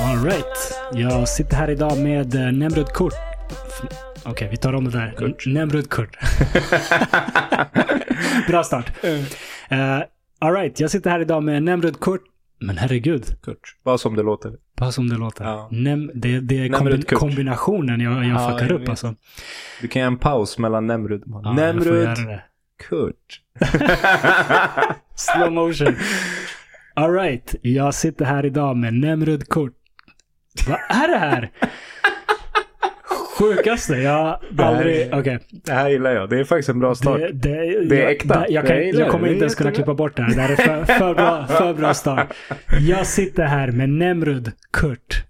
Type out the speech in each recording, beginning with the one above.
Alright. Jag sitter här idag med eh, Nemrud Kurt. Okej, vi tar om det där. Kurt. Nemrud Kurt. Bra start. Uh, Alright, jag sitter här idag med Nemrud Kurt. Men herregud, Kurt. Bara som det låter. bara som det låter. Ja. Nem, det, det är kombi- kombinationen jag, jag Ja, fuckar jag upp vet. alltså. Du kan göra en paus mellan Nemrud. Ja, jag får Nemrud. Kurt. Slow motion. Alright, jag sitter här idag med Nemrud Kurt. Vad är det här? Sjukaste, jag aldrig... är- Okej. det här gillar jag. Det är faktiskt en bra start. Det, det, Det är jag, äkta. Jag, kan, Jag jag kommer inte ens kunna klippa bort det här. Det här är för, för, bra, för bra start. Jag sitter här med Nemrud Kurt.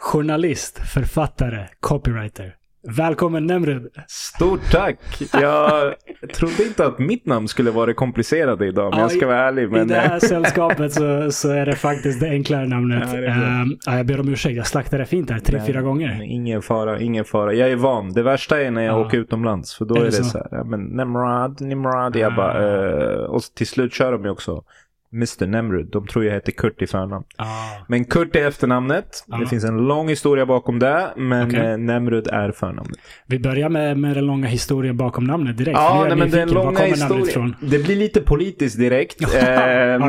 Journalist, författare, copywriter. Välkommen Nemrud. Stort tack! Jag trodde inte att mitt namn skulle vara det komplicerade idag, men Ja, jag ska i- vara ärlig. I Men, det här sällskapet så, så är det faktiskt det enklare namnet. Ja, det ja, jag ber om ursäkt, jag slaktade fint här tre, fyra gånger. Ingen fara, ingen fara. Jag är van. Det värsta är när jag Ja. åker utomlands. För då Är är, det så? så, här, men Nemrod, Nimrod. Jag bara, eh, och till slut kör de ju också Mr Nemrud. De tror jag heter Kurt i förnamn. Ah, Men Kurt är efternamnet. Ja. Det finns en lång historia bakom det. Men Okej. eh, Nemrud är förnamnet. vi börjar med, med den långa historien bakom namnet direkt. Ja, nej, men den långa historien. Det blir lite politiskt direkt. eh,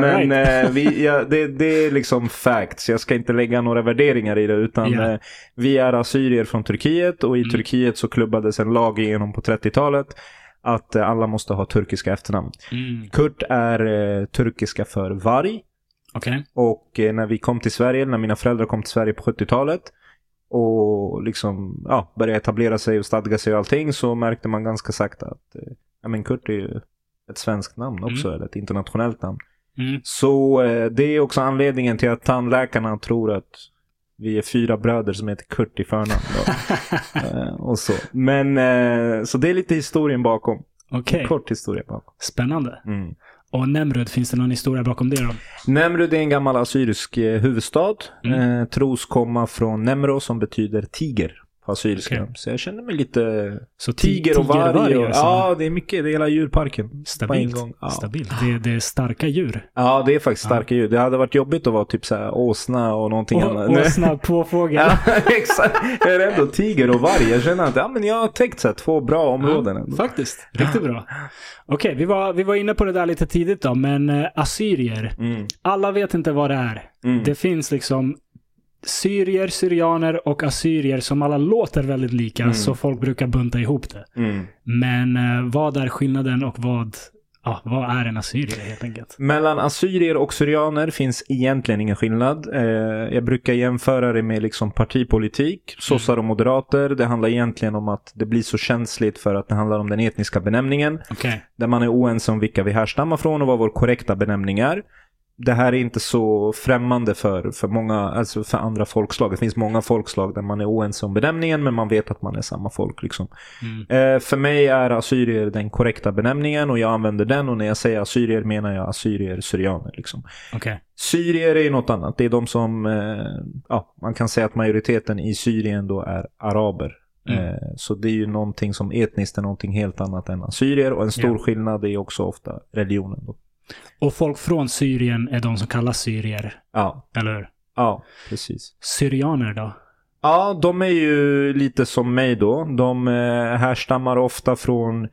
men eh, vi, ja, det, det är liksom facts. Jag ska inte lägga några värderingar i det. Utan Ja. eh, vi är assyrier från Turkiet. Och i Mm. Turkiet så klubbades en lag igenom på 30-talet. Att eh, alla måste ha turkiska efternamn. Mm, Kurt är eh, turkiska för varg. Okej. Och eh, när vi kom till Sverige, när mina föräldrar kom till Sverige på 70-talet och liksom ja, började etablera sig och stadga sig och allting så märkte man ganska sakta att eh, ja, men Kurt är ju ett svenskt namn också, eller ett internationellt namn. Mm. Så eh, det är också anledningen till att tandläkarna tror att vi är fyra bröder som heter Kurt i förnamn. Då. Eh, och så. Men eh, så det är lite historien bakom. Okej, Kort historia bakom. spännande. Mm. Och Nemrud, finns det någon historia bakom det då? Nemrud är en gammal assyrisk eh, huvudstad. Mm. Eh, tros komma från Nemro som betyder tiger på assyriska. Okej. Så jag känner mig lite Så ti- tiger och varg. Och, alltså. ja, det är mycket. Det är hela djurparken. Stabilt. Ja. Stabilt. Det, det är starka djur. ja, det är faktiskt Ja. starka djur. Det hade varit jobbigt att vara typ så här åsna och någonting Och, annat. snabb påfågel. Ja, exakt. Jag är ändå tiger och varg. Jag känner att ja, men jag har täckt så här, två bra områden. ändå. Faktiskt. Riktigt bra. Okej, vi, var, vi var inne på det där lite tidigt då, men eh, assyrier. Mm. Alla vet inte vad det är. Mm. Det finns liksom syrier, syrianer och assyrier som alla låter väldigt lika, Mm. så folk brukar bunta ihop det. Mm. Men eh, vad är skillnaden och vad, ja, vad är en assyrier helt enkelt? Mellan assyrier och syrianer finns egentligen ingen skillnad. Eh, jag brukar jämföra det med liksom partipolitik. Sossar och moderater. Det handlar egentligen om att det blir så känsligt för att det handlar om den etniska benämningen. Okej. Där man är oense om vilka vi härstammar från och vad vår korrekta benämning är. Det här är inte så främmande för, för många, alltså för andra folkslag. Det finns många folkslag där man är oense om benämningen men man vet att man är samma folk. Liksom. Mm. Eh, för mig är assyrier den korrekta benämningen och jag använder den och när jag säger assyrier menar jag assyrier, syrianer. Liksom. Okej. Syrier är ju något annat. Det är de som, eh, ja, man kan säga att majoriteten i Syrien då är araber. Mm. Eh, så det är ju någonting som etniskt är någonting helt annat än assyrier och en stor Ja. skillnad är också ofta religionen. Då. Och folk från Syrien är de som kallas syrier, Ja, eller hur? ja, precis. Syrianer då? Ja, de är ju lite som mig då. De eh, härstammar ofta från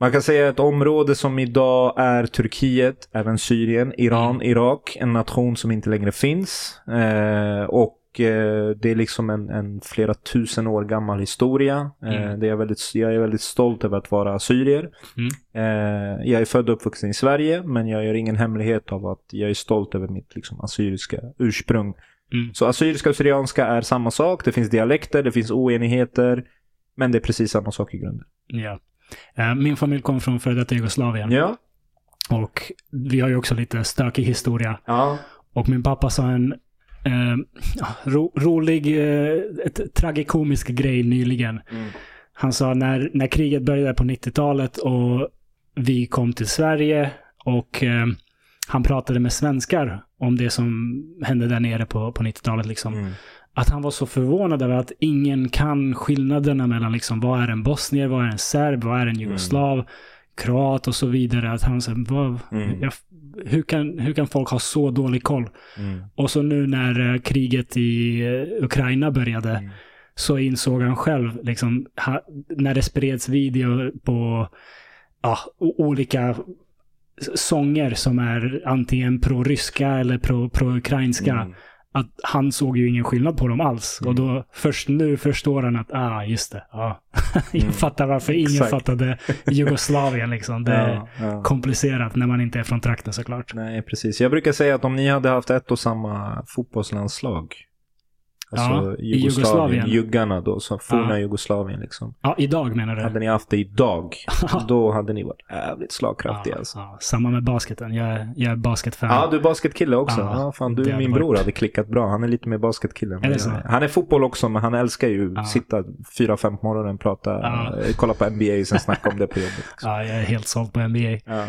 man kan säga ett område som idag är Turkiet, även Syrien, Iran, Mm. Irak. En nation som inte längre finns. Eh, och eh, det är liksom en, en flera tusen år gammal historia. Eh, Mm. det är väldigt, jag är väldigt stolt över att vara assyrier. Mm. Eh, jag är född och uppvuxen i Sverige, men jag gör ingen hemlighet av att jag är stolt över mitt liksom, assyriska ursprung. Mm. Så assyriska och syrianska är samma sak. Det finns dialekter, det finns oenigheter. Men det är precis samma sak i grunden. Ja. Min familj kommer från före detta Jugoslavien. Ja. Och vi har ju också lite stökig historia. Ja. Och min pappa sa en eh, ro, rolig, eh, ett, tragikomisk grej nyligen. Mm. Han sa när, när kriget började på 90-talet och vi kom till Sverige och eh, han pratade med svenskar om det som hände där nere på, på 90-talet. Liksom. Mm. att han var så förvånad över att ingen kan skillnaderna mellan liksom, vad är en bosnier, vad är en serb, vad är en jugoslav, kroat och så vidare. Att han så, vad, Mm. jag, hur, kan, hur kan folk ha så dålig koll? Mm. Och så nu när eh, kriget i eh, Ukraina började Mm. så insåg han själv, liksom, ha, när det spreds videor på ja, olika sånger som är antingen pro-ryska eller pro- pro-ukrainska. Mm. Att han såg ju ingen skillnad på dem alls. Mm. Och då först nu förstår han att, ah just det. Ja. Jag Mm. fattar varför ingen Exakt. fattade Jugoslavien liksom. Det är Ja, ja. komplicerat när man inte är från trakten såklart. Nej, precis. Jag brukar säga att om ni hade haft ett och samma fotbollslandslag. Alltså Ja, i Jugoslavien, Jugoslavien. juggarna då, så forna Ja. Jugoslavien liksom. Ja, idag menar du? Hade ni haft det idag, då hade ni varit jävligt slagkraftiga ja, alltså. ja, samma med basketen. Jag, är- jag är basketfan. Ja, du är basketkille också. Ja, Ja, fan, du och min varit- bror hade klickat bra. Han är lite mer basketkille. Är jag. Han är fotboll också, men han älskar ju Ja. sitta fyra, fem på morgonen, prata, Ja. eh, kolla på NBA, sen snacka om det på jobbet. liksom. Ja, jag är helt såld på NBA. Ja.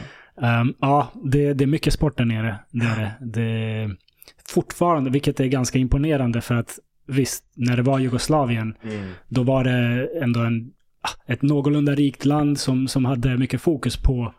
Um, ja, det, det är mycket sport där nere. Det är det. det fortfarande, vilket är ganska imponerande för att visst, när det var Jugoslavien, Mm. då var det ändå en, ett någorlunda rikt land som, som hade mycket fokus på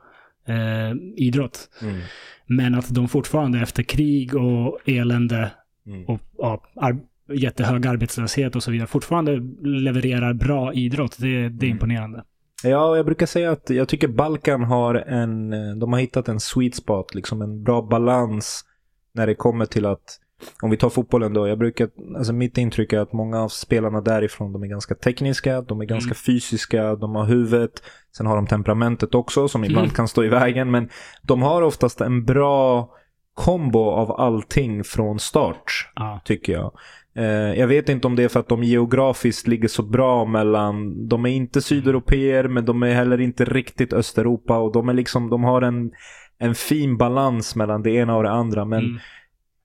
eh, idrott. Mm. Men att de fortfarande efter krig och elände Mm. och ja, ar- jättehög arbetslöshet och så vidare fortfarande levererar bra idrott. Det, det är Mm. imponerande. Ja, jag brukar säga att jag tycker Balkan har en, eh, de har hittat en sweet spot, liksom en bra balans när det kommer till att, om vi tar fotbollen då, jag brukar, alltså mitt intryck är att många av spelarna därifrån, de är ganska tekniska, de är ganska Mm. fysiska, de har huvudet, sen har de temperamentet också som ibland Mm. kan stå i vägen, men de har oftast en bra kombo av allting från start Ja. tycker jag. Eh, jag vet inte om det är för att de geografiskt ligger så bra mellan, de är inte sydeuropeer men de är heller inte riktigt Östeuropa och de är liksom, de har en, en fin balans mellan det ena och det andra men Mm.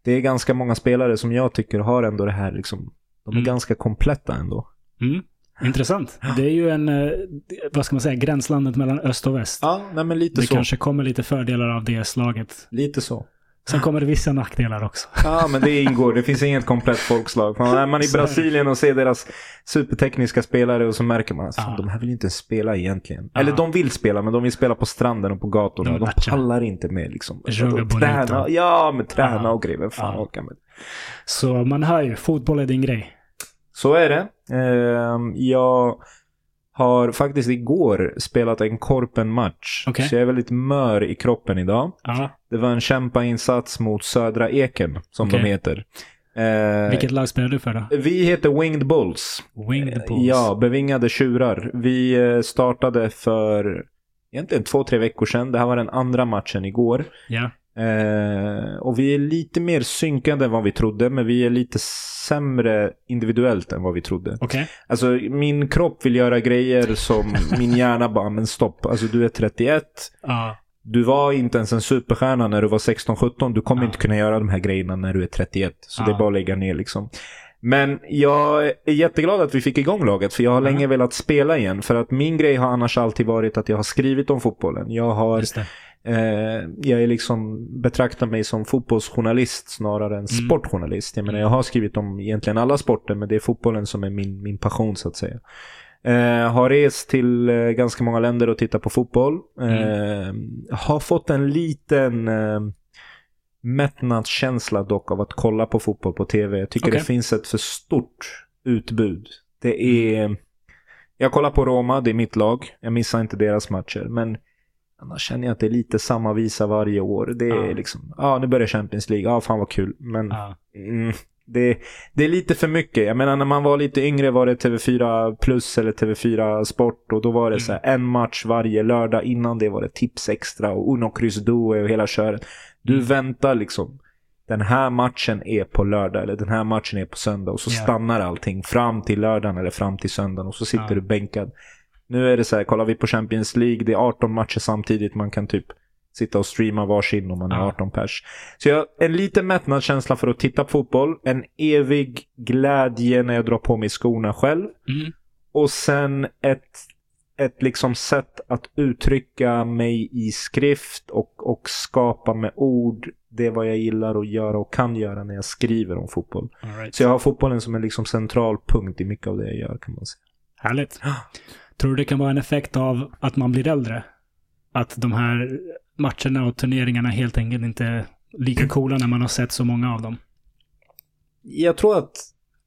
Det är ganska många spelare som jag tycker har ändå det här liksom, de är Mm. ganska kompletta ändå. Mm. Intressant. Det är ju en, eh, vad ska man säga, gränslandet mellan öst och väst. Ja, nej men lite det så. kanske kommer lite fördelar av det slaget. Lite så. Sen kommer det vissa nackdelar också. Ja, men det ingår. Det finns inget komplett folkslag. Fan, är man i. Brasilien och ser deras supertekniska spelare och så märker man att Ja. de här vill inte spela egentligen. Ja. Eller de vill spela, men de vill spela på stranden och på gatorna. De pallar inte med liksom. Och träna. Ja, men träna Ja. och grejer. Vem fan Ja. orkar med det? Så man hör ju, fotboll är din grej. Så är det. Ehm, jag har faktiskt igår spelat en korpen-match. Okej. Så jag är väldigt mör i kroppen idag. Ja. Det var en kämpainsats mot Södra Eken, som Okej. de heter. Eh, Vilket lag spelar du för då? Vi heter Winged Bulls. Winged Bulls. Ja, bevingade tjurar. Vi eh, startade för egentligen två, tre veckor sedan. Det här var den andra matchen igår. Ja. Eh, och vi är lite mer synkade än vad vi trodde, men vi är lite sämre individuellt än vad vi trodde. Okej. Alltså min kropp vill göra grejer som min hjärna bara, men stopp. Alltså du är 31. Ja. Du var inte ens en superstjärna när du var 16-17. Du kommer Ja. inte kunna göra de här grejerna när du är 31. Så Ja. det är bara att lägga ner liksom. Men jag är jätteglad att vi fick igång laget. För jag har Ja. länge velat spela igen. För att min grej har annars alltid varit att jag har skrivit om fotbollen. Jag har Just det. Jag är liksom, betraktar mig som fotbollsjournalist snarare än sportjournalist. Jag menar, jag har skrivit om egentligen alla sporter, men det är fotbollen som är min, min passion så att säga. Eh, har rest till eh, ganska många länder och tittat på fotboll. Eh, Har fått en liten eh, mättnadskänsla dock av att kolla på fotboll på tv. Jag tycker Okej. det finns ett för stort utbud. Det är... Jag kollar på Roma, det är mitt lag. Jag missar inte deras matcher. Men annars känner jag att det är lite samma visa varje år. Det är Ja. liksom, ja nu börjar Champions League, ja fan vad kul. Men Ja. mm, det, det är lite för mycket. Jag menar när man var lite yngre var det TV4 Plus eller TV4 Sport. Och då var det Mm. så här en match varje lördag. Innan det var det Tips Extra och Uno Kryss Due och hela köret. Du Mm. väntar liksom. Den här matchen är på lördag eller den här matchen är på söndag. Och så Ja. stannar allting fram till lördagen eller fram till söndagen. Och så sitter Ja. du bänkad. Nu är det så här, kollar vi på Champions League, det är 18 matcher samtidigt. Man kan typ sitta och streama varsin om man är Ja. 18 pers. Så jag har en liten mättnadskänsla för att titta på fotboll. En evig glädje när jag drar på mig skorna själv. Mm. Och sen ett, ett liksom sätt att uttrycka mig i skrift och, och skapa med ord det är vad jag gillar att göra och kan göra när jag skriver om fotboll. Right. Så jag har fotbollen som en liksom central punkt i mycket av det jag gör kan man säga. Härligt. Tror du det kan vara en effekt av att man blir äldre? Att de här matcherna och turneringarna helt enkelt inte är lika coola när man har sett så många av dem? Jag tror att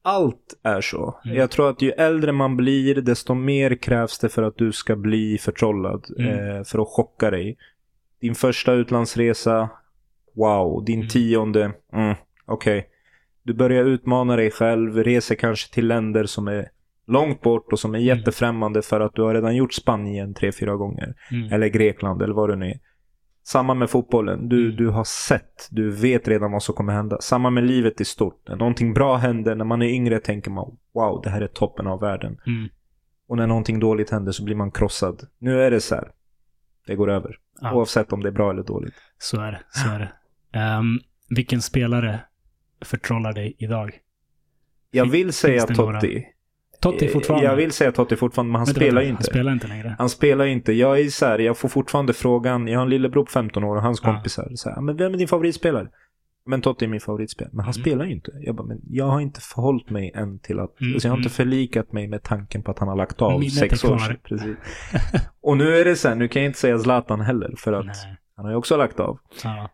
allt är så. Mm. Jag tror att ju äldre man blir, desto mer krävs det för att du ska bli förtrollad. Mm. Eh, för att chocka dig. Din första utlandsresa, wow. Din Mm. tionde, mm, okej. Du börjar utmana dig själv, reser kanske till länder som är långt bort och som är Mm. jättefrämmande för att du har redan gjort Spanien tre, fyra gånger. Mm. Eller Grekland eller vad det nu är. Samma med fotbollen. Du, Mm. du har sett, du vet redan vad som kommer hända. Samma med livet i stort. När någonting bra händer, när man är yngre tänker man wow, det här är toppen av världen. Mm. Och när någonting dåligt händer så blir man krossad. Nu är det så här. Det går över. Ja. Oavsett om det är bra eller dåligt. Så är det. Så är det. Ehm, vilken spelare förtrollar dig idag? Jag vill säga finns? Totti. Totti fortfarande? Jag vill säga Totti fortfarande, men han Vänta, spelar ju inte. Han spelar inte längre. Han spelar inte. Jag är så här, jag får fortfarande frågan. Jag har en lillebror på 15 år och hans Ja. kompisar. Så här, men vem är din favoritspelare? Men Totti är min favoritspelare. Men han Mm. spelar ju inte. Jag bara, men jag har inte förhållit mig än till att... Mm, Alltså jag har inte mm. förlikat mig med tanken på att han har lagt av Minnet sex år sedan. Precis. och nu är det så här, nu kan jag inte säga Zlatan heller. För att Nej. han har ju också lagt av. Ja.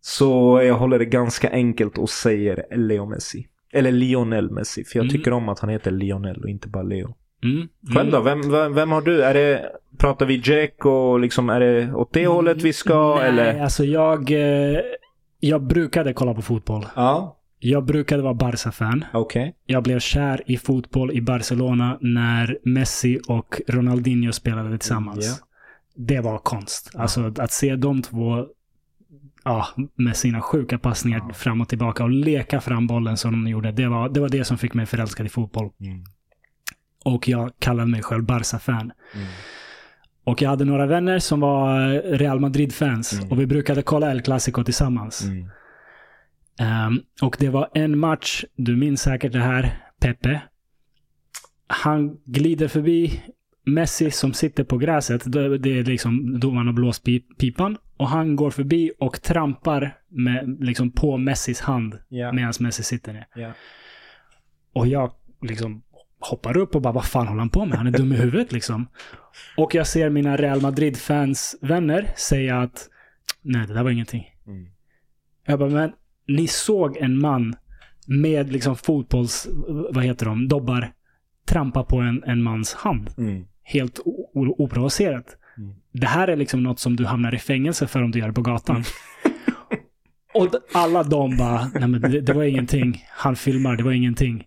Så jag håller det ganska enkelt och säger Leo Messi. Eller Lionel Messi. För jag Mm. tycker om att han heter Lionel och inte bara Leo. Mm. Själv då? Vem, vem, vem har du? Är det, pratar vi Jack och liksom är det åt det hållet vi ska Nej, eller? alltså jag... eh, Jag brukade kolla på fotboll. Ja, Jag brukade vara Barca-fan. okej. Jag blev kär i fotboll i Barcelona när Messi och Ronaldinho spelade tillsammans. Det var konst. Alltså att se de två ja, med sina sjuka passningar Ja. fram och tillbaka och leka fram bollen som de gjorde. Det var, det var det som fick mig förälskad i fotboll. Mm. Och jag kallade mig själv Barca-fan. Mm. Och jag hade några vänner som var Real Madrid-fans. Mm. Och vi brukade kolla El Clasico tillsammans. Mm. Ehm, och det var en match, du minns säkert det här, Pepe. Han glider förbi Messi som sitter på gräset. Det är liksom då man har blåst pi- pipan. Och han går förbi och trampar med, liksom på Messis hand Ja. medan Messi sitter ner. Ja. Och jag liksom hoppar upp och bara, vad fan håller han på med? Han är dum i huvudet liksom. Och jag ser mina Real Madrid-fans vänner säga att nej, det där var ingenting. Mm. Jag bara, men ni såg en man med liksom fotbolls, vad heter de, dobbar, trampa på en, en mans hand. Mm. Helt oprovocerat. Mm. Det här är liksom något som du hamnar i fängelse för om du gör det på gatan. Och d- alla de bara, nej men det, det var ingenting. Han filmar, det var ingenting.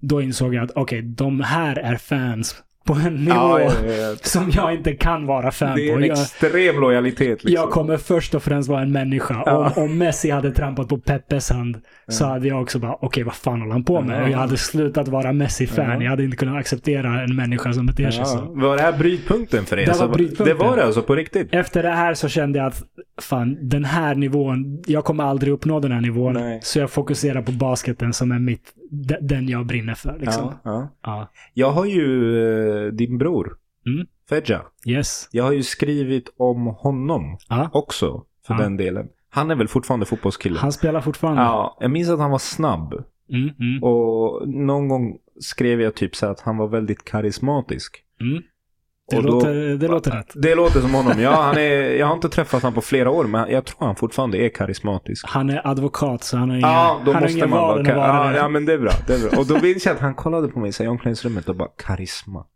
Då insåg jag att okej, de här är fans på en nivå Ja, ja, ja. som jag inte kan vara fan Det är på. en Jag, extrem lojalitet liksom. jag kommer först och främst vara en människa. Om, om Messi hade trampat på Peppes hand så hade jag också bara, okej vad fan håller han på med? Jag hade slutat vara Messi-fan. Ja. Jag hade inte kunnat acceptera en människa som beter sig så. Var det här brytpunkten för er? Det var Så- brytpunkten. Det var det alltså på riktigt? Efter det här så kände jag att fan, den här nivån, jag kommer aldrig uppnå den här nivån. Nej. Så jag fokuserar på basketen som är mitt, de- den jag brinner för. Liksom. Ja, ja. Ja. Jag har ju eh, din bror, Mm. Fedja. Yes. Jag har ju skrivit om honom Ja. också, för Ja. den delen. Han är väl fortfarande fotbollskille? Han spelar fortfarande. Ja, jag minns att han var snabb. Mm, mm, Och någon gång skrev jag typ så att han var väldigt karismatisk. mm. Det, då- låter, det låter rätt. Det låter som honom. Ja, han är, jag har inte träffat honom på flera år, men jag tror han fortfarande är karismatisk. Han är advokat så han har inga, Ja, då han måste inga man vara... vara Ja, ja, men det är bra. Det är bra. Och då minns jag att han kollade på mig i omklädningsrummet och bara karisma.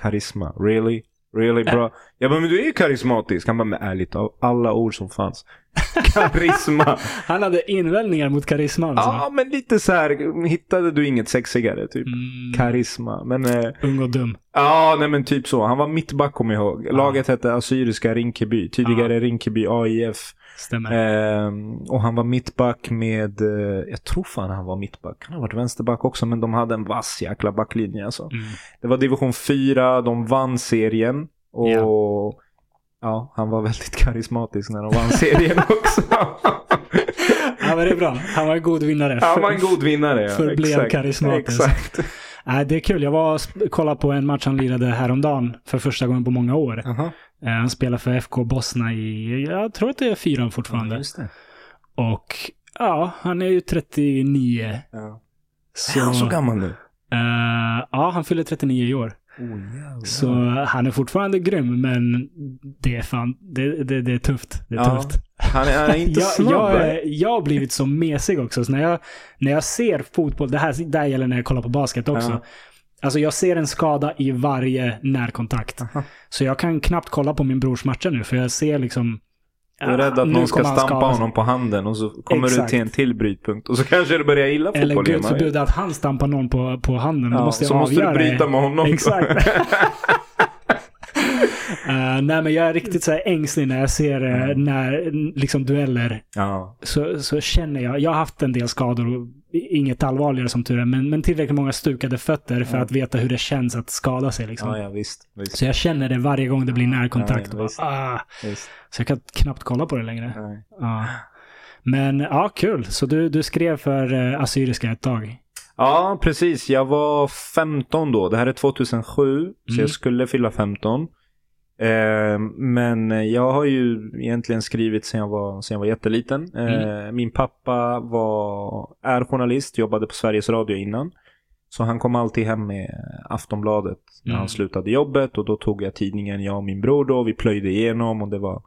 Karisma. Really? Really bra? Jag bara, men du är ju karismatisk. Han bara, men ärligt av alla ord som fanns. Karisma. Han hade invändningar mot karisma alltså. ja, men lite så här. Hittade du inget sexigare? Typ. Mm, Karisma. Men eh, ung och dum. ja, nej men typ så. Han var mittback kommer jag ihåg. Laget hette Assyriska Rinkeby. Tidigare Rinkeby AIF. Stämmer. Ehm, och han var mittback med, eh, jag tror fan han var mittback. Han har varit vänsterback också, men de hade en vass jäkla backlinje alltså. Mm. Det var division 4, de vann serien. Och Ja. ja, han var väldigt karismatisk när de vann serien också. Ja, men det är bra. Han var en god vinnare. han var en god vinnare. Ja. Förblev Exakt. karismatisk. Exakt. Nej, det är kul. Jag var och kollade på en match han lirade häromdagen för första gången på många år. Aha. Eh, Han spelar för FK Bosna i, jag tror att det är fyran fortfarande. just det. Och ja, han är ju 39. Ja. Så, Är han så gammal nu? Eh, ja, han fyller 39 i år. Oh, Så han är fortfarande grym, men det är fan, det, det, det är tufft. Det är Ja, tufft. Han är, han är inte Jag, snabb. jag, är, jag har blivit så mesig också. Så när, jag, när jag ser fotboll, det här det här gäller när jag kollar på basket också. Ja. Alltså jag ser en skada i varje närkontakt. Aha. Så jag kan knappt kolla på min brors matcher nu, för jag ser liksom... Du är rädd att nu någon ska stampa honom på handen och så kommer du Exakt. till en till brytpunkt. Och så kanske du börjar gilla fotboll Eller gud förbjude att han stampar någon på, på handen. Då Ja, måste jag så måste du bryta det. med honom. Exakt. Eh, nej men jag är riktigt så här ängslig när jag ser uh, när, liksom dueller. Ja. Så, så känner jag, jag har haft en del skador, inget allvarligare som tur är, men, men tillräckligt många stukade fötter för Ja. att veta hur det känns att skada sig. Liksom. ja, ja visst. visst, Så jag känner det varje gång det blir närkontakt. Ja, visst. bara, ah, så jag kan knappt kolla på det längre. Men ja, kul. Så du, du skrev för uh, Assyriska ett tag? Ja, precis. Jag var 15 då. Det här är 2007, så Mm. jag skulle fylla 15. Eh, men jag har ju egentligen skrivit sen jag var, sen jag var jätteliten. Eh, Min pappa var, är journalist, jobbade på Sveriges Radio innan. Så han kom alltid hem med Aftonbladet när Mm. han slutade jobbet och då tog jag tidningen, jag och min bror då, vi plöjde igenom och det var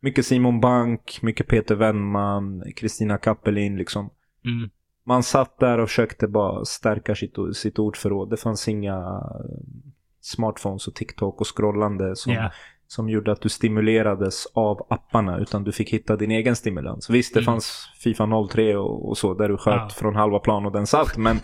mycket Simon Bank, mycket Peter Wennman, Kristina Kappelin liksom Mm. man satt där och försökte bara stärka sitt, sitt ordförråd. Det fanns inga smartphones och TikTok och scrollande som, Ja. som gjorde att du stimulerades av apparna utan du fick hitta din egen stimulans. Visst, det Mm. fanns Fifa 03 och, och så där du sköt Ja. från halva plan och den satt. Men,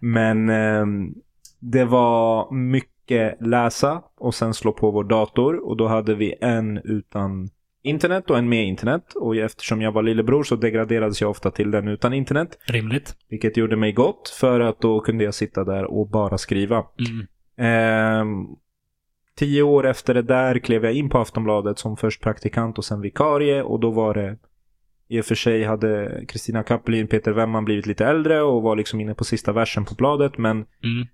men ehm, det var mycket läsa och sen slå på vår dator och då hade vi en utan internet och en med internet. Och eftersom jag var lillebror så degraderades jag ofta till den utan internet. Rimligt. Vilket gjorde mig gott för att då kunde jag sitta där och bara skriva. Mm. Ehm, tio år efter det där klev jag in på Aftonbladet som först praktikant och sen vikarie och då var det i och för sig hade Kristina Kappelin, Peter Wemman blivit lite äldre och var liksom inne på sista versen på bladet men Mm.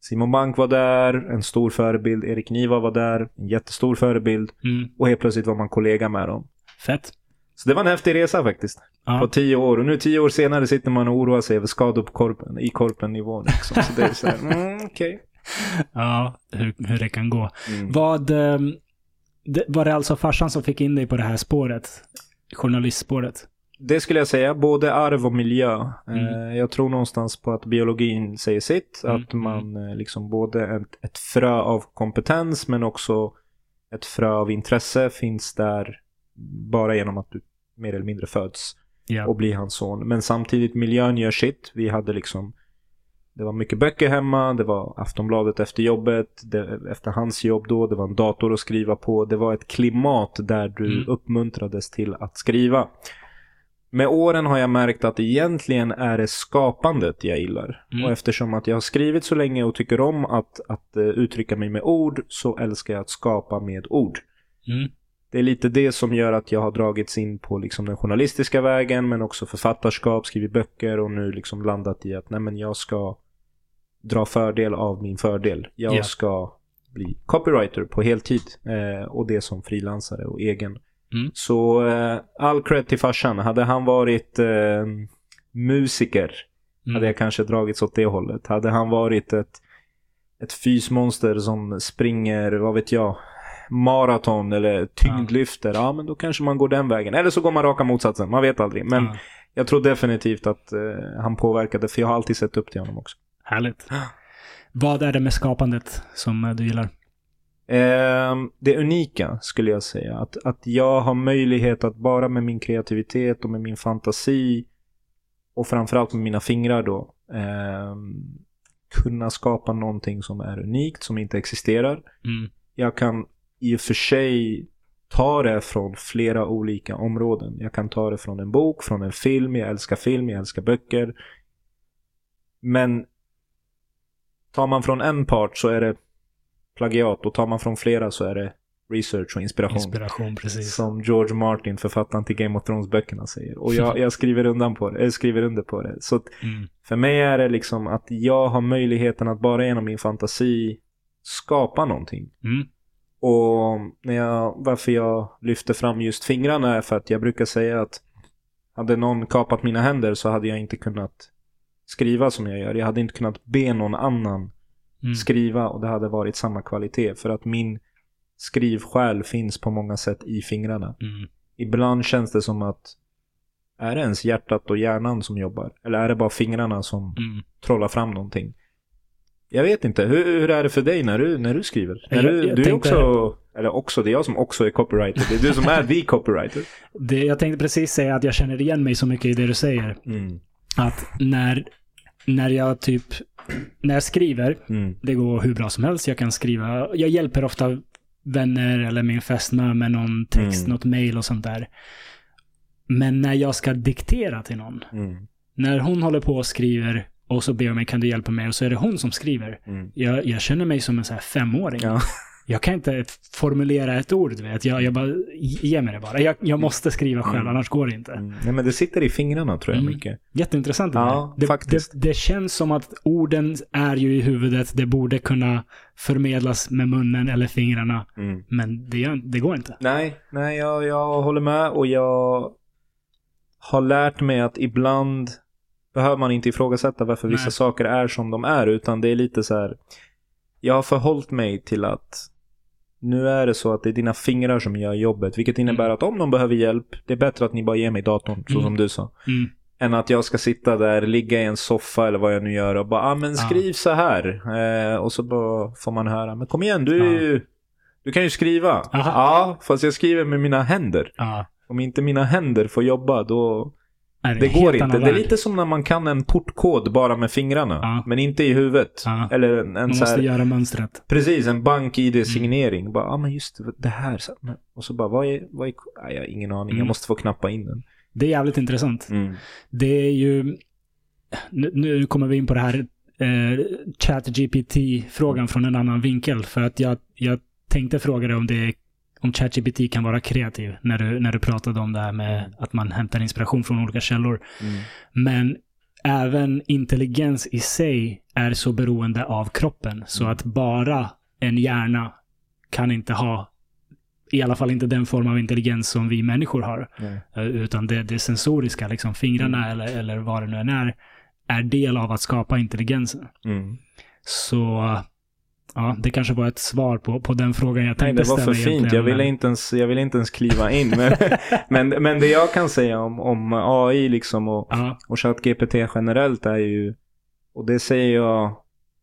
Simon Bank var där, en stor förebild, Erik Niva var där, en jättestor förebild Mm. och helt plötsligt var man kollega med dem. Fett. Så det var en häftig resa faktiskt. Ja. På tio år. Och nu tio år senare sitter man och oroar sig över skador korpen, i korpen-nivån. Liksom. Så det är så här, mm, okej. Ja, hur, hur det kan gå. Mm. Vad, ehm, det, var det alltså farsan som fick in dig på det här spåret? Journalistspåret? Det skulle jag säga, både arv och miljö. Mm. Eh, jag tror någonstans på att biologin säger sitt. Mm, Att man eh, liksom både ett, ett frö av kompetens men också ett frö av intresse finns där bara genom att du mer eller mindre föds Ja. och blir hans son. Men samtidigt miljön gör sitt. Vi hade liksom det var mycket böcker hemma, det var Aftonbladet efter jobbet, det, efter hans jobb då, det var en dator att skriva på. Det var ett klimat där du Mm. uppmuntrades till att skriva. Med åren har jag märkt att egentligen är det skapandet jag gillar. Mm. Och eftersom att jag har skrivit så länge och tycker om att, att eh, uttrycka mig med ord så älskar jag att skapa med ord. Mm. Det är lite det som gör att jag har dragits in på liksom den journalistiska vägen men också författarskap, skrivit böcker och nu liksom landat i att nej men jag ska dra fördel av min fördel. Jag Ja. ska bli copywriter på heltid eh, och det som frilansare och egen. Mm. Så eh, all cred till farsan. Hade han varit eh, musiker Mm. hade jag kanske dragits åt det hållet. Hade han varit ett, ett fysmonster som springer, vad vet jag, maraton eller tyngdlyfter, ja. men då kanske man går den vägen. Eller så går man raka motsatsen, man vet aldrig. Men Ja. jag tror definitivt att eh, han påverkade, för jag har alltid sett upp till honom också. Härligt. Vad är det med skapandet som eh, du gillar? Eh, det unika skulle jag säga. Att, att jag har möjlighet att bara med min kreativitet och med min fantasi och framförallt med mina fingrar då eh, kunna skapa någonting som är unikt, som inte existerar. Mm. Jag kan i och för sig ta det från flera olika områden. Jag kan ta det från en bok, från en film, jag älskar film, jag älskar böcker. Men tar man från en part så är det plagiat och tar man från flera så är det research och inspiration. Inspiration, precis. Som George Martin, författaren till Game of Thrones-böckerna säger. Och jag, jag skriver, undan på det, skriver under på det. Så Mm. för mig är det liksom att jag har möjligheten att bara genom min fantasi skapa någonting. Mm. Och när jag, varför jag lyfter fram just fingrarna är för att jag brukar säga att Hade någon kapat mina händer så hade jag inte kunnat skriva som jag gör. Jag hade inte kunnat be någon annan Mm. skriva och det hade varit samma kvalitet. För att min skrivsjäl finns på många sätt i fingrarna. Mm. Ibland känns det som att är det ens hjärtat och hjärnan som jobbar? Eller är det bara fingrarna som Mm. trollar fram någonting? Jag vet inte. Hur, hur är det för dig när du, när du skriver? Jag- Är du, jag du är tänkte- också, eller också, det är jag som också är copywriter. Det är du som är the copywriter. Det, jag tänkte precis säga att jag känner igen mig så mycket i det du säger. Mm. Att när, när jag typ, när jag skriver, Mm. det går hur bra som helst. Jag kan skriva, jag hjälper ofta vänner eller min fästmö med någon text, Mm. något mail och sånt där. Men när jag ska diktera till någon, Mm. när hon håller på och skriver och så ber hon mig kan du hjälpa mig och så är det hon som skriver. Mm. Jag, jag känner mig som en så här femåring. Ja. Jag kan inte formulera ett ord, vet. Jag, jag bara, ge mig det bara. Jag, jag måste skriva själv, Mm. annars går det inte. Mm. Nej men det sitter i fingrarna tror jag Mm. mycket. Jätteintressant. Ja, det, faktiskt. Det, det känns som att orden är ju i huvudet. Det borde kunna förmedlas med munnen eller fingrarna. Mm. Men det, det går inte. Nej, nej jag, jag håller med och jag har lärt mig att ibland behöver man inte ifrågasätta varför vissa Nej. saker är som de är utan det är lite så här. Jag har förhållit mig till att nu är det så att det är dina fingrar som gör jobbet vilket innebär att om de behöver hjälp det är bättre att ni bara ger mig datorn så Mm. som du sa. Mm. Än att jag ska sitta där, ligga i en soffa eller vad jag nu gör och bara ah, men skriv så här. Eh, och så bara får man höra men kom igen du är ju Du kan ju skriva. Aha. Ja, fast jag skriver med mina händer. Ja. Om inte mina händer får jobba då... Nej, är Det en går inte. Det är lite som när man kan en portkod bara med fingrarna. Ja. Men inte i huvudet. Ja. Eller en, Man måste här, göra mönstret. Precis, en bank-id-signering. Bara, ja ah, men just det, det här. Så, och så bara, vad är... Vad är nej, jag har ingen aning. Jag Mm. måste få knappa in den. Det är jävligt intressant. Mm. Det är ju... Nu, nu kommer vi in på det här eh, ChatGPT-frågan från en annan vinkel. För att jag, jag tänkte fråga dig om, det, om ChatGPT kan vara kreativ. När du, när du pratade om det här med att man hämtar inspiration från olika källor. Mm. Men även intelligens i sig är så beroende av kroppen. Så Mm. att bara en hjärna kan inte ha i alla fall inte den form av intelligens som vi människor har. Nej. Eh, Utan det, det sensoriska, liksom fingrarna eller, eller vad det nu än är, är del av att skapa intelligensen. Mm. Så ja, det kanske var ett svar på, på den frågan jag Nej, tänkte det var för ställa fint. egentligen, Jag ville, inte ens, jag ville inte ens kliva in. Men, men, men det jag kan säga om, om AI liksom och, Ja, och ChatGPT generellt är ju, och det säger jag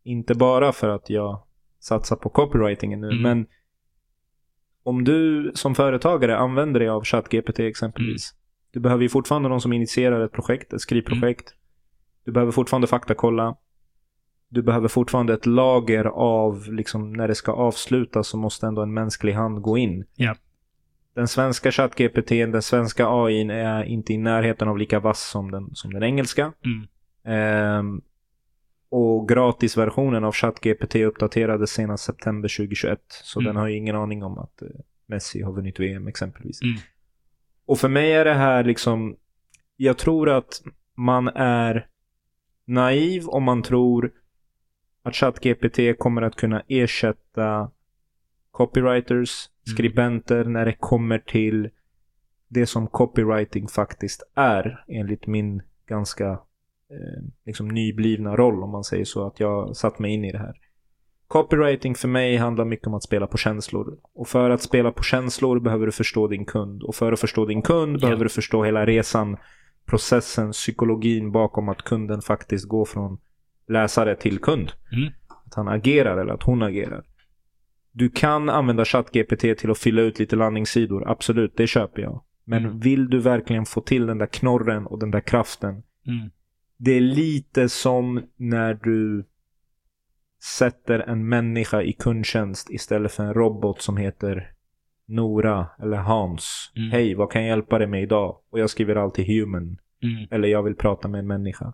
inte bara för att jag satsar på copywritingen nu, Mm. men om du som företagare använder dig av ChatGPT exempelvis, Mm. du behöver ju fortfarande någon som initierar ett projekt, ett skrivprojekt. Du behöver fortfarande faktakolla. Du behöver fortfarande ett lager av, liksom när det ska avslutas så måste ändå en mänsklig hand gå in. Ja. Den svenska ChatGPT, den svenska AI är inte i närheten av lika vass som den, som den engelska. mm, Ehm, och gratisversionen av ChatGPT uppdaterades senast september 2021. Så Mm. den har ju ingen aning om att eh, Messi har vunnit VM exempelvis. Mm. Och för mig är det här liksom, jag tror att man är naiv om man tror att ChatGPT kommer att kunna ersätta copywriters, Mm. skribenter när det kommer till det som copywriting faktiskt är enligt min ganska eh, liksom nyblivna roll om man säger så, att jag satt mig in i det här. Copywriting för mig handlar mycket om att spela på känslor. Och för att spela på känslor behöver du förstå din kund. Och för att förstå din kund Ja. behöver du förstå hela resan, processen, psykologin bakom att kunden faktiskt går från läsare till kund. Mm. Att han agerar eller att hon agerar. Du kan använda ChatGPT till att fylla ut lite landningssidor, absolut, det köper jag. Men Mm. vill du verkligen få till den där knorren och den där kraften mm, det är lite som när du sätter en människa i kundtjänst istället för en robot som heter Nora eller Hans. Mm. Hej, vad kan jag hjälpa dig med idag? Och jag skriver alltid human. mm. Eller jag vill prata med en människa.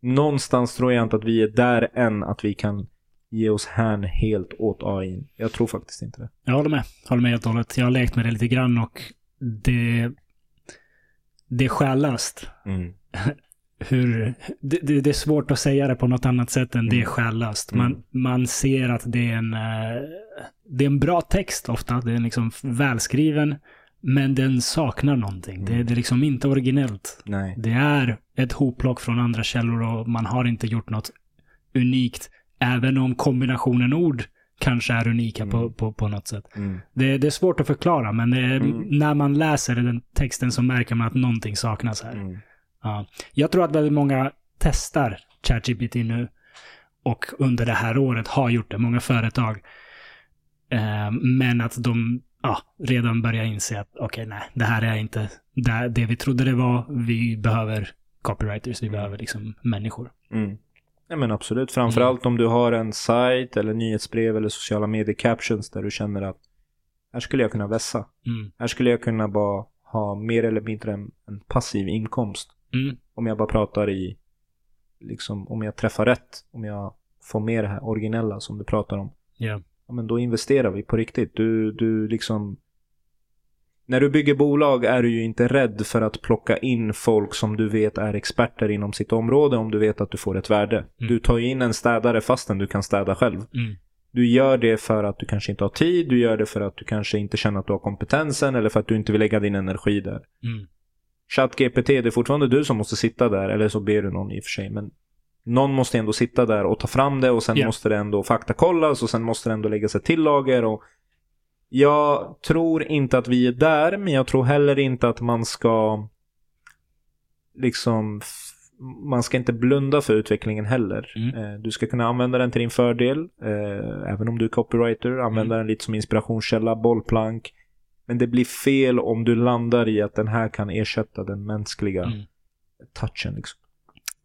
Någonstans tror jag inte att vi är där än att vi kan ge oss hän helt åt AI. Jag tror faktiskt inte det. Jag håller med. Håller med helt och hållet. Jag har lekt med det lite grann och det, det är själlöst. hur, det, det, är svårt att säga det på något annat sätt än det är Mm. själlöst. Man, Mm. man ser att det är en, eh, det är en bra text ofta. Det är liksom välskriven. Men den saknar någonting. Det, det är liksom inte originellt. Nej. Det är ett hopplock från andra källor och man har inte gjort något unikt. Även om kombinationen ord kanske är unika på, på, på något sätt. Mm. Det, det är svårt att förklara, men är- Mm. när man läser den texten så märker man att någonting saknas här. Mm. Ja. Jag tror att väldigt många testar ChatGPT nu och under det här året har gjort det, många företag. Eh, men att de ja, redan börjar inse att okej, nej, det här är inte det, det vi trodde det var. Vi behöver copywriters, vi behöver liksom människor. Mm. Ja men absolut. Framförallt om du har en sajt eller nyhetsbrev eller sociala medier captions där du känner att här skulle jag kunna vässa. Mm. Här skulle jag kunna bara ha mer eller mindre en, en passiv inkomst. Mm. Om jag bara pratar i, liksom om jag träffar rätt. Om jag får med det här originella som du pratar om. Ja. Ja men då investerar vi på riktigt. Du, du liksom när du bygger bolag är du ju inte rädd för att plocka in folk som du vet är experter inom sitt område om du vet att du får ett värde. Mm. Du tar ju in en städare fastän du kan städa själv. Mm. Du gör det för att du kanske inte har tid, du gör det för att du kanske inte känner att du har kompetensen eller för att du inte vill lägga din energi där. Mm. ChatGPT, det är fortfarande du som måste sitta där, eller så ber du någon i och för sig, men någon måste ändå sitta där och ta fram det och sen Ja. måste det ändå faktakollas och sen måste det ändå läggas ett till lager och jag tror inte att vi är där, men jag tror heller inte att man ska liksom man ska inte blunda för utvecklingen heller. Mm. Eh, Du ska kunna använda den till din fördel, eh, även om du är copywriter. Använda Mm. den lite som inspirationskälla, bollplank. Men det blir fel om du landar i att den här kan ersätta den mänskliga Mm. touchen. Liksom.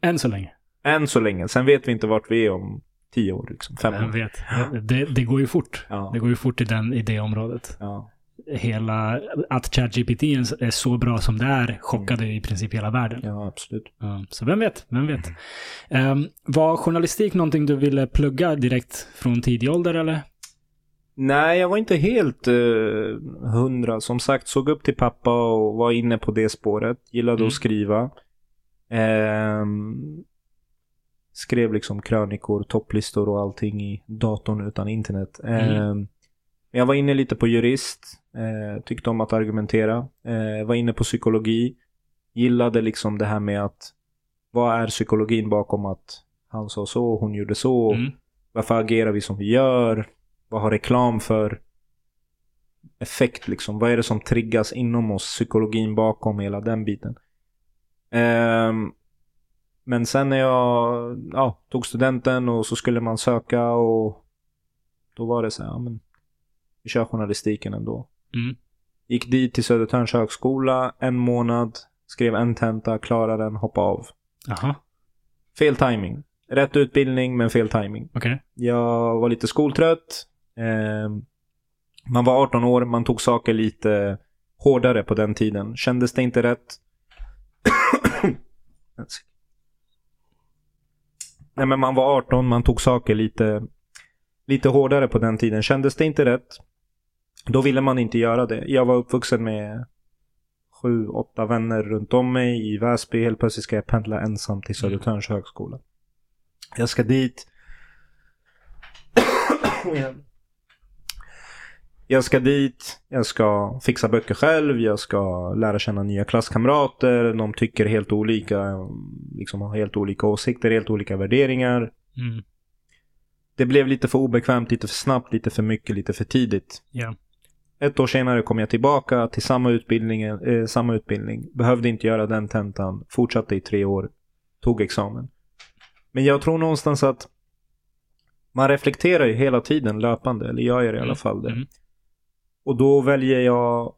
Än så länge. Än så länge. Sen vet vi inte vart vi är om tio år, liksom. fem Jag år. vet. Det, det går ju fort. Ja. Det går ju fort i, den, i det området. Ja. Hela, att ChatGPT är så bra som det är chockade i princip hela världen. ja, absolut. Ja, så vem vet, vem vet. Um, var journalistik någonting du ville plugga direkt från tidig ålder eller? Nej, jag var inte helt eh, hundra. Som sagt, såg upp till pappa och var inne på det spåret. Gillade Mm. att skriva. Ehm, skrev liksom krönikor, topplistor och allting i datorn utan internet. Mm. Ehm, jag var inne lite på jurist. Eh, tyckte om att argumentera. Eh, var inne på psykologi. Gillade liksom det här med att vad är psykologin bakom att han sa så, hon gjorde så. Mm. Varför agerar vi som vi gör? Vad har reklam för effekt liksom? Vad är det som triggas inom oss? Psykologin bakom hela den biten. Ehm, men sen när jag ja, tog studenten och så skulle man söka och då var det så här, ja men vi kör journalistiken ändå. Mm. Gick dit till Södertörns högskola, en månad, skrev en tenta, klarade den, hoppade av. Jaha, Fel timing. Rätt utbildning men fel timing. okej. Jag var lite skoltrött. Eh, man var 18 år, man tog saker lite hårdare på den tiden. Kändes det inte rätt? Nej men man var 18, man tog saker lite, lite hårdare på den tiden. Kändes det inte rätt? Då ville man inte göra det. Jag var uppvuxen med sju, åtta vänner runt om mig i Väsby. Helt plötsligt ska jag pendla ensam till Södertörns högskola. Jag ska dit. Jag ska dit, jag ska fixa böcker själv, jag ska lära känna nya klasskamrater. De tycker helt olika, liksom har helt olika åsikter, helt olika värderingar. Mm. Det blev lite för obekvämt, lite för snabbt, lite för mycket, lite för tidigt. Ja. Ett år senare kom jag tillbaka till samma utbildning, eh, samma utbildning. Behövde inte göra den tentan. Fortsatte i tre år. Tog examen. Men jag tror någonstans att man reflekterar ju hela tiden löpande. Eller jag gör i alla Mm, fall det. mm. Och då väljer jag...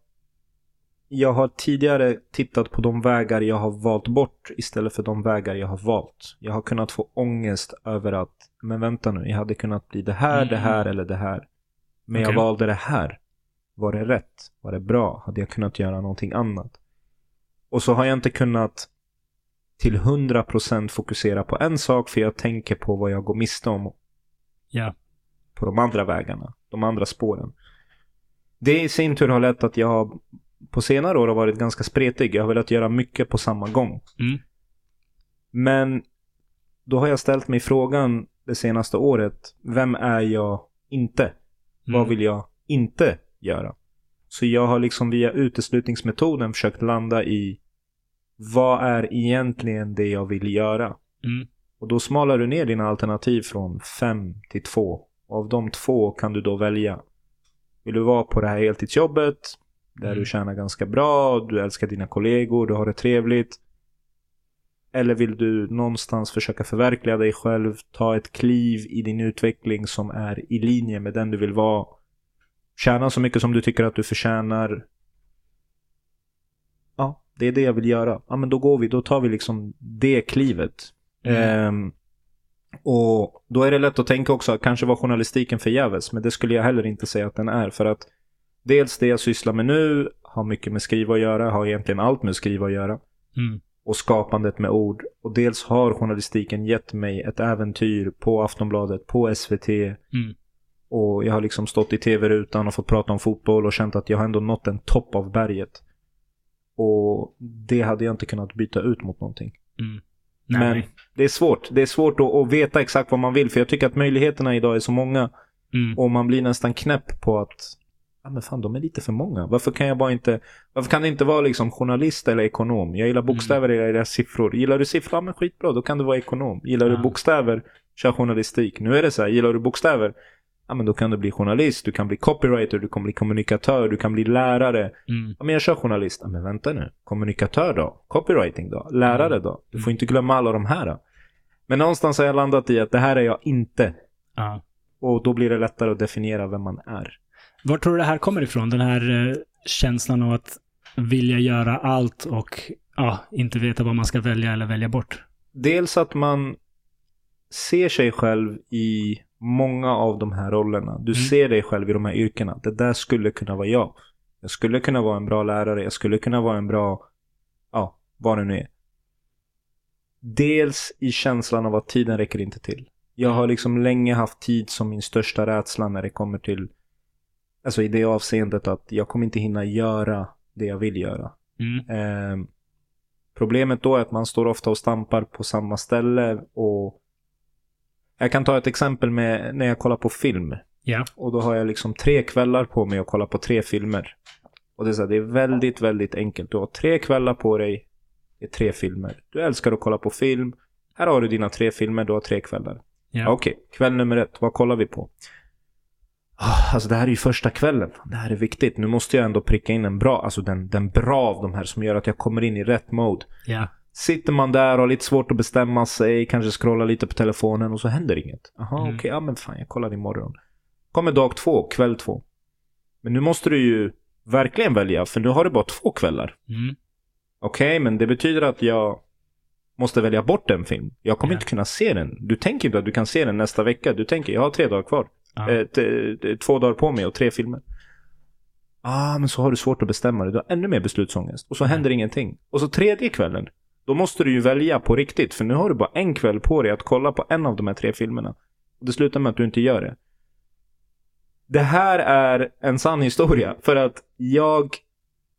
Jag har tidigare tittat på de vägar jag har valt bort istället för de vägar jag har valt. Jag har kunnat få ångest över att, men vänta nu, jag hade kunnat bli det här, det här eller det här. Men jag Okej. valde det här. Var det rätt? Var det bra? Hade jag kunnat göra någonting annat? Och så har jag inte kunnat till 100% fokusera på en sak för jag tänker på vad jag går miste om Ja. på de andra vägarna, de andra spåren. Det i sin tur har lett att jag har på senare år har varit ganska spretig. Jag har velat göra mycket på samma gång. Mm. Men då har jag ställt mig frågan det senaste året. Vem är jag inte? Vad Mm. vill jag inte göra? Så jag har liksom via uteslutningsmetoden försökt landa i vad är egentligen det jag vill göra? Mm. Och då smalar du ner dina alternativ från fem till två. Och av de två kan du då välja. Vill du vara på det här heltidsjobbet där Mm. du tjänar ganska bra, du älskar dina kollegor, du har det trevligt. Eller vill du någonstans försöka förverkliga dig själv, ta ett kliv i din utveckling som är i linje med den du vill vara. Tjäna så mycket som du tycker att du förtjänar. Ja, det är det jag vill göra. Ja, men då går vi, då tar vi liksom det klivet. Mm. Ehm, och då är det lätt att tänka också, kanske var journalistiken förgäves, men det skulle jag heller inte säga att den är. För att dels det jag sysslar med nu har mycket med skriva att göra, har egentligen allt med skriva att göra. Mm. Och skapandet med ord. Och dels har journalistiken gett mig ett äventyr på Aftonbladet, på SVT. Mm. Och jag har liksom stått i tv-rutan och fått prata om fotboll och känt att jag har ändå nått en topp av berget. Och det hade jag inte kunnat byta ut mot någonting. Mm. Men Nej. det är svårt. Det är svårt att, att veta exakt vad man vill. För jag tycker att möjligheterna idag är så många. Mm. Och man blir nästan knäpp på att Ja men fan de är lite för många. Varför kan jag bara inte Varför kan det inte vara liksom journalist eller ekonom? Jag gillar bokstäver, jag gillar siffror. Gillar du siffror? Ja men skitbra, då kan du vara ekonom. Gillar Ja. du bokstäver? Kör journalistik. Nu är det så här, gillar du bokstäver? Ja men då kan du bli journalist, du kan bli copywriter, du kan bli kommunikatör, du kan bli lärare. Mm. Ja men jag kör journalist. Ja men vänta nu. Kommunikatör då? Copywriting då? Lärare då? Du får inte glömma alla de här. Då. Men någonstans har jag landat i att det här är jag inte. Ja. Och då blir det lättare att definiera vem man är. Var tror du det här kommer ifrån? Den här eh, känslan av att vilja göra allt och ja, inte veta vad man ska välja eller välja bort. Dels att man ser sig själv i många av de här rollerna. Du Mm. ser dig själv i de här yrkena. Det där skulle kunna vara jag. Jag skulle kunna vara en bra lärare. Jag skulle kunna vara en bra, ja, vad det nu är. Dels i känslan av att tiden räcker inte till. Jag har liksom länge haft tid som min största rädsla när det kommer till, alltså i det avseendet att jag kommer inte hinna göra det jag vill göra. Mm. Eh, problemet då är att man står ofta och stampar på samma ställe och jag kan ta ett exempel med när jag kollar på film. Ja. Och då har jag liksom tre kvällar på mig att kolla på tre filmer. Och det är, så här, det är väldigt, väldigt enkelt. Du har tre kvällar på dig. Det är tre filmer. Du älskar att kolla på film. Här har du dina tre filmer, du har tre kvällar. Ja. Okej, kväll nummer ett. Vad kollar vi på? Ah, Alltså det här är ju första kvällen. Det här är viktigt. Nu måste jag ändå pricka in en bra, alltså den, den bra av de här som gör att jag kommer in i rätt mode. Ja. Sitter man där och har lite svårt att bestämma sig, kanske scrollar lite på telefonen och så händer inget. Jaha, Mm. okej, ja men fan jag kollar imorgon. Kommer dag två, kväll två. Men nu måste du ju verkligen välja, för nu har du bara två kvällar. Mm. Okej, men det betyder att jag måste välja bort en film. Jag kommer Ja. inte kunna se den. Du tänker inte att du kan se den nästa vecka. Du tänker, jag har tre dagar kvar. Ja. Eh, två dagar på mig och tre filmer. Ah, men så har du svårt att bestämma dig. Du har ännu mer beslutsångest. Och så händer ingenting. Och så tredje kvällen. Då måste du ju välja på riktigt. För nu har du bara en kväll på dig att kolla på en av de här tre filmerna. Och det slutar med att du inte gör det. Det här är en sann historia. För att jag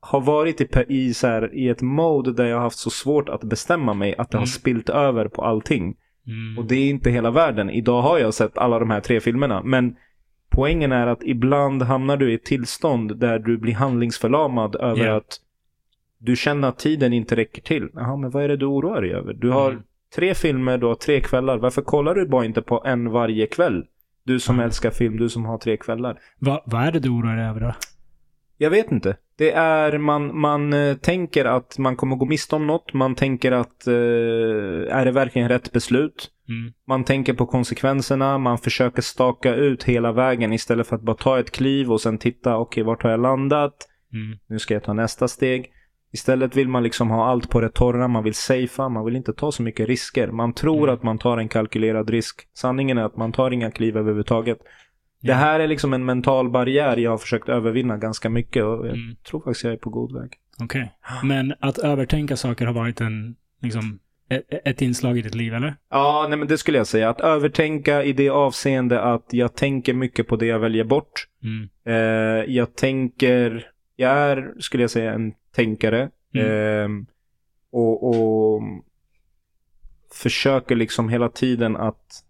har varit i, i, så här, i ett mode där jag har haft så svårt att bestämma mig att det har Mm. spilt över på allting. Mm. Och det är inte hela världen. Idag har jag sett alla de här tre filmerna. Men poängen är att ibland hamnar du i ett tillstånd där du blir handlingsförlamad över Ja. att du känner att tiden inte räcker till. Jaha, men vad är det du oroar dig över? Du har Mm. tre filmer, du har tre kvällar. Varför kollar du bara inte på en varje kväll? Du som Mm. älskar film, du som har tre kvällar. Va, vad är det du oroar dig över då? Jag vet inte. Det är, man, man eh, tänker att man kommer gå miste om något. Man tänker att, eh, är det verkligen rätt beslut? Mm. Man tänker på konsekvenserna, man försöker staka ut hela vägen istället för att bara ta ett kliv och sen titta, okej vart har jag landat? Mm. Nu ska jag ta nästa steg. Istället vill man liksom ha allt på det torra, man vill safea, man vill inte ta så mycket risker. Man tror Mm. att man tar en kalkylerad risk. Sanningen är att man tar inga kliv överhuvudtaget. Det Ja. här är liksom en mental barriär jag har försökt övervinna ganska mycket och jag Mm. tror faktiskt jag är på god väg. Okej. Men att övertänka saker har varit en, liksom, ett, ett inslag i ditt liv, eller? Ja, nej men det skulle jag säga. Att övertänka i det avseende att jag tänker mycket på det jag väljer bort. Mm. Eh, jag tänker, jag är, skulle jag säga, en tänkare. Mm. Eh, och, och försöker liksom hela tiden att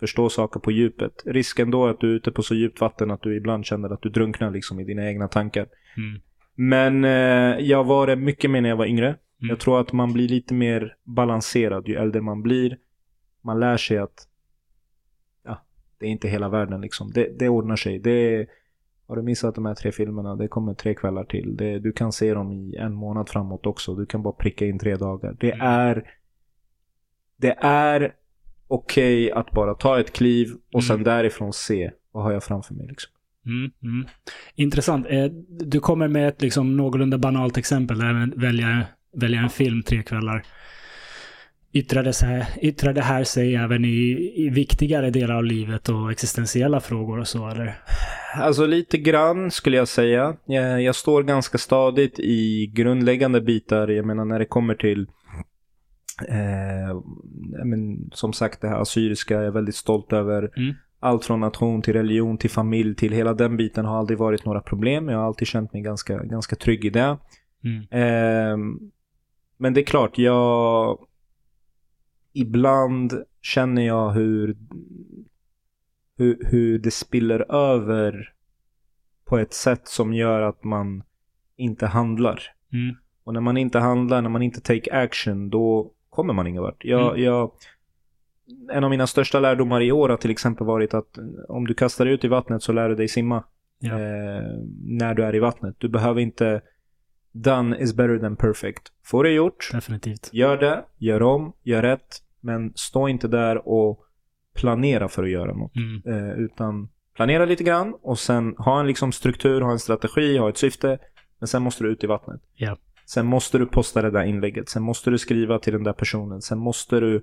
förstå saker på djupet. Risken då är att du är ute på så djupt vatten att du ibland känner att du drunknar liksom i dina egna tankar. Mm. Men eh, jag var det mycket mer när jag var yngre. Mm. Jag tror att man blir lite mer balanserad ju äldre man blir. Man lär sig att ja, det är inte hela världen liksom. Det, det ordnar sig. Det, har du missat de här tre filmerna, det kommer tre kvällar till. Det, du kan se dem i en månad framåt också. Du kan bara pricka in tre dagar. Det Mm. är det är okej att bara ta ett kliv och sen Mm. därifrån se vad har jag framför mig. Liksom. Mm, mm. Intressant. Eh, Du kommer med ett liksom någorlunda banalt exempel. Där man väljer, väljer en film tre kvällar. Yttrar det, så här, sig även i, i viktigare delar av livet och existentiella frågor och så, eller? Alltså lite grann skulle jag säga. Jag, jag står ganska stadigt i grundläggande bitar. Jag menar när det kommer till eh, men, som sagt det här assyriska jag är väldigt stolt över. Mm. Allt från nation till religion till familj till hela den biten har aldrig varit några problem. Jag har alltid känt mig ganska, ganska trygg i det. Mm. Ehm, men det är klart, jag... Ibland känner jag hur, hur, hur det spiller över på ett sätt som gör att man inte handlar. Mm. Och när man inte handlar, när man inte take action, då kommer man ingen vart. Jag, Mm. jag, en av mina största lärdomar i år har till exempel varit att om du kastar dig ut i vattnet så lär du dig simma. Ja. Eh, när du är i vattnet. Du behöver inte done is better than perfect. Få det gjort, Definitivt. gör det, gör om, gör rätt. Men stå inte där och planera för att göra något. Mm. Eh, utan planera lite grann och sen ha en liksom struktur, ha en strategi, ha ett syfte. Men sen måste du ut i vattnet. Ja. Sen måste du posta det där inlägget. Sen måste du skriva till den där personen. Sen måste du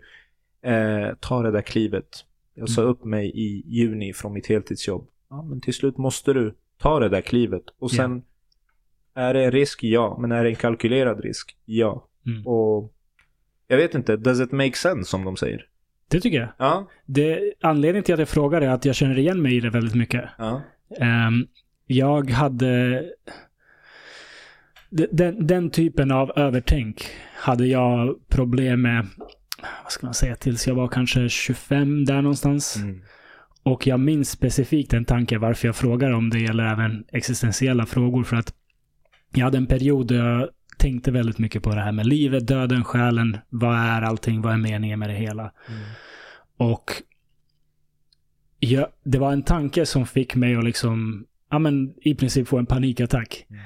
eh, ta det där klivet. Jag sa Mm. upp mig i juni från mitt heltidsjobb. Ja, men till slut måste du ta det där klivet. Och sen är det en risk? Ja. Men är det en kalkylerad risk? Ja. Mm. Och jag vet inte, does it make sense som de säger? Det tycker jag. Ja. Det, anledningen till att jag frågar är att jag känner igen mig i det väldigt mycket. Ja. Ehm, jag hade... de- Den, den typen av övertänk hade jag problem med, vad ska man säga, tills jag var kanske 25 där någonstans. Mm. Och jag minns specifikt en tanke varför jag frågar om det gäller även existentiella frågor. För att jag hade en period där jag tänkte väldigt mycket på det här med livet, döden, själen. Vad är allting? Vad är meningen med det hela? Mm. Och jag, det var en tanke som fick mig att liksom, ja men i princip få en panikattack. Mm.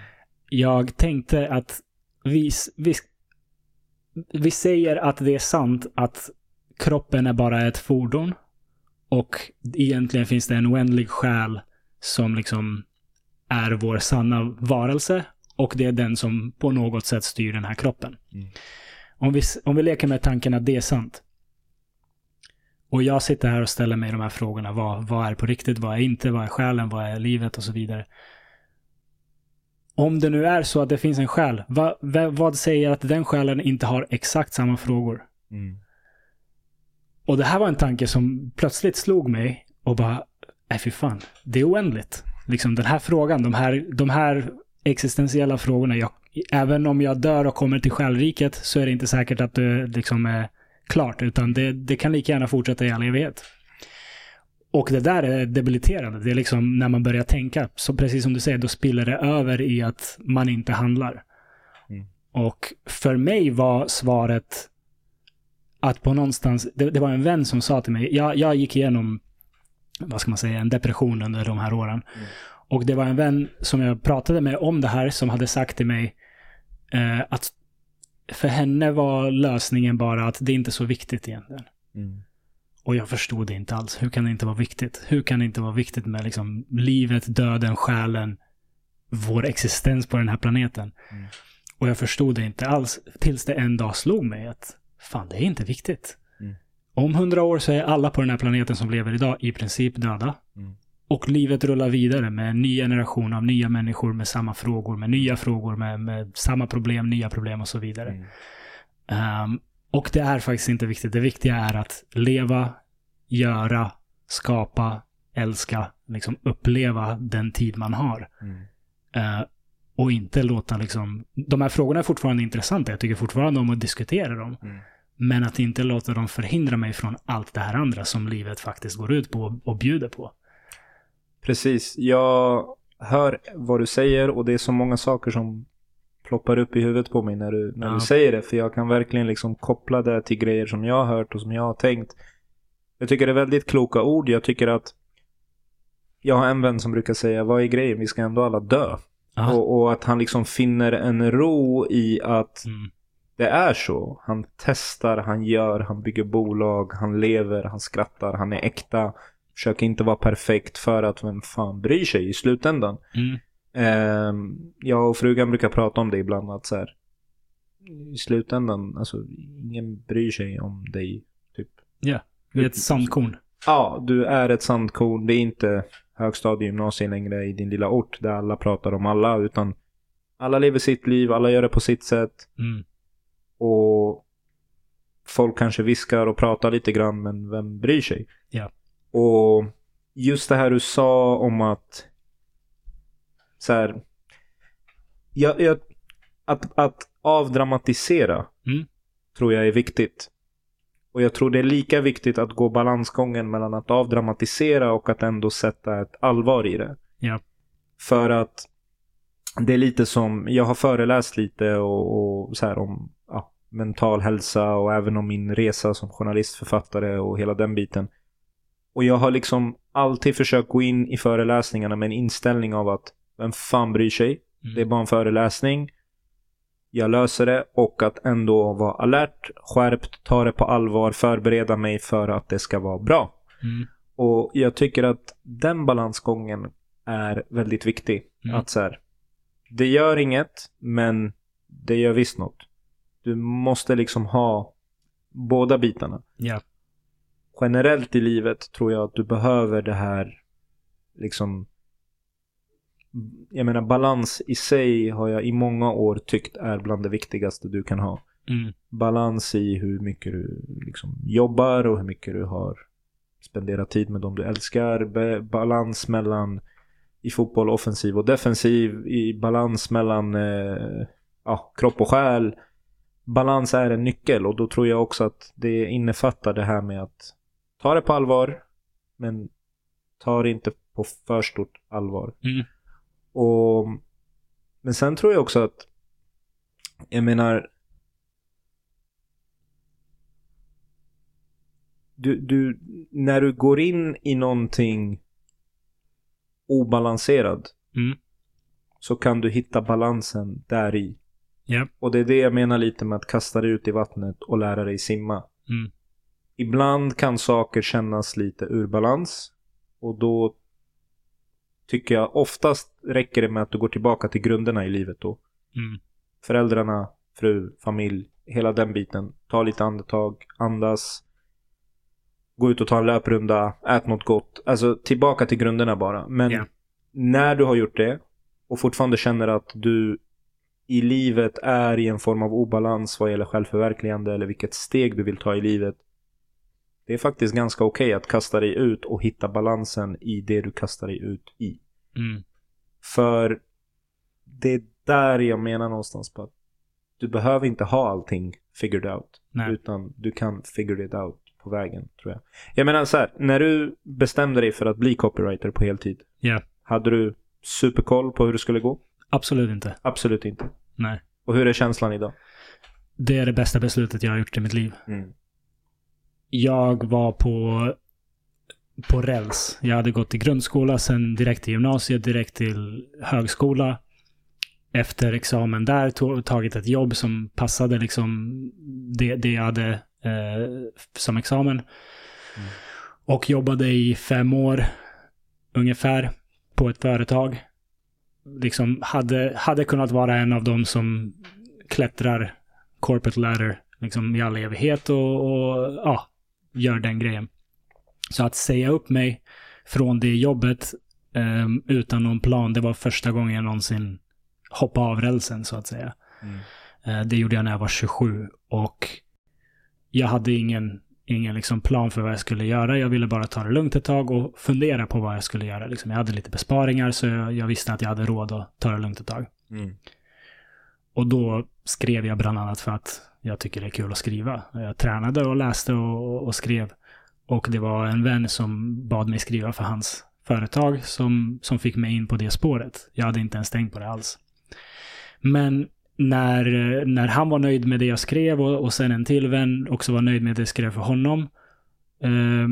Jag tänkte att vi, vi, vi säger att det är sant att kroppen är bara ett fordon. Och egentligen finns det en oändlig själ som liksom är vår sanna varelse. Och det är den som på något sätt styr den här kroppen. Mm. Om, vi, om vi leker med tanken att det är sant. Och jag sitter här och ställer mig de här frågorna. Vad, vad är på riktigt? Vad är inte? Vad är själen? Vad är livet? Och så vidare. Om det nu är så att det finns en själ, vad, vad, vad säger att den själen inte har exakt samma frågor? Mm. Och det här var en tanke som plötsligt slog mig och bara, nej fy fan, det är oändligt. Liksom den här frågan, de här, de här existentiella frågorna, jag, även om jag dör och kommer till själriket så är det inte säkert att det liksom är klart, utan det, det kan lika gärna fortsätta i all evighet. Och det där är debiliterande. Det är liksom när man börjar tänka, så precis som du säger, då spiller det över i att man inte handlar. Mm. Och för mig var svaret att på någonstans, det, det var en vän som sa till mig, jag, jag gick igenom, vad ska man säga, en depression under de här åren. Mm. Och det var en vän som jag pratade med om det här som hade sagt till mig eh, att för henne var lösningen bara att det inte är så viktigt egentligen. Mm. Och jag förstod det inte alls. Hur kan det inte vara viktigt? Hur kan det inte vara viktigt med liksom livet, döden, själen, vår existens på den här planeten? Mm. Och jag förstod det inte alls tills det en dag slog mig att fan, det är inte viktigt. Mm. Om hundra år så är alla på den här planeten som lever idag i princip döda. Mm. Och livet rullar vidare med en ny generation av nya människor med samma frågor, med nya frågor, med, med samma problem, nya problem och så vidare. Mm. Ehm, och det är faktiskt inte viktigt. Det viktiga är att leva, göra, skapa, älska, liksom uppleva den tid man har. Mm. Eh, och inte låta liksom... De här frågorna är fortfarande intressanta. Jag tycker fortfarande om att diskutera dem. Mm. Men att inte låta dem förhindra mig från allt det här andra som livet faktiskt går ut på och bjuder på. Precis. Jag hör vad du säger och det är så många saker som ploppar upp i huvudet på mig när du, när Ja. du säger det. För jag kan verkligen liksom koppla det till grejer som jag har hört och som jag har tänkt. Jag tycker det är väldigt kloka ord. Jag tycker att jag har en vän som brukar säga, vad är grejen? Vi ska ändå alla dö. Och, och att han liksom finner en ro i att Mm. det är så. Han testar, han gör, han bygger bolag, han lever, han skrattar, han är äkta. Försöker inte vara perfekt för att vem fan bryr sig i slutändan. Mm. Ehm, jag och frugan brukar prata om det ibland att så här, i slutändan, alltså ingen bryr sig om dig. Typ. Vi är ett sandkorn. Ja, du är ett sandkorn. Det är inte högstadiegymnasium längre i din lilla ort där alla pratar om alla, utan alla lever sitt liv, alla gör det på sitt sätt. Mm. Och folk kanske viskar och pratar lite grann, men vem bryr sig? Ja. Och just det här du sa om att så här, jag, jag, att, att avdramatisera Mm. tror jag är viktigt. Och jag tror det är lika viktigt att gå balansgången mellan att avdramatisera och att ändå sätta ett allvar i det. Ja. För att det är lite som, jag har föreläst lite och, och så här om ja, mental hälsa och även om min resa som journalistförfattare och hela den biten. Och jag har liksom alltid försökt gå in i föreläsningarna med en inställning av att vem fan bryr sig? Mm. Det är bara en föreläsning. Jag löser det och att ändå vara alert, skärpt, ta det på allvar, förbereda mig för att det ska vara bra. Mm. Och jag tycker att den balansgången är väldigt viktig. Mm. Att så här, det gör inget, men det gör visst något. Du måste liksom ha båda bitarna. Ja. Generellt i livet tror jag att du behöver det här liksom jag menar balans i sig har jag i många år tyckt är bland det viktigaste du kan ha. Mm. Balans i hur mycket du liksom jobbar och hur mycket du har spenderat tid med dem du älskar. Balans mellan i fotboll offensiv och defensiv. I balans mellan eh, ja, kropp och själ. Balans är en nyckel och då tror jag också att det innefattar det här med att ta det på allvar men ta det inte på för stort allvar. Mm. Och, men sen tror jag också att jag menar du, du, när du går in i någonting obalanserad Mm. så kan du hitta balansen där i. Ja. Och det är det jag menar lite med att kasta dig ut i vattnet och lära dig simma. Mm. Ibland kan saker kännas lite ur balans och då tycker jag oftast räcker det med att du går tillbaka till grunderna i livet då. Mm. Föräldrarna, fru, familj, hela den biten. Ta lite andetag, andas. Gå ut och ta en löprunda, ät något gott. Alltså tillbaka till grunderna bara. Men Ja. när du har gjort det och fortfarande känner att du i livet är i en form av obalans vad gäller självförverkligande eller vilket steg du vill ta i livet. Det är faktiskt ganska okej att kasta dig ut och hitta balansen i det du kastar dig ut i. Mm. För det är där jag menar någonstans på att du behöver inte ha allting figured out. Nej. Utan du kan figure it out på vägen, tror jag. Jag menar så här, när du bestämde dig för att bli copywriter på heltid. Ja. Hade du superkoll på hur det skulle gå? Absolut inte. Absolut inte. Nej. Och hur är känslan idag? Det är det bästa beslutet jag har gjort i mitt liv. Mm. Jag var på, på räls. Jag hade gått i grundskola, sen direkt till gymnasiet, direkt till högskola. Efter examen där tog, tagit ett jobb som passade liksom det, det jag hade eh, som examen. Och jobbade i fem år ungefär på ett företag. Liksom hade, hade kunnat vara en av dem som klättrar corporate ladder liksom i all evighet och, och ja, gör den grejen. Så att säga upp mig från det jobbet ehm, utan någon plan, det var första gången jag någonsin hoppade av rälsen så att säga. Mm. Eh, det gjorde jag när jag var 27 och jag hade ingen, ingen liksom plan för vad jag skulle göra. Jag ville bara ta det lugnt ett tag och fundera på vad jag skulle göra. Liksom, jag hade lite besparingar så jag, jag visste att jag hade råd att ta det lugnt ett tag. Mm. Och då skrev jag bland annat för att jag tycker det är kul att skriva. Jag tränade och läste och, och skrev. Och det var en vän som bad mig skriva för hans företag som, som fick mig in på det spåret. Jag hade inte ens tänkt på det alls. Men när, när han var nöjd med det jag skrev och, och sen en till vän också var nöjd med det jag skrev för honom. Eh,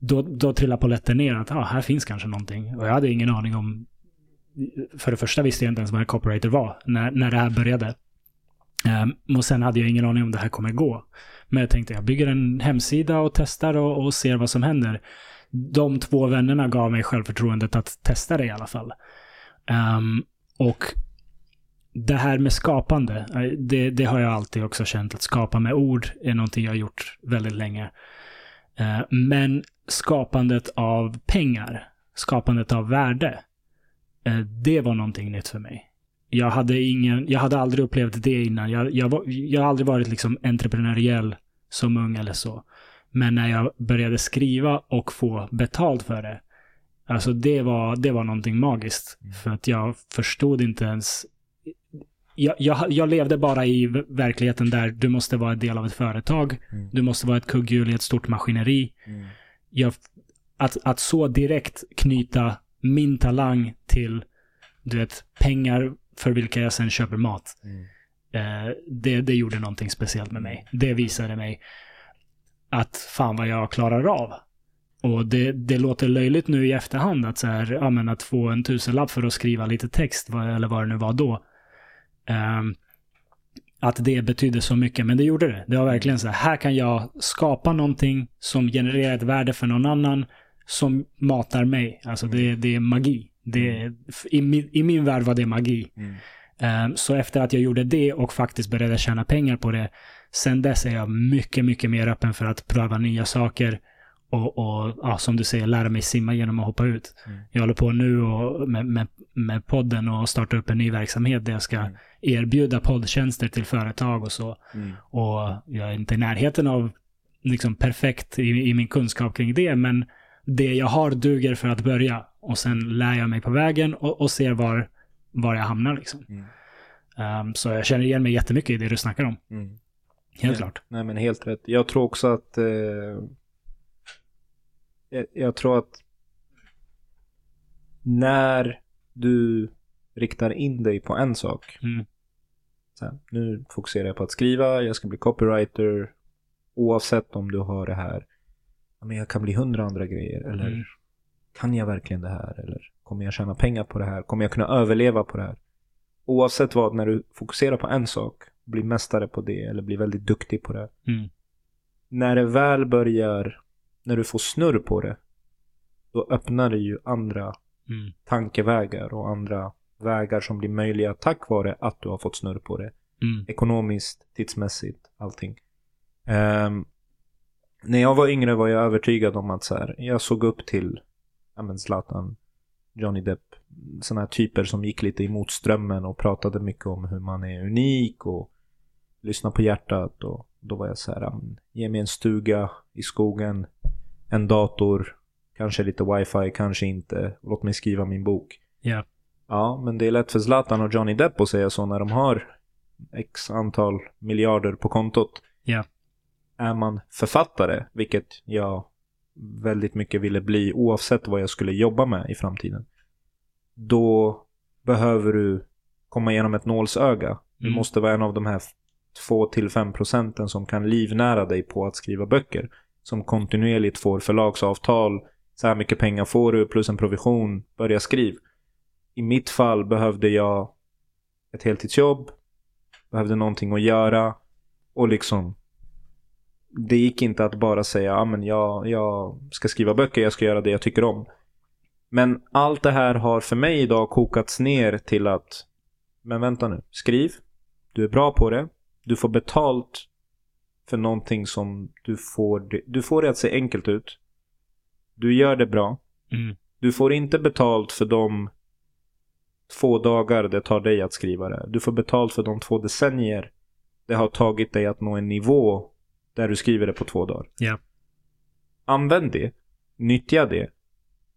då, då trillade polletten ner att ah, här finns kanske någonting. Och jag hade ingen aning om... För det första visste jag inte ens vad en copywriter var när, när det här började. Um, och sen hade jag ingen aning om det här kommer gå. Men jag tänkte jag bygger en hemsida och testar och, och ser vad som händer. De två vännerna gav mig självförtroendet att testa det i alla fall. Um, och det här med skapande, eh, det, det, har jag alltid också känt att skapa med ord är någonting jag har gjort väldigt länge. Uh, men skapandet av pengar, skapandet av värde, uh, det var någonting nytt för mig jag hade ingen, jag hade aldrig upplevt det innan. Jag, jag, jag har aldrig varit liksom entreprenöriell som ung eller så. Men när jag började skriva och få betalt för det. Alltså det var, det var någonting magiskt. Mm. För att jag förstod inte ens. Jag, jag, jag, levde bara i verkligheten där du måste vara en del av ett företag. Mm. Du måste vara ett kugghjul i ett stort maskineri. Mm. Jag, att, att så direkt knyta min talang till du vet, pengar för vilka jag sen köper mat. Mm. Eh, det, det gjorde någonting speciellt med mig. Det visade mig att fan vad jag klarar av. Och det, det låter löjligt nu i efterhand att, så här, ja, men att få en tusenlapp för att skriva lite text, eller vad det nu var då. Um, att det betydde så mycket, men det gjorde det. Det var verkligen så här, här kan jag skapa någonting som genererar ett värde för någon annan som matar mig. Alltså det, det är magi. Det, mm. i, min, I min värld var det magi. Mm. Um, så efter att jag gjorde det och faktiskt började tjäna pengar på det, sen dess är jag mycket, mycket mer öppen för att pröva nya saker. Och, och ja, som du säger, lära mig simma genom att hoppa ut. Mm. Jag håller på nu och med, med, med podden och starta upp en ny verksamhet där jag ska mm. erbjuda poddtjänster till företag och så. Mm. Och jag är inte i närheten av liksom perfekt i, i min kunskap kring det, men det jag har duger för att börja. Och sen lär jag mig på vägen och, och ser var, var jag hamnar. Liksom. Mm. Um, så jag känner igen mig jättemycket i det du snackar om. Mm. Helt nej, klart. Nej, men helt rätt. Jag tror också att... Eh, jag, jag, tror att när du riktar in dig på en sak. Mm. Här, nu fokuserar jag på att skriva, jag ska bli copywriter. Oavsett om du har det här men jag kan bli hundra andra grejer. Eller mm. Kan jag verkligen det här? Eller kommer jag tjäna pengar på det här? Kommer jag kunna överleva på det här? Oavsett vad, när du fokuserar på en sak, blir mästare på det eller blir väldigt duktig på det. Mm. När det väl börjar, när du får snurr på det, då öppnar det ju andra mm. tankevägar och andra vägar som blir möjliga tack vare att du har fått snurr på det. Mm. Ekonomiskt, tidsmässigt, allting. Um, när jag var yngre var jag övertygad om att så här, jag såg upp till ja, men Zlatan, Johnny Depp, sådana här typer som gick lite emot strömmen och pratade mycket om hur man är unik och lyssna på hjärtat och då var jag så här, ge mig en stuga i skogen, en dator, kanske lite wifi, kanske inte, låt mig skriva min bok. Ja. Yeah. Ja, men det är lätt för Zlatan och Johnny Depp att säga så när de har x antal miljarder på kontot. Yeah är man författare, vilket jag väldigt mycket ville bli oavsett vad jag skulle jobba med i framtiden. Då behöver du komma igenom ett nålsöga. Du mm. måste vara en av de här 2-5 procenten som kan livnära dig på att skriva böcker. Som kontinuerligt får förlagsavtal. Så här mycket pengar får du plus en provision. Börja skriv. I mitt fall behövde jag ett heltidsjobb. Behövde någonting att göra. Och liksom det gick inte att bara säga men jag, jag ska skriva böcker, jag ska göra det jag tycker om. Men allt det här har för mig idag kokats ner till att men vänta nu, skriv. Du är bra på det. Du får betalt för någonting som du får. Du får det att se enkelt ut. Du gör det bra. Mm. Du får inte betalt för de två dagar det tar dig att skriva det. Du får betalt för de två decennier det har tagit dig att nå en nivå där du skriver det på två dagar. Ja. Använd det. Nyttja det.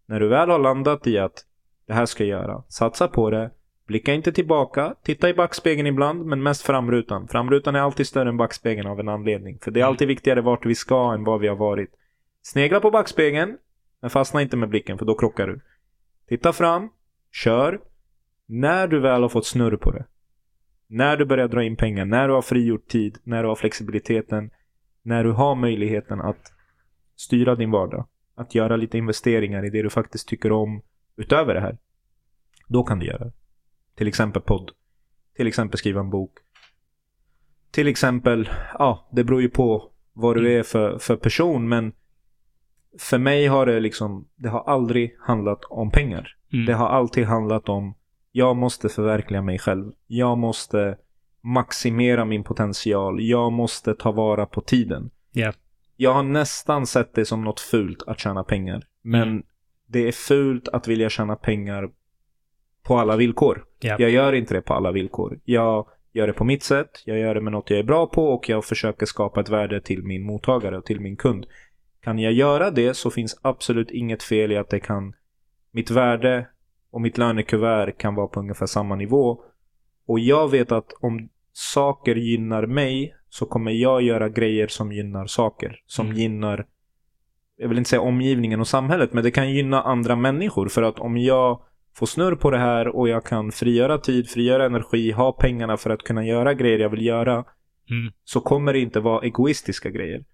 När du väl har landat i att det här ska jag göra. Satsa på det. Blicka inte tillbaka, titta i backspegeln ibland, men mest framrutan. Framrutan är alltid större än backspegeln av en anledning. För det är Mm. alltid viktigare vart vi ska än var vi har varit. Snegla på backspegeln, men fastna inte med blicken för då krockar du. Titta fram, kör. När du väl har fått snurr på det. När du börjar dra in pengar, när du har frigjort tid, när du har flexibiliteten. När du har möjligheten att styra din vardag. Att göra lite investeringar i det du faktiskt tycker om utöver det här. Då kan du göra det. Till exempel podd. Till exempel skriva en bok. Till exempel, ja, det beror ju på vad du Mm. är för, för person men för mig har det liksom, det har aldrig handlat om pengar. Mm. Det har alltid handlat om, jag måste förverkliga mig själv. Jag måste maximera min potential. Jag måste ta vara på tiden. Ja. Jag har nästan sett det som något fult att tjäna pengar. Men Mm. det är fult att vilja tjäna pengar på alla villkor. Ja. Jag gör inte det på alla villkor. Jag gör det på mitt sätt, jag gör det med något jag är bra på och jag försöker skapa ett värde till min mottagare och till min kund. Kan jag göra det så finns absolut inget fel i att det kan mitt värde och mitt lönekuvert kan vara på ungefär samma nivå. Och jag vet att om saker gynnar mig så kommer jag göra grejer som gynnar saker. Som Mm. gynnar, jag vill inte säga omgivningen och samhället, men det kan gynna andra människor. För att om jag får snurr på det här och jag kan frigöra tid, frigöra energi, ha pengarna för att kunna göra grejer jag vill göra. Mm. Så kommer det inte vara egoistiska grejer.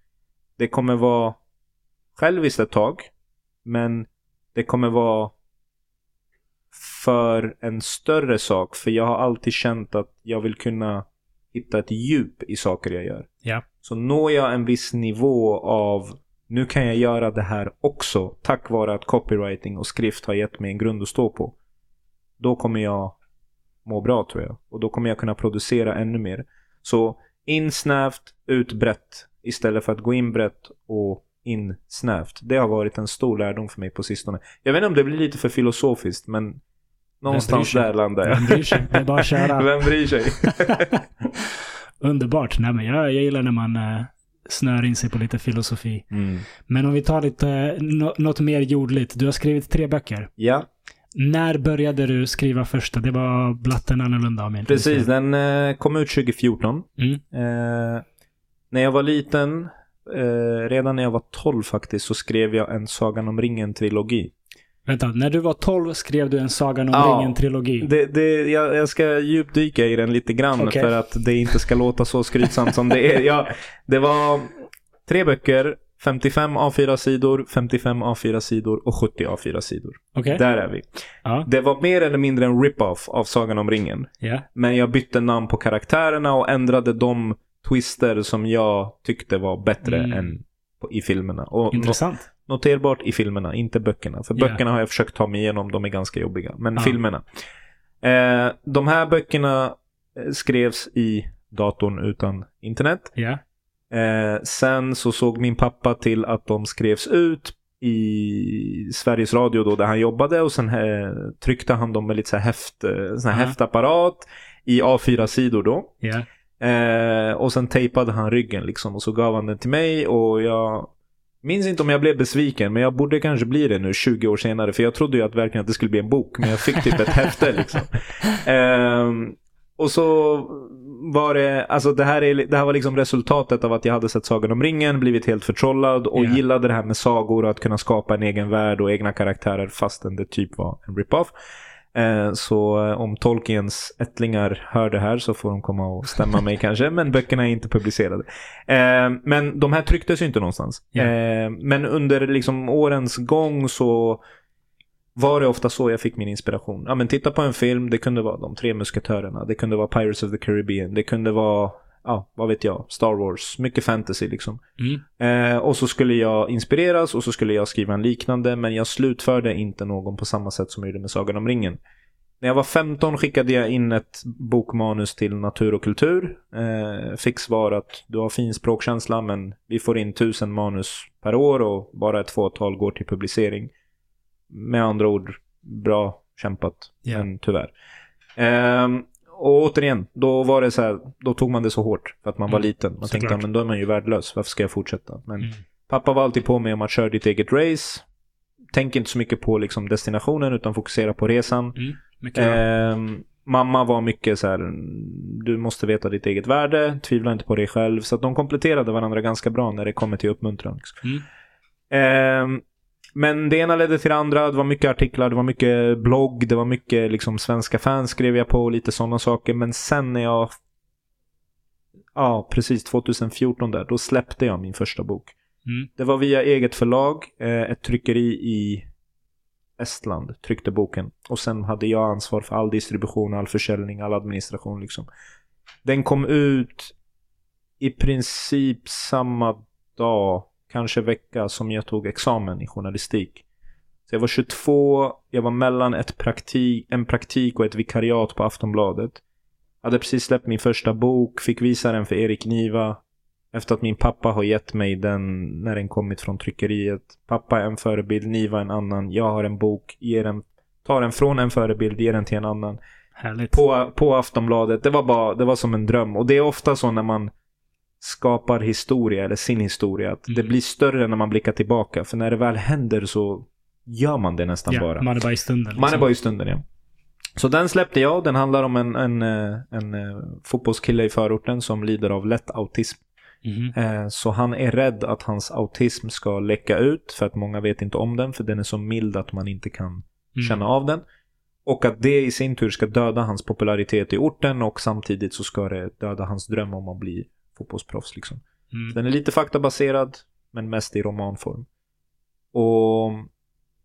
Det kommer vara själviskt ett tag. Men det kommer vara för en större sak. För jag har alltid känt att jag vill kunna hitta ett djup i saker jag gör. Ja. Så når jag en viss nivå av nu kan jag göra det här också tack vare att copywriting och skrift har gett mig en grund att stå på. Då kommer jag må bra tror jag. Och då kommer jag kunna producera ännu mer. Så in snävt, ut brett. Istället för att gå in brett och in snävt. Det har varit en stor lärdom för mig på sistone. Jag vet inte om det blir lite för filosofiskt men någonstans där landar jag. Vem bryr sig? Det är bara att köra. Vem bryr sig? Underbart. Nej, men jag, jag gillar när man uh, snör in sig på lite filosofi. Mm. Men om vi tar lite, nå- något mer jordligt. Du har skrivit tre böcker. Ja, När började du skriva första? Det var Blatten annorlunda om precis. Den eh, kom ut 2014. Mm. Eh, när jag var liten, eh, redan när jag var 12 faktiskt, så skrev jag en Sagan om ringen-trilogi. Vänta, när du var 12 skrev du en Sagan om Ja, ringen-trilogi. Det, det, jag, jag ska djupdyka i den lite grann Okej. för att det inte ska låta så skrytsamt som det är. Jag, det var tre böcker, 55 A4-sidor, 55 A4-sidor och 70 A4-sidor. Okej? Där är vi. Ja. Det var mer eller mindre en rip-off av Sagan om ringen. ja. Men jag bytte namn på karaktärerna och ändrade de twister som jag tyckte var bättre Mm. än i filmerna. Och Intressant. No- noterbart i filmerna, inte böckerna. För Ja. böckerna har jag försökt ta mig igenom, de är ganska jobbiga. Men Ja. filmerna. Eh, de här böckerna eh, skrevs i datorn utan internet. Ja. Eh, sen så såg min pappa till att de skrevs ut i Sveriges Radio då där han jobbade och sen eh, tryckte han dem med lite så här häft, eh, sån här Ja. häftapparat i A4-sidor då. Ja. Eh, och sen tejpade han ryggen liksom och så gav han den till mig och jag minns inte om jag blev besviken men jag borde kanske bli det nu 20 år senare för jag trodde ju att verkligen att det skulle bli en bok men jag fick typ ett häfte liksom. Ehm, och så var det, alltså det här, är, det här var liksom resultatet av att jag hade sett Sagan om ringen, blivit helt förtrollad och Ja. gillade det här med sagor och att kunna skapa en egen värld och egna karaktärer fastän det typ var en rip-off. Eh, Så eh, om Tolkiens ättlingar hör det här så får de komma och stämma mig kanske. Men böckerna är inte publicerade. Eh, Men de här trycktes ju inte någonstans. Eh, Men under liksom årens gång så var det ofta så jag fick min inspiration. Ja men titta på en film, det kunde vara De tre musketörerna, det kunde vara Pirates of the Caribbean, det kunde vara, ja vad vet jag, Star Wars, mycket fantasy liksom. Mm. Eh, och så skulle jag inspireras och så skulle jag skriva en liknande men jag slutförde inte någon på samma sätt som jag gjorde med Sagan om ringen. När jag var 15 skickade jag in ett bokmanus till Natur och kultur. Eh, fick svar att du har fin språkkänsla men vi får in tusen manus per år och bara ett fåtal går till publicering. Med andra ord, bra kämpat, Ja. men tyvärr. Ehm, och återigen, då var det så här, då tog man det så hårt för att man var Mm, liten. Man tänkte, såklart. ja, men då är man ju värdelös, varför ska jag fortsätta? Men Mm. pappa var alltid på mig om att köra ditt eget race. Tänk inte så mycket på liksom destinationen utan fokusera på resan. Mm. Ehm, mamma var mycket så här, du måste veta ditt eget värde, tvivla inte på dig själv. Så att de kompletterade varandra ganska bra när det kommer till uppmuntran. Liksom. Mm. Ehm, men det ena ledde till det andra. Det var mycket artiklar, det var mycket blogg, det var mycket liksom svenska fans skrev jag på och lite sådana saker. Men sen när jag... Ja, precis 2014 där, då släppte jag min första bok. Mm. Det var via eget förlag, eh, ett tryckeri i Estland tryckte boken. Och sen hade jag ansvar för all distribution, all försäljning, all administration liksom. Den kom ut i princip samma dag, kanske vecka, som jag tog examen i journalistik. Så jag var 22, jag var mellan ett praktik, en praktik och ett vikariat på Aftonbladet. Jag hade precis släppt min första bok, fick visa den för Erik Niva. Efter att min pappa har gett mig den när den kommit från tryckeriet. Pappa är en förebild, Niva en annan. Jag har en bok, ger den, tar den från en förebild, ger den till en annan. Härligt. På, på Aftonbladet. Det var bara, det var som en dröm. Och det är ofta så när man skapar historia, eller sin historia, att det Mm. blir större när man blickar tillbaka. För när det väl händer så gör man det nästan ja, bara. Man är bara i stunden. Man är liksom. bara i stunden, ja. Så den släppte jag. Den handlar om en, en, eh, en, eh, fotbollskille i förorten som lider av lätt autism. Eh, Så han är rädd att hans autism ska läcka ut för att många vet inte om den för den är så mild att man inte kan Mm. känna av den. Och att det i sin tur ska döda hans popularitet i orten och samtidigt så ska det döda hans dröm om att bli fotbollsproffs. Liksom. Mm. Den är lite faktabaserad men mest i romanform. Och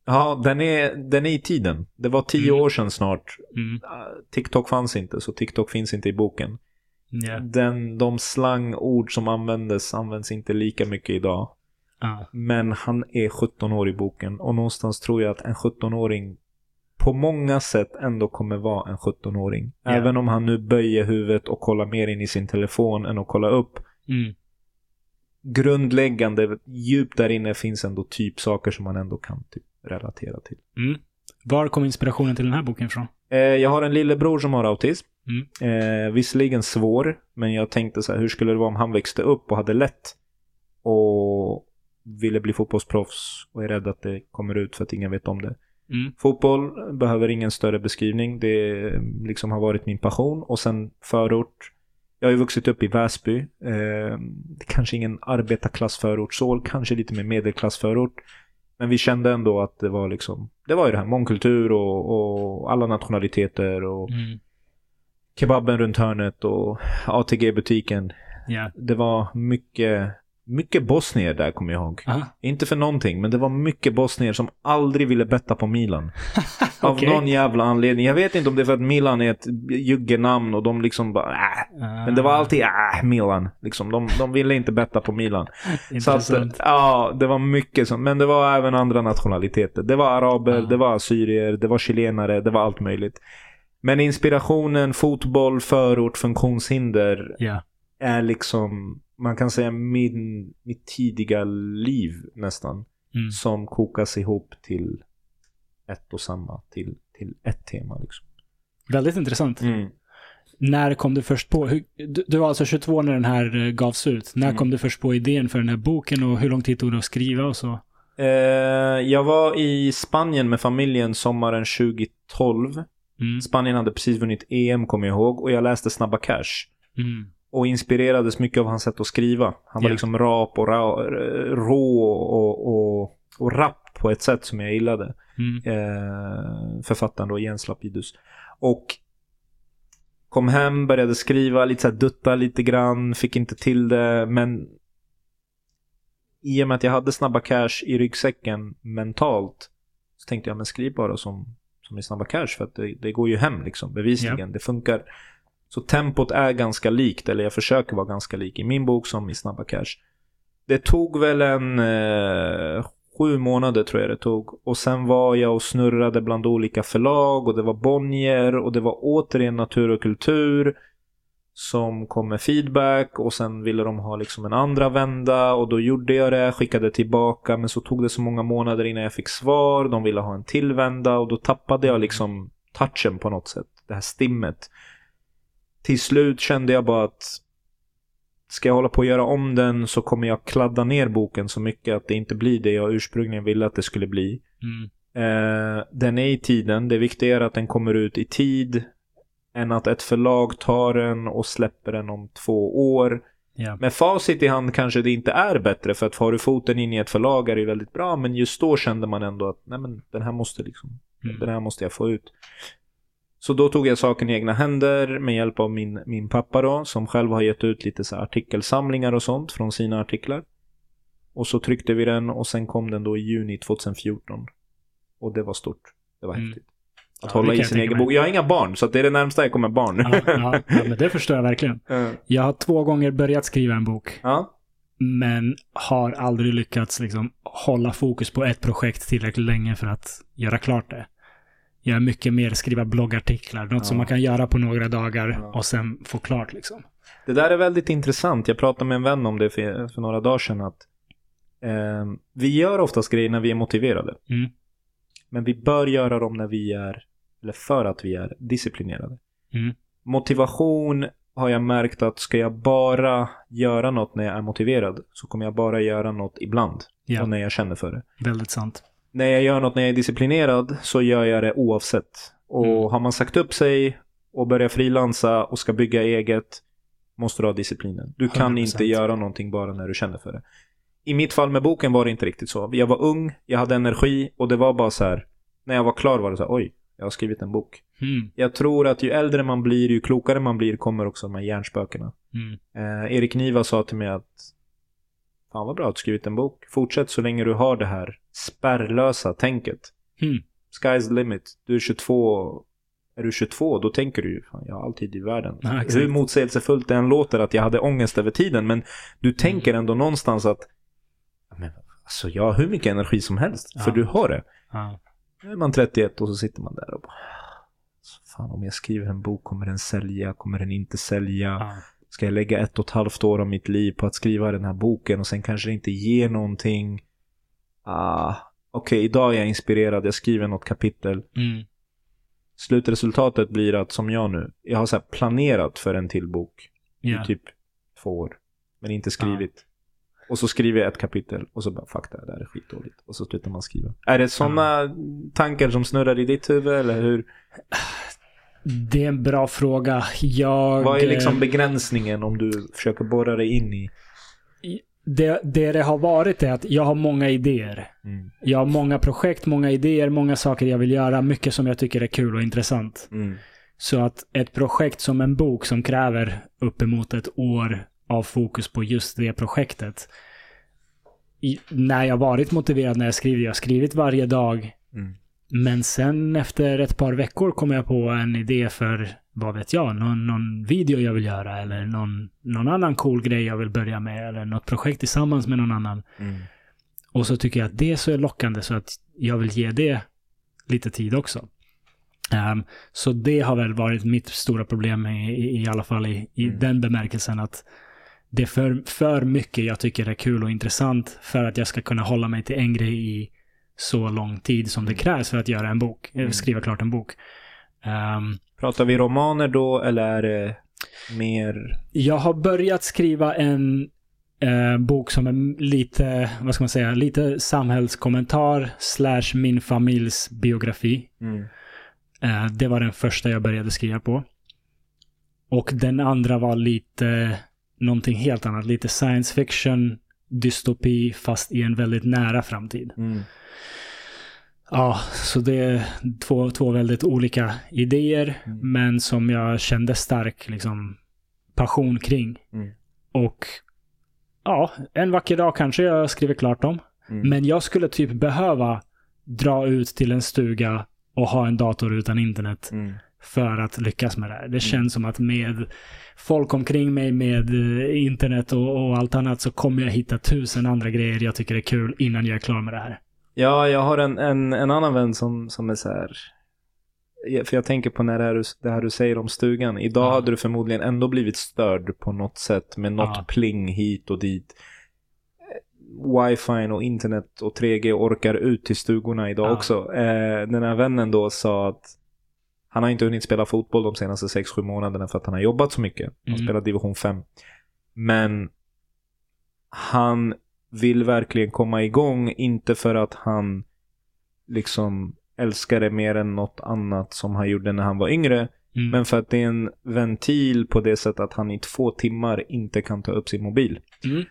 ja, den är, den är i tiden. Det var tio Mm. år sedan snart. Mm. Ah, TikTok fanns inte så TikTok finns inte i boken. Ja. Den, de slangord som användes används inte lika mycket idag. Ja. Men han är 17 år i boken och någonstans tror jag att en 17-åring på många sätt ändå kommer vara en 17-åring. Ja. Även om han nu böjer huvudet och kollar mer in i sin telefon än att kolla upp. Mm. Grundläggande, djupt där inne finns ändå typ saker som man ändå kan typ relatera till. Mm. Var kom inspirationen till den här boken ifrån? Eh, jag har en lillebror som har autism. Mm. Eh, visserligen svår, men jag tänkte så här, hur skulle det vara om han växte upp och hade lätt och ville bli fotbollsproffs och är rädd att det kommer ut för att ingen vet om det. Mm. Fotboll behöver ingen större beskrivning. Det liksom har varit min passion. Och sen förort. Jag har ju vuxit upp i Väsby. Eh, kanske ingen arbetarklassförort så, kanske lite mer medelklassförort. Men vi kände ändå att det var liksom, det var ju det här mångkultur och, och alla nationaliteter och Mm. kebaben runt hörnet och ATG-butiken. Ja. Det var mycket, mycket bosnier där kommer jag ihåg. Aha. Inte för någonting, men det var mycket bosnier som aldrig ville betta på Milan. Av Okej. någon jävla anledning. Jag vet inte om det är för att Milan är ett juggenamn och de liksom bara äh. Men det var alltid äh, Milan. Liksom. De, de ville inte betta på Milan. Så att, ja, det var mycket sånt. Men det var även andra nationaliteter. Det var araber, Ja. det var assyrier, det var chilenare, det var allt möjligt. Men inspirationen, fotboll, förort, funktionshinder Ja. är liksom, man kan säga min, mitt tidiga liv nästan. Mm. Som kokas ihop till ett och samma, till, till ett tema liksom. Väldigt intressant. När kom du först på, hur, du, du var alltså 22 när den här eh, gavs ut. När Mm. kom du först på idén för den här boken och hur lång tid tog det att skriva och så? Eh, jag var i Spanien med familjen sommaren 2012. Mm. Spanien hade precis vunnit EM kommer jag ihåg och jag läste Snabba Cash. Och inspirerades mycket av hans sätt att skriva. Han var Ja. liksom rap och ra, rå och, och, och rapp på ett sätt som jag gillade. Mm. Eh, författaren då, Jens Lapidus. Och kom hem, började skriva, lite så här dutta lite grann, fick inte till det, men i och med att jag hade Snabba Cash i ryggsäcken mentalt så tänkte jag, men skriv bara som, som i Snabba Cash för att det, det går ju hem liksom, bevisligen. Det funkar. Så tempot är ganska likt, eller jag försöker vara ganska lik i min bok som i Snabba Cash. Det tog väl en eh, sju månader tror jag det tog. Och sen var jag och snurrade bland olika förlag och det var Bonnier och det var återigen Natur och kultur som kom med feedback och sen ville de ha liksom en andra vända och då gjorde jag det, skickade tillbaka men så tog det så många månader innan jag fick svar. De ville ha en till vända och då tappade jag liksom touchen på något sätt. Det här stimmet. Till slut kände jag bara att ska jag hålla på och göra om den så kommer jag kladda ner boken så mycket att det inte blir det jag ursprungligen ville att det skulle bli. Mm. Eh, den är i tiden. Det viktiga är att den kommer ut i tid. än att ett förlag tar den och släpper den om två år. Ja. Med facit i hand kanske det inte är bättre för att har du foten in i ett förlag är det väldigt bra men just då kände man ändå att nej men den här måste liksom, Mm. den här måste jag få ut. Så då tog jag saken i egna händer med hjälp av min, min pappa då som själv har gett ut lite så här artikelsamlingar och sånt från sina artiklar. Och så tryckte vi den och sen kom den då i juni 2014. Och det var stort. Det var Mm. häftigt. Att Ja, hålla i sin egen bok. Jag har inga barn så att det är det närmsta jag kommer barn. Ja, ja, ja, men det förstår jag verkligen. Ja. Jag har två gånger börjat skriva en bok, ja. men har aldrig lyckats liksom hålla fokus på ett projekt tillräckligt länge för att göra klart det. Jag är mycket mer skriva bloggartiklar, något som Ja. man kan göra på några dagar Ja. och sen få klart liksom. Det där är väldigt intressant. Jag pratade med en vän om det för, för några dagar sedan. Att, eh, vi gör oftast grejer när vi är motiverade. Mm. Men vi bör göra dem när vi är, eller för att vi är disciplinerade. Mm. Motivation har jag märkt att ska jag bara göra något när jag är motiverad så kommer jag bara göra något ibland. Ja, Och när jag känner för det. väldigt sant. När jag gör något när jag är disciplinerad så gör jag det oavsett. Och Mm. har man sagt upp sig och börjar frilansa och ska bygga eget måste du ha disciplinen. Du kan 100%. inte göra någonting bara när du känner för det. I mitt fall med boken var det inte riktigt så. Jag var ung, jag hade energi och det var bara så här. När jag var klar var det så här, oj, jag har skrivit en bok. Mm. Jag tror att ju äldre man blir, ju klokare man blir kommer också de här hjärnspökena. Mm. Eh, Erik Niva sa till mig att Fan vad bra att du skrivit en bok. Fortsätt så länge du har det här spärrlösa tänket. Mm. Sky's the limit. Du är 22. Är du 22 då tänker du ju fan jag har alltid i världen. Ja. Hur motsägelsefullt det än låter att jag hade ångest över tiden. Men du Mm. tänker ändå någonstans att men, alltså jag har hur mycket energi som helst. För Ja. du har det. Ja. Nu är man 31 och så sitter man där och bara "Så Fan om jag skriver en bok, kommer den sälja? Kommer den inte sälja? Ska jag lägga ett och ett halvt år av mitt liv på att skriva den här boken och sen kanske det inte ger någonting? Ah, Okej, idag är jag inspirerad, jag skriver något kapitel. Mm. Slutresultatet blir att, som jag nu, jag har så planerat för en till bok Ja. i typ två år. Men inte skrivit. Och så skriver jag ett kapitel och så bara fuck det här, det här är skitdåligt. Och så slutar man skriva. Är det sådana tankar som snurrar i ditt huvud eller hur? Det är en bra fråga. Jag... Vad är liksom begränsningen om du försöker borra dig in i? det, det det har varit är att jag har många idéer. Mm. Jag har många projekt, många idéer, många saker jag vill göra. Mycket som jag tycker är kul och intressant. Mm. Så att ett projekt som en bok som kräver uppemot ett år av fokus på just det projektet. I, när jag varit motiverad när jag skriver, jag har skrivit varje dag. Mm. Men sen efter ett par veckor kom jag på en idé för, vad vet jag, någon, någon video jag vill göra eller någon, någon annan cool grej jag vill börja med eller något projekt tillsammans med någon annan. Mm. Och så tycker jag att det är så lockande så att jag vill ge det lite tid också. Ehm, så det har väl varit mitt stora problem i, i, i alla fall i, i Mm. den bemärkelsen att det är för, för mycket jag tycker är kul och intressant för att jag ska kunna hålla mig till en grej i så lång tid som det Mm. krävs för att göra en bok, eh, Mm. skriva klart en bok. Ehm, Pratar vi romaner då eller är det mer? jag har börjat skriva en eh, bok som är lite, vad ska man säga, lite samhällskommentar slash min familjs biografi. Mm. Eh, det var den första jag började skriva på. Och den andra var lite någonting helt annat. Lite science fiction, dystopi, fast i en väldigt nära framtid. Mm. Ja, så det är två, två väldigt olika idéer, Mm. men som jag kände stark liksom, passion kring. Mm. Och ja, en vacker dag kanske jag skriver klart dem. Mm. Men jag skulle typ behöva dra ut till en stuga och ha en dator utan internet Mm. För att lyckas med det här. Det känns som att med folk omkring mig, med eh, internet och, och allt annat så kommer jag hitta tusen andra grejer jag tycker är kul innan jag är klar med det här. Ja, jag har en, en, en annan vän som, som är så här. För jag tänker på när det här, du, det här du säger om stugan. Idag Ja. hade du förmodligen ändå blivit störd på något sätt med något Ja. pling hit och dit. Eh, Wifi och internet och 3G orkar ut till stugorna idag Ja. också. Eh, den här vännen då sa att han har inte hunnit spela fotboll de senaste 6-7 månaderna för att han har jobbat så mycket. Han Mm. spelar division 5. Men han vill verkligen komma igång, inte för att han liksom älskar det mer än något annat som han gjorde när han var yngre. Mm. Men för att det är en ventil på det sättet att han i två timmar inte kan ta upp sin mobil. Mm.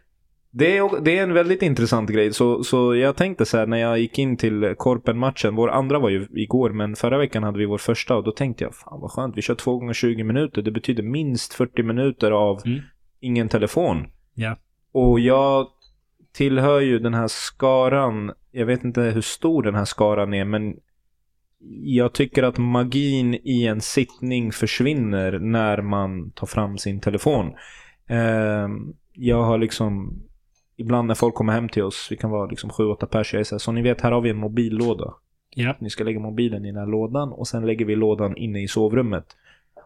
Det är, det är en väldigt intressant grej. Så, så jag tänkte så här när jag gick in till Korpen-matchen. Vår andra var ju igår, men förra veckan hade vi vår första. Och då tänkte jag, fan vad skönt. Vi kör två gånger 20 minuter. Det betyder minst 40 minuter av Mm. ingen telefon. Ja. Och jag tillhör ju den här skaran. Jag vet inte hur stor den här skaran är, men jag tycker att magin i en sittning försvinner när man tar fram sin telefon. Ehm, jag har liksom, ibland när folk kommer hem till oss, vi kan vara liksom 7-8 pers, jag är så här, ni vet, här har vi en mobillåda. Ja. Ni ska lägga mobilen i den här lådan och sen lägger vi lådan inne i sovrummet.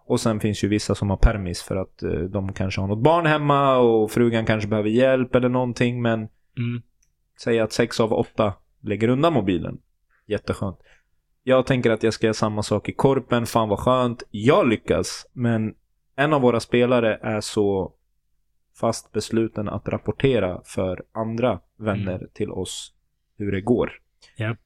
Och sen finns ju vissa som har permis för att eh, de kanske har något barn hemma och frugan kanske behöver hjälp eller någonting men Mm. Säg att sex av åtta lägger undan mobilen. Jätteskönt. Jag tänker att jag ska göra samma sak i korpen. Fan vad skönt. Jag lyckas. Men en av våra spelare är så fast besluten att rapportera för andra vänner till oss hur det går. Ja.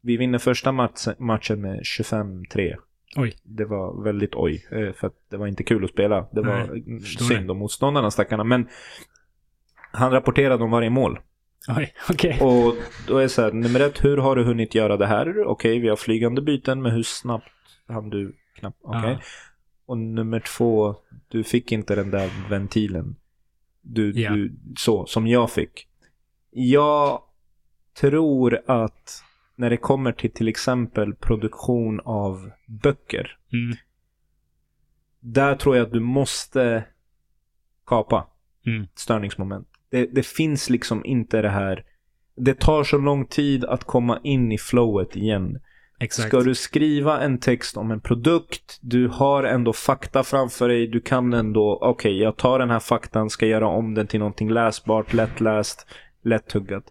Vi vinner första match, matchen med 25-3. Oj. Det var väldigt oj. eh, För att det var inte kul att spela. Det var Nej, synd om motståndarna stackarna. Men han rapporterade om varje mål. Oj, okej. Och då är det så här, nummer ett, hur har du hunnit göra det här? Okej, vi har flygande byten, men hur snabbt hann du knappt? Okej. Ja. Och nummer två, du fick inte den där ventilen. Du, Ja. du, så, som jag fick. Jag tror att när det kommer till till exempel produktion av böcker. Mm. Där tror jag att du måste kapa Mm. störningsmoment. Det, det finns liksom inte det här. Det tar så lång tid att komma in i flowet igen. Exakt. Ska du skriva en text om en produkt, du har ändå fakta framför dig, du kan ändå, okej jag tar den här faktan, ska göra om den till någonting läsbart, lättläst, lättuggat.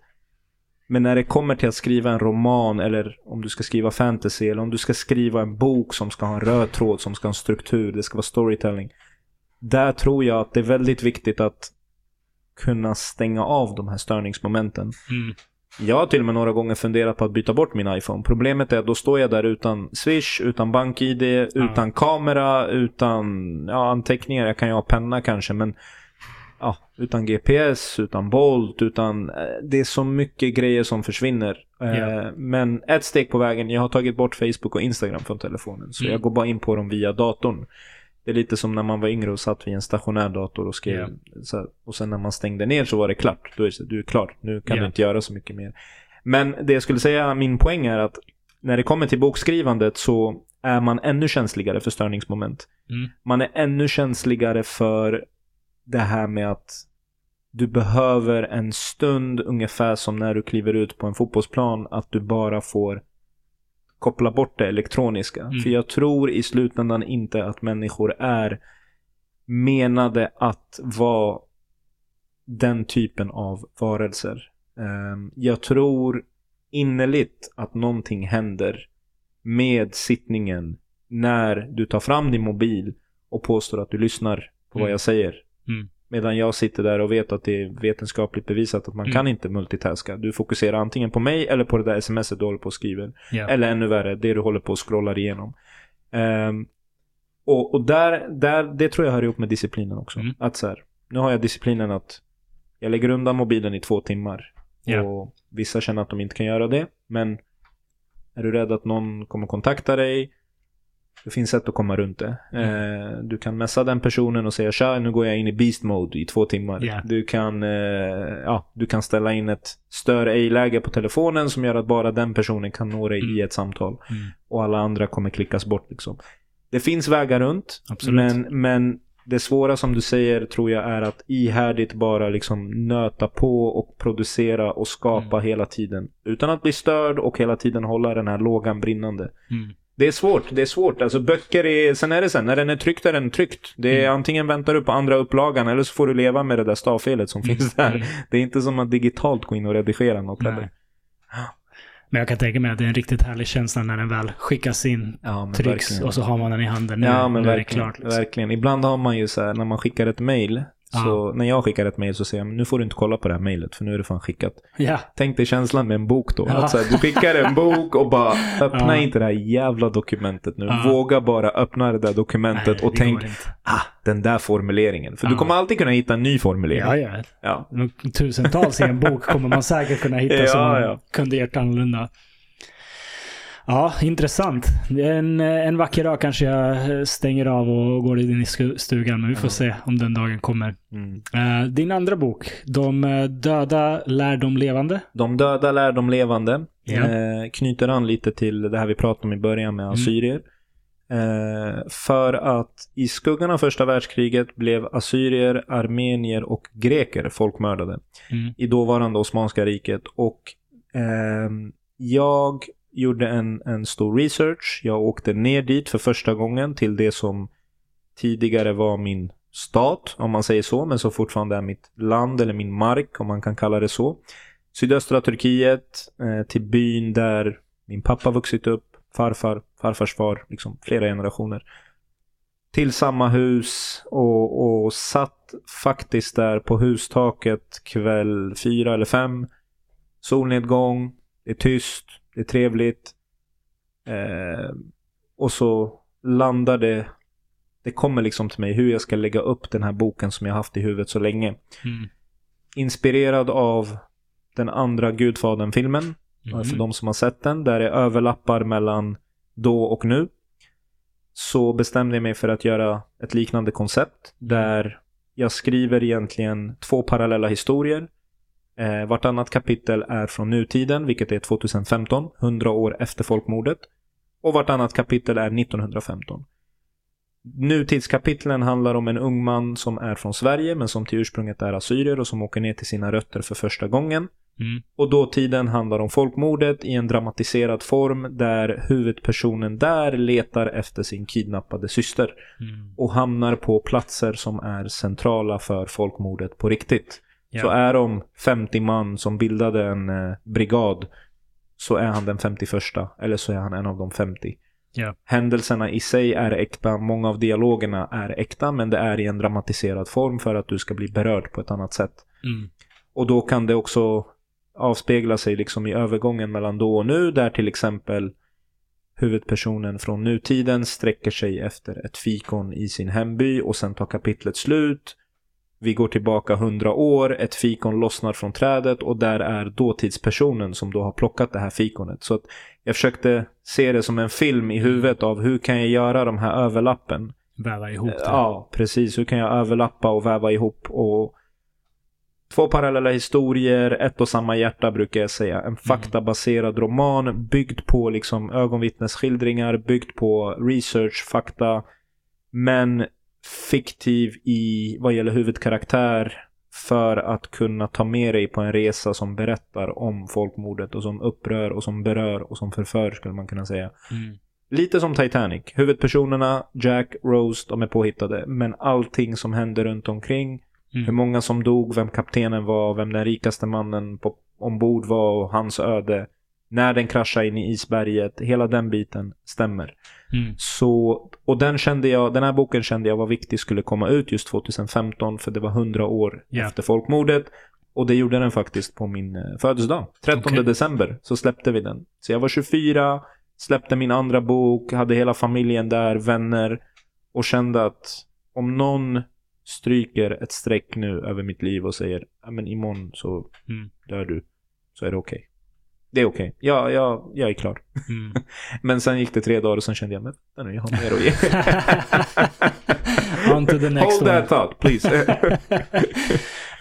Men när det kommer till att skriva en roman eller om du ska skriva fantasy eller om du ska skriva en bok som ska ha en röd tråd, som ska ha en struktur, det ska vara storytelling. Där tror jag att det är väldigt viktigt att kunna stänga av de här störningsmomenten. Mm. Jag har till och med några gånger funderat på att byta bort min iPhone. Problemet är att då står jag där utan Swish, utan BankID, utan kamera, utan ja, anteckningar. Jag kan ju ha penna kanske, men ja, utan GPS, utan Bolt, utan eh, det är så mycket grejer som försvinner. Ja. Men ett steg på vägen, jag har tagit bort Facebook och Instagram från telefonen. Så Mm. jag går bara in på dem via datorn. Det är lite som när man var yngre och satt vid en stationär dator och skrev. Så här, och sen när man stängde ner så var det klart. Då är det du är klar. Nu kan Ja. du inte göra så mycket mer. Men det jag skulle säga, min poäng är att när det kommer till bokskrivandet så är man ännu känsligare för störningsmoment. Mm. Man är ännu känsligare för det här med att du behöver en stund ungefär som när du kliver ut på en fotbollsplan att du bara får koppla bort det elektroniska. Mm. För jag tror i slutändan inte att människor är menade att vara den typen av varelser. Ehm, Jag tror innerligt att någonting händer med sittningen när du tar fram din mobil och påstår att du lyssnar på vad Mm. jag säger. Mm. Medan jag sitter där och vet att det är vetenskapligt bevisat att man Mm. kan inte multitaska. Du fokuserar antingen på mig eller på det där smset du håller på och skriver. Ja. Eller ännu värre, det du håller på och scrollar igenom. Ehm, och och där, där, det tror jag hör ihop med disciplinen också. Mm. Att så här, nu har jag disciplinen att jag lägger undan mobilen i två timmar. Ja. Och vissa känner att de inte kan göra det. Men är du rädd att någon kommer kontakta dig? Det finns sätt att komma runt det. Mm. Eh, du kan messa den personen och säga tja, nu går jag in i beast mode i två timmar. Ja. Du, kan, eh, ja, du kan ställa in ett stör ej-läge på telefonen som gör att bara den personen kan nå dig Mm. i ett samtal. Mm. Och alla andra kommer klickas bort liksom. Det finns vägar runt. Absolut. Men, men det svåra som du säger tror jag är att ihärdigt bara liksom nöta på och producera och skapa Mm. hela tiden. Utan att bli störd och hela tiden hålla den här lågan brinnande. Mm. Det är svårt, det är svårt. Alltså böcker är, sen är det sen, när den är tryckt är den tryckt. Det är Mm. antingen väntar du på andra upplagan eller så får du leva med det där stavfelet som Mm. finns där. Mm. Det är inte som att digitalt gå in och redigera något Nej. heller. Men jag kan tänka mig att det är en riktigt härlig känsla när den väl skickas in, Ja, trycks verkligen. och så har man den i handen. Nu, ja, men nu är det verkligen, klart. Liksom. verkligen. Ibland har man ju så här, när man skickar ett mail Så när jag skickar ett mail så säger jag nu får du inte kolla på det här mailet för nu är det fan skickat. Ja. Tänk dig känslan med en bok då. Att så här, du skickar en bok och bara öppna inte det här jävla dokumentet nu. Våga bara öppna det där dokumentet Nej, och tänk ah, den där formuleringen. För du kommer alltid kunna hitta en ny formulering. Ja, ja. Ja. Tusentals i en bok kommer man säkert kunna hitta som man kunde gjort annorlunda. Ja, intressant. En, en vacker dag kanske jag stänger av och går in i stugan, men vi får se om den dagen kommer. Mm. Eh, din andra bok, De eh, döda lär de levande. De döda lär de levande. Ja. Eh, knyter an lite till det här vi pratade om i början med assyrier. Eh, för att i skuggan av första världskriget blev assyrier, armenier och greker folkmördade Mm. i dåvarande Osmanska riket. Och ehm, jag gjorde en, en stor research. Jag åkte ner dit för första gången till det som tidigare var min stat, om man säger så, men som fortfarande är mitt land eller min mark, om man kan kalla det så. Sydöstra Turkiet, eh, till byn där min pappa vuxit upp, farfar, farfars far, liksom flera generationer. Till samma hus och, och satt faktiskt där på hustaket kväll fyra eller fem. Solnedgång, det är tyst, det är trevligt. Eh, och så landar det, det kommer liksom till mig hur jag ska lägga upp den här boken som jag haft i huvudet så länge. Mm. Inspirerad av den andra Gudfadern-filmen. Mm. För de som har sett den, där det överlappar mellan då och nu. Så bestämde jag mig för att göra ett liknande koncept. Där jag skriver egentligen två parallella historier. Eh, vartannat kapitel är från nutiden, vilket är 2015, 100 år efter folkmordet. Och vartannat kapitel är 1915. Nutidskapitlen handlar om en ung man som är från Sverige, men som till ursprunget är assyrier och som åker ner till sina rötter för första gången. Mm. Och dåtiden handlar om folkmordet i en dramatiserad form där huvudpersonen där letar efter sin kidnappade syster Mm. och hamnar på platser som är centrala för folkmordet på riktigt. Ja. Så är de 50 man som bildade en eh, brigad så är han den 51 eller så är han en av de 50. Ja. Händelserna i sig är äkta, många av dialogerna är äkta men det är i en dramatiserad form för att du ska bli berörd på ett annat sätt. Mm. Och då kan det också avspegla sig liksom i övergången mellan då och nu där till exempel huvudpersonen från nutiden sträcker sig efter ett fikon i sin hemby och sen tar kapitlet slut. Vi går tillbaka hundra år, ett fikon lossnar från trädet och där är dåtidspersonen som då har plockat det här fikonet. Så att jag försökte se det som en film i huvudet av hur kan jag göra de här överlappen. Väva ihop det. Ja, precis. Hur kan jag överlappa och väva ihop och Två parallella historier, ett och samma hjärta brukar jag säga. En faktabaserad roman byggd på liksom ögonvittnesskildringar, byggd på research, fakta. Men fiktiv i vad gäller huvudkaraktär för att kunna ta med dig på en resa som berättar om folkmordet och som upprör och som berör och som förför skulle man kunna säga. Mm. Lite som Titanic. Huvudpersonerna, Jack, Rose, de är påhittade. Men allting som händer runt omkring. Mm. Hur många som dog, vem kaptenen var, vem den rikaste mannen på, ombord var och hans öde. När den kraschade in i isberget. Hela den biten stämmer. Mm. Så, och den kände jag, den här boken kände jag var viktig skulle komma ut just 2015 för det var 100 år Ja. efter folkmordet. Och det gjorde den faktiskt på min eh, födelsedag. 13 Okej. december så släppte vi den. Så jag var 24, släppte min andra bok, hade hela familjen där, vänner. Och kände att om någon stryker ett streck nu över mitt liv och säger men imorgon så Mm. dör du. Så är det okej. Det är okej. Ja, ja, jag är klar. Mm. Men sen gick det tre dagar och sen kände jag, men vänta nu, jag har mer att ge. On to the next Hold one. that thought, please.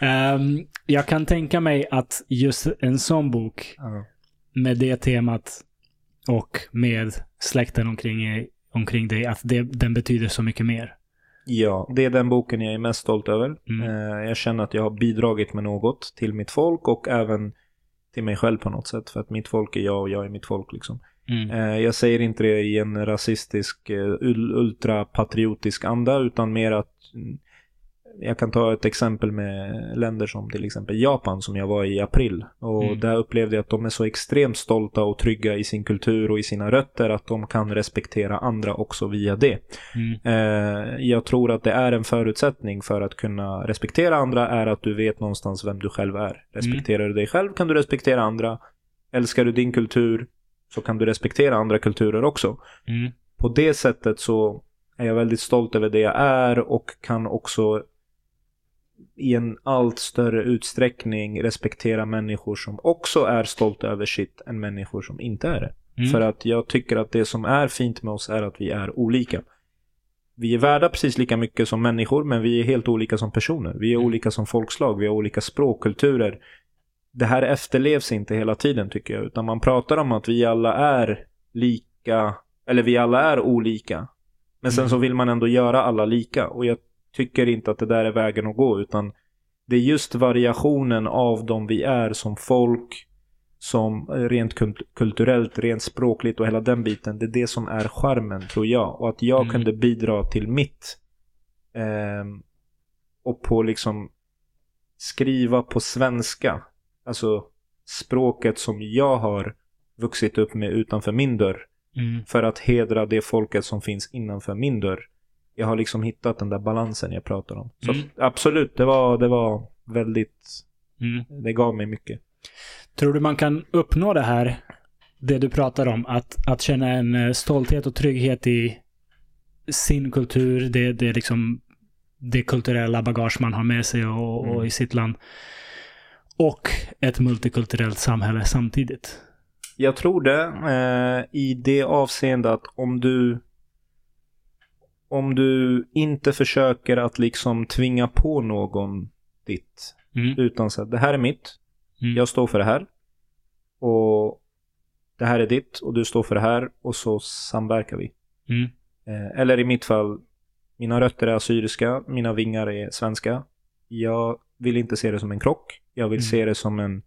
Ehm, jag kan tänka mig att just en sån bok Ja. med det temat och med släkten omkring, omkring dig, att det, den betyder så mycket mer. ja, det är den boken jag är mest stolt över. Mm. Eh, Jag känner att jag har bidragit med något till mitt folk och även till mig själv på något sätt. För att mitt folk är jag och jag är mitt folk liksom. Mm. Eh, Jag säger inte det i en rasistisk, eh, ul- ultrapatriotisk anda utan mer att mm, jag kan ta ett exempel med länder som till exempel Japan som jag var i april. Och Mm. där upplevde jag att de är så extremt stolta och trygga i sin kultur och i sina rötter att de kan respektera andra också via det. Mm. Eh, jag tror att det är en förutsättning för att kunna respektera andra är att du vet någonstans vem du själv är. Respekterar du dig själv kan du respektera andra. Älskar du din kultur så kan du respektera andra kulturer också. Mm. På det sättet så är jag väldigt stolt över det jag är och kan också i en allt större utsträckning respektera människor som också är stolta över sitt än människor som inte är det. Mm. För att jag tycker att det som är fint med oss är att vi är olika. Vi är värda precis lika mycket som människor men vi är helt olika som personer. Vi är Mm. olika som folkslag, vi har olika språk, kulturer. Det här efterlevs inte hela tiden tycker jag. Utan man pratar om att vi alla är lika, eller vi alla är olika. Men sen Mm. så vill man ändå göra alla lika. Och jag tycker inte att det där är vägen att gå. Utan det är just variationen av dem vi är som folk, som eh, rent kult- kulturellt, rent språkligt och hela den biten. Det är det som är charmen tror jag. Och att jag Mm. kunde bidra till mitt. ehm, och på liksom skriva på svenska. Alltså språket som jag har vuxit upp med utanför min dörr. Mm. För att hedra det folket som finns innanför min dörr. Jag har liksom hittat den där balansen jag pratar om. Så Mm. absolut, det var, det var väldigt, Mm. det gav mig mycket. Tror du man kan uppnå det här, det du pratar om, att, att känna en eh, stolthet och trygghet i sin kultur, det, det, är liksom, det kulturella bagage man har med sig och, och Mm. i sitt land. Och ett multikulturellt samhälle samtidigt. Jag tror det eh, i det avseende att om du om du inte försöker att liksom tvinga på någon ditt Mm. utan så att det här är mitt, Mm. jag står för det här och det här är ditt och du står för det här och så samverkar vi. Mm. Eh, eller i mitt fall, mina rötter är assyriska, mina vingar är svenska. Jag vill inte se det som en krock. Jag vill Mm. se det som en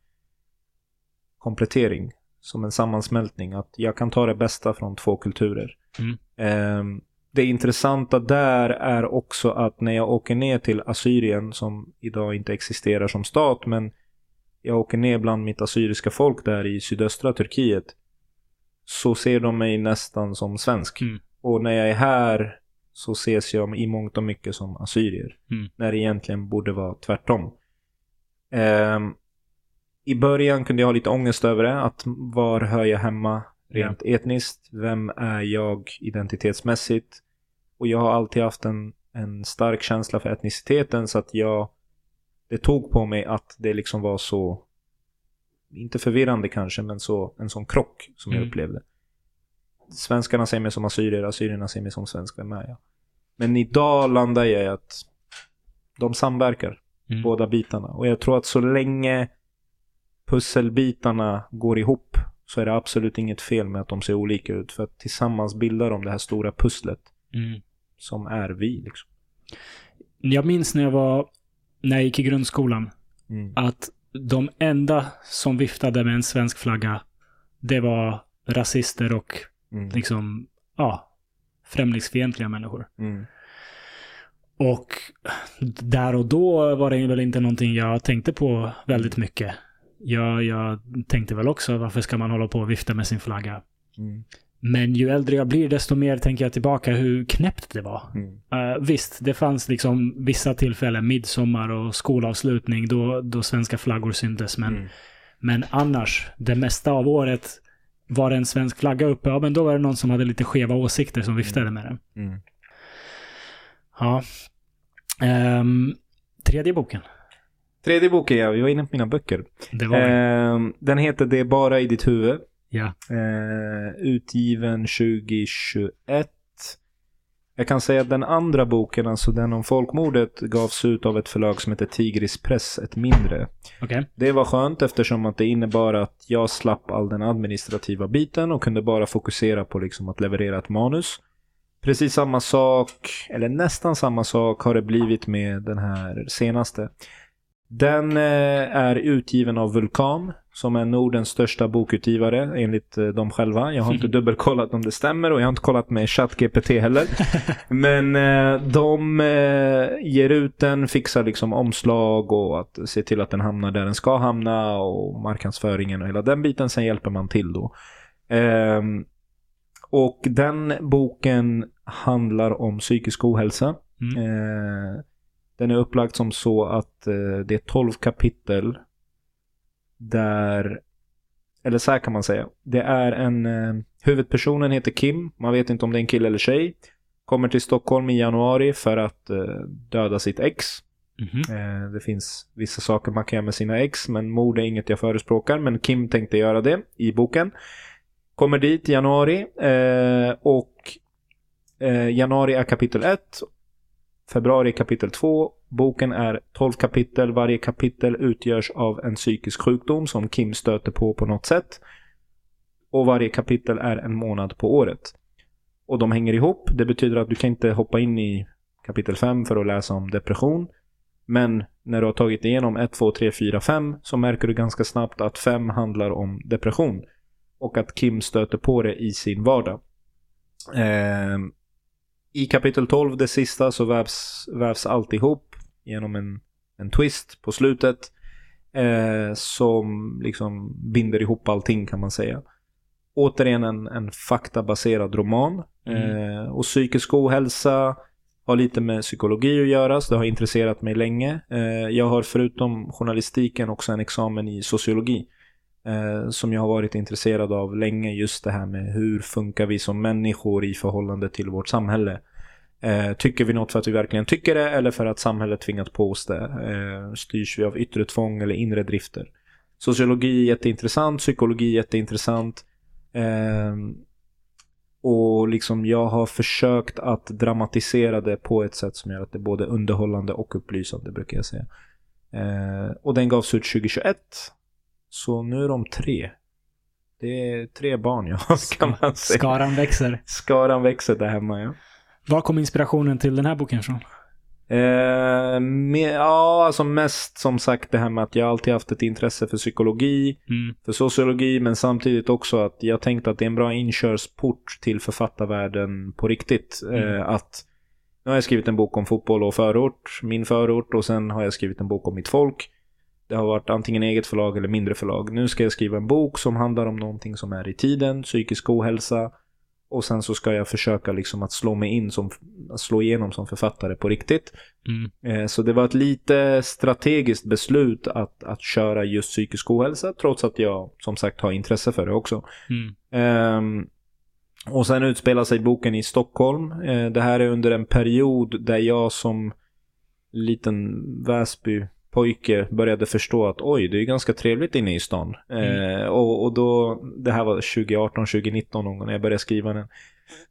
komplettering. Som en sammansmältning. Att jag kan ta det bästa från två kulturer. Mm. Det intressanta där är också att när jag åker ner till Assyrien, som idag inte existerar som stat, men jag åker ner bland mitt assyriska folk där i sydöstra Turkiet, så ser de mig nästan som svensk. Mm. Och när jag är här så ses jag i mångt och mycket som assyrier. Mm. När det egentligen borde vara tvärtom. Ehm, I början kunde jag ha lite ångest över det. Att var hör jag hemma rent etniskt? Vem är jag identitetsmässigt? Och jag har alltid haft en, en stark känsla för etniciteten så att jag det tog på mig att det liksom var så inte förvirrande kanske men så en sån krock som jag Mm. upplevde. Svenskarna ser mig som assyrier, assyrierna ser mig som svensk. Vem är jag? Men idag landar jag i att de samverkar, Mm. båda bitarna. Och jag tror att så länge pusselbitarna går ihop så är det absolut inget fel med att de ser olika ut. För att tillsammans bildar de det här stora pusslet Mm. som är vi. Liksom. Jag minns när jag var, när jag gick i grundskolan, Mm. att de enda som viftade med en svensk flagga, det var rasister och Mm. liksom, ja, främlingsfientliga människor. Mm. Och där och då var det väl inte någonting jag tänkte på väldigt mycket. Jag, jag tänkte väl också, varför ska man hålla på och vifta med sin flagga? Mm. Men ju äldre jag blir, desto mer tänker jag tillbaka hur knäppt det var. Mm. Eh, visst, det fanns liksom vissa tillfällen, midsommar och skolavslutning, då, då svenska flaggor syntes. Men, Mm. men annars, det mesta av året, var det en svensk flagga uppe, ja men då var det någon som hade lite skeva åsikter som viftade med den. Mm. Ja. Ehm, tredje boken. Tredje boken, ja. Vi var inne på mina böcker. Det var. Ehm, den heter Det är bara i ditt huvud. Ja. Eh, utgiven 2021. Jag kan säga att den andra boken, alltså den om folkmordet, gavs ut av ett förlag som heter Tigris Press, ett mindre. Okej. Det var skönt eftersom att det innebar att jag slapp all den administrativa biten och kunde bara fokusera på liksom att leverera ett manus. Precis samma sak, eller nästan samma sak har det blivit med den här senaste. Den eh, är utgiven av Vulkan som är Nordens största bokutgivare enligt eh, dem själva. Jag har inte dubbelkollat om det stämmer och jag har inte kollat med ChatGPT heller. Men eh, de ger ut den, fixar liksom omslag och att se till att den hamnar där den ska hamna och marknadsföringen och hela den biten. Sen hjälper man till då. Eh, och den boken handlar om psykisk ohälsa. Mm. Den är upplagd som så att eh, det är 12 kapitel där, eller så här kan man säga. Det är en, eh, huvudpersonen heter Kim, man vet inte om det är en kille eller tjej. Kommer till Stockholm i januari för att eh, döda sitt ex. Mhm. Eh, det finns vissa saker man kan göra med sina ex, men mord är inget jag förespråkar. Men Kim tänkte göra det i boken. Kommer dit i januari eh, och eh, januari är kapitel 1. Februari kapitel 2. Boken är 12 kapitel. Varje kapitel utgörs av en psykisk sjukdom som Kim stöter på på något sätt. Och varje kapitel är en månad på året. Och de hänger ihop. Det betyder att du kan inte hoppa in i kapitel 5 för att läsa om depression. Men när du har tagit igenom 1, 2, 3, 4, 5 så märker du ganska snabbt att 5 handlar om depression. Och att Kim stöter på det i sin vardag. Eh, i kapitel 12, det sista, så vävs, vävs allt ihop genom en, en twist på slutet. Eh, som liksom binder ihop allting kan man säga. Återigen en, en faktabaserad roman. Mm. Eh, och psykisk ohälsa har lite med psykologi att göra, så det har intresserat mig länge. Eh, jag har förutom journalistiken också en examen i sociologi. Eh, som jag har varit intresserad av länge. Just det här med hur funkar vi som människor i förhållande till vårt samhälle. Eh, tycker vi något för att vi verkligen tycker det eller för att samhället tvingat på oss det? Eh, styrs vi av yttre tvång eller inre drifter? Sociologi är jätteintressant, psykologi är jätteintressant. Eh, och liksom jag har försökt att dramatisera det på ett sätt som gör att det är både underhållande och upplysande brukar jag säga. Eh, och den gavs ut 2021. Så nu är de tre. Det är tre barn jag har kan man säga. Skaran växer. Skaran växer där hemma ja. Var kom inspirationen till den här boken ifrån? Eh, med, ja, alltså mest som sagt det här med att jag alltid haft ett intresse för psykologi, Mm. för sociologi, men samtidigt också att jag tänkte att det är en bra inkörsport till författarvärlden på riktigt. Mm. Eh, att nu har jag skrivit en bok om fotboll och förort, min förort, och sen har jag skrivit en bok om mitt folk. Det har varit antingen eget förlag eller mindre förlag. Nu ska jag skriva en bok som handlar om någonting som är i tiden, psykisk ohälsa. Och sen så ska jag försöka liksom att slå mig in som, slå igenom som författare på riktigt. Mm. Eh, Så det var ett lite strategiskt beslut att, att köra just psykisk ohälsa trots att jag som sagt har intresse för det också. Mm. Ehm, och sen utspelar sig boken i Stockholm. Eh, det här är under en period där jag som liten Väsby pojke började förstå att oj, det är ganska trevligt inne i stan. Eh, och, och då, det här var 2018, 2019 någon gång när jag började skriva den.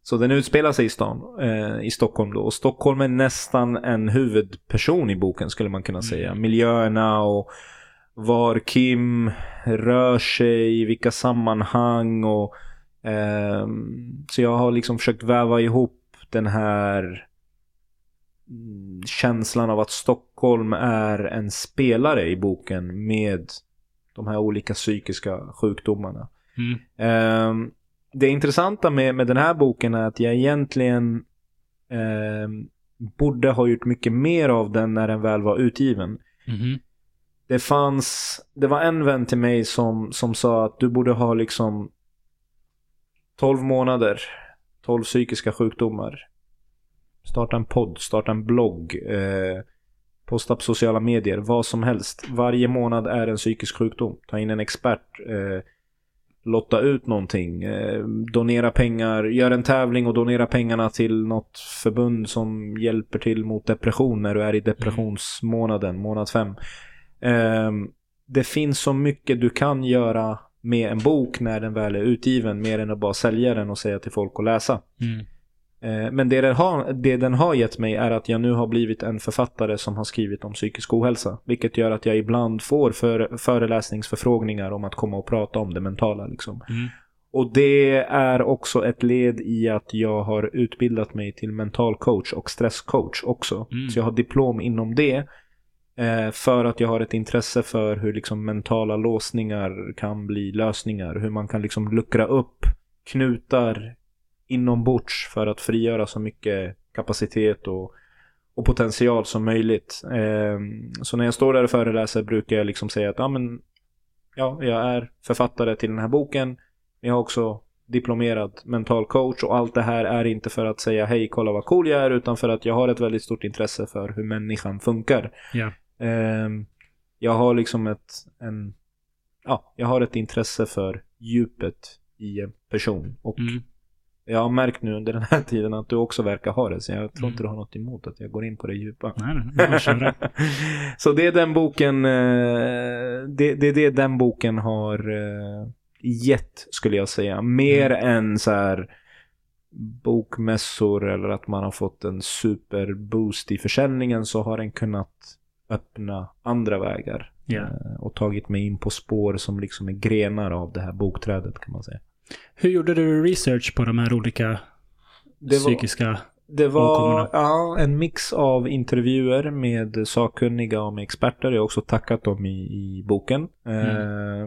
Så den utspelar sig i stan, eh, i Stockholm då. Och Stockholm är nästan en huvudperson i boken skulle man kunna säga. Miljöerna och var Kim rör sig, i vilka sammanhang och ehm, så jag har liksom försökt väva ihop den här mm, känslan av att Stockholm är en spelare i boken med de här olika psykiska sjukdomarna. Mm. Ehm, det intressanta med, med den här boken är att jag egentligen ehm, borde ha gjort mycket mer av den när den väl var utgiven. Mhm. Det fanns, det var en vän till mig som, som sa att du borde ha liksom 12 månader, 12 psykiska sjukdomar. Starta en podd, starta en blogg, eh, posta på sociala medier, vad som helst. Varje månad är en psykisk sjukdom. Ta in en expert, eh, lotta ut någonting, eh, donera pengar, gör en tävling och donera pengarna till något förbund som hjälper till mot depression när du är i depressionsmånaden, månad fem. Eh, det finns så mycket du kan göra med en bok när den väl är utgiven mer än att bara sälja den och säga till folk att läsa. Mm. Eh, Men det den, har, det den har gett mig är att jag nu har blivit en författare som har skrivit om psykisk ohälsa. Vilket gör att jag ibland får för, föreläsningsförfrågningar om att komma och prata om det mentala. Liksom. Mm. Och det är också ett led i att jag har utbildat mig till mental coach och stresscoach också. Mm. Så jag har diplom inom det. Eh, för att jag har ett intresse för hur liksom mentala låsningar kan bli lösningar. Hur man kan liksom luckra upp knutar inombords för att frigöra så mycket kapacitet och, och potential som möjligt. Eh, så när jag står där och föreläser brukar jag liksom säga att ja, men, ja, jag är författare till den här boken. Jag har också diplomerad mental coach och allt det här är inte för att säga hej kolla vad cool jag är utan för att jag har ett väldigt stort intresse för hur människan funkar. Ja. Eh, jag har liksom ett, en, ja, jag har ett intresse för djupet i en person. Och Mm. Jag har märkt nu under den här tiden att du också verkar ha det. Så jag tror Mm. inte du har något emot att jag går in på det djupa. Nej, det. så det är den boken, eh, det, det är det den boken har eh, gett skulle jag säga. Mer än så här bokmässor eller att man har fått en superboost i försäljningen så har den kunnat öppna andra vägar. Eh, Och tagit mig in på spår som liksom är grenar av det här bokträdet kan man säga. Hur gjorde du research på de här olika Det var, psykiska... det var åkommorna? ja, en mix av intervjuer med sakkunniga och med experter. Jag har också tackat dem i, i boken. Eh,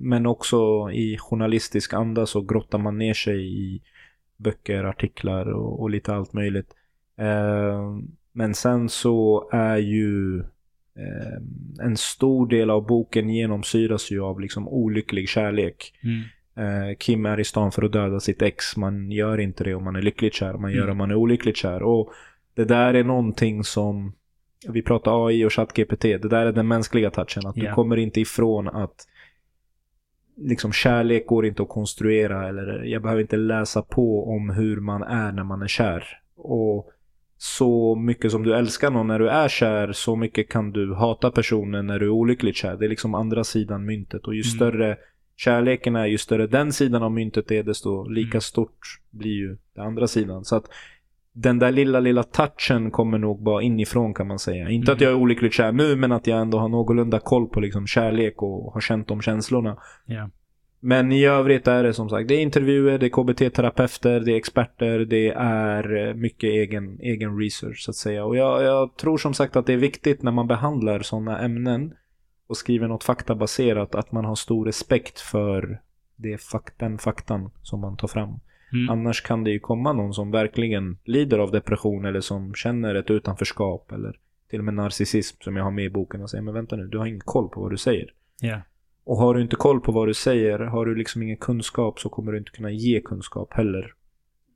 men också i journalistisk anda så grottar man ner sig i böcker, artiklar och, och lite allt möjligt. Eh, men sen så är ju eh, en stor del av boken genomsyras ju av liksom olycklig kärlek. Mm. Eh, Kim är i stan för att döda sitt ex. Man gör inte det om man är lyckligt kär. Man gör det Mm. om man är olyckligt kär. Och det där är någonting som, vi pratar AI och ChatGPT. Det där är den mänskliga touchen. Att Ja. du kommer inte ifrån att liksom kärlek går inte att konstruera. Eller jag behöver inte läsa på om hur man är när man är kär. Och så mycket som du älskar någon när du är kär, så mycket kan du hata personen när du är olyckligt kär. Det är liksom andra sidan myntet. Och ju Mm. större kärleken är, ju större den sidan av myntet är, desto lika Mm. stort blir ju den andra sidan. Så att den där lilla, lilla touchen kommer nog bara inifrån kan man säga. Inte att Mm. jag är olyckligt kär nu, men att jag ändå har någorlunda koll på liksom kärlek och har känt de känslorna. Ja. Men i övrigt är det som sagt, det är intervjuer, det är KBT-terapeuter, det är experter, det är eh, mycket egen, egen research så att säga. Och jag, jag tror som sagt att det är viktigt när man behandlar sådana ämnen och skriver något faktabaserat att man har stor respekt för det fak den faktan som man tar fram. Mm. Annars kan det ju komma någon som verkligen lider av depression eller som känner ett utanförskap eller till och med narcissism som jag har med i boken och säger men vänta nu, du har ingen koll på vad du säger. Ja. Och har du inte koll på vad du säger, har du liksom ingen kunskap så kommer du inte kunna ge kunskap heller.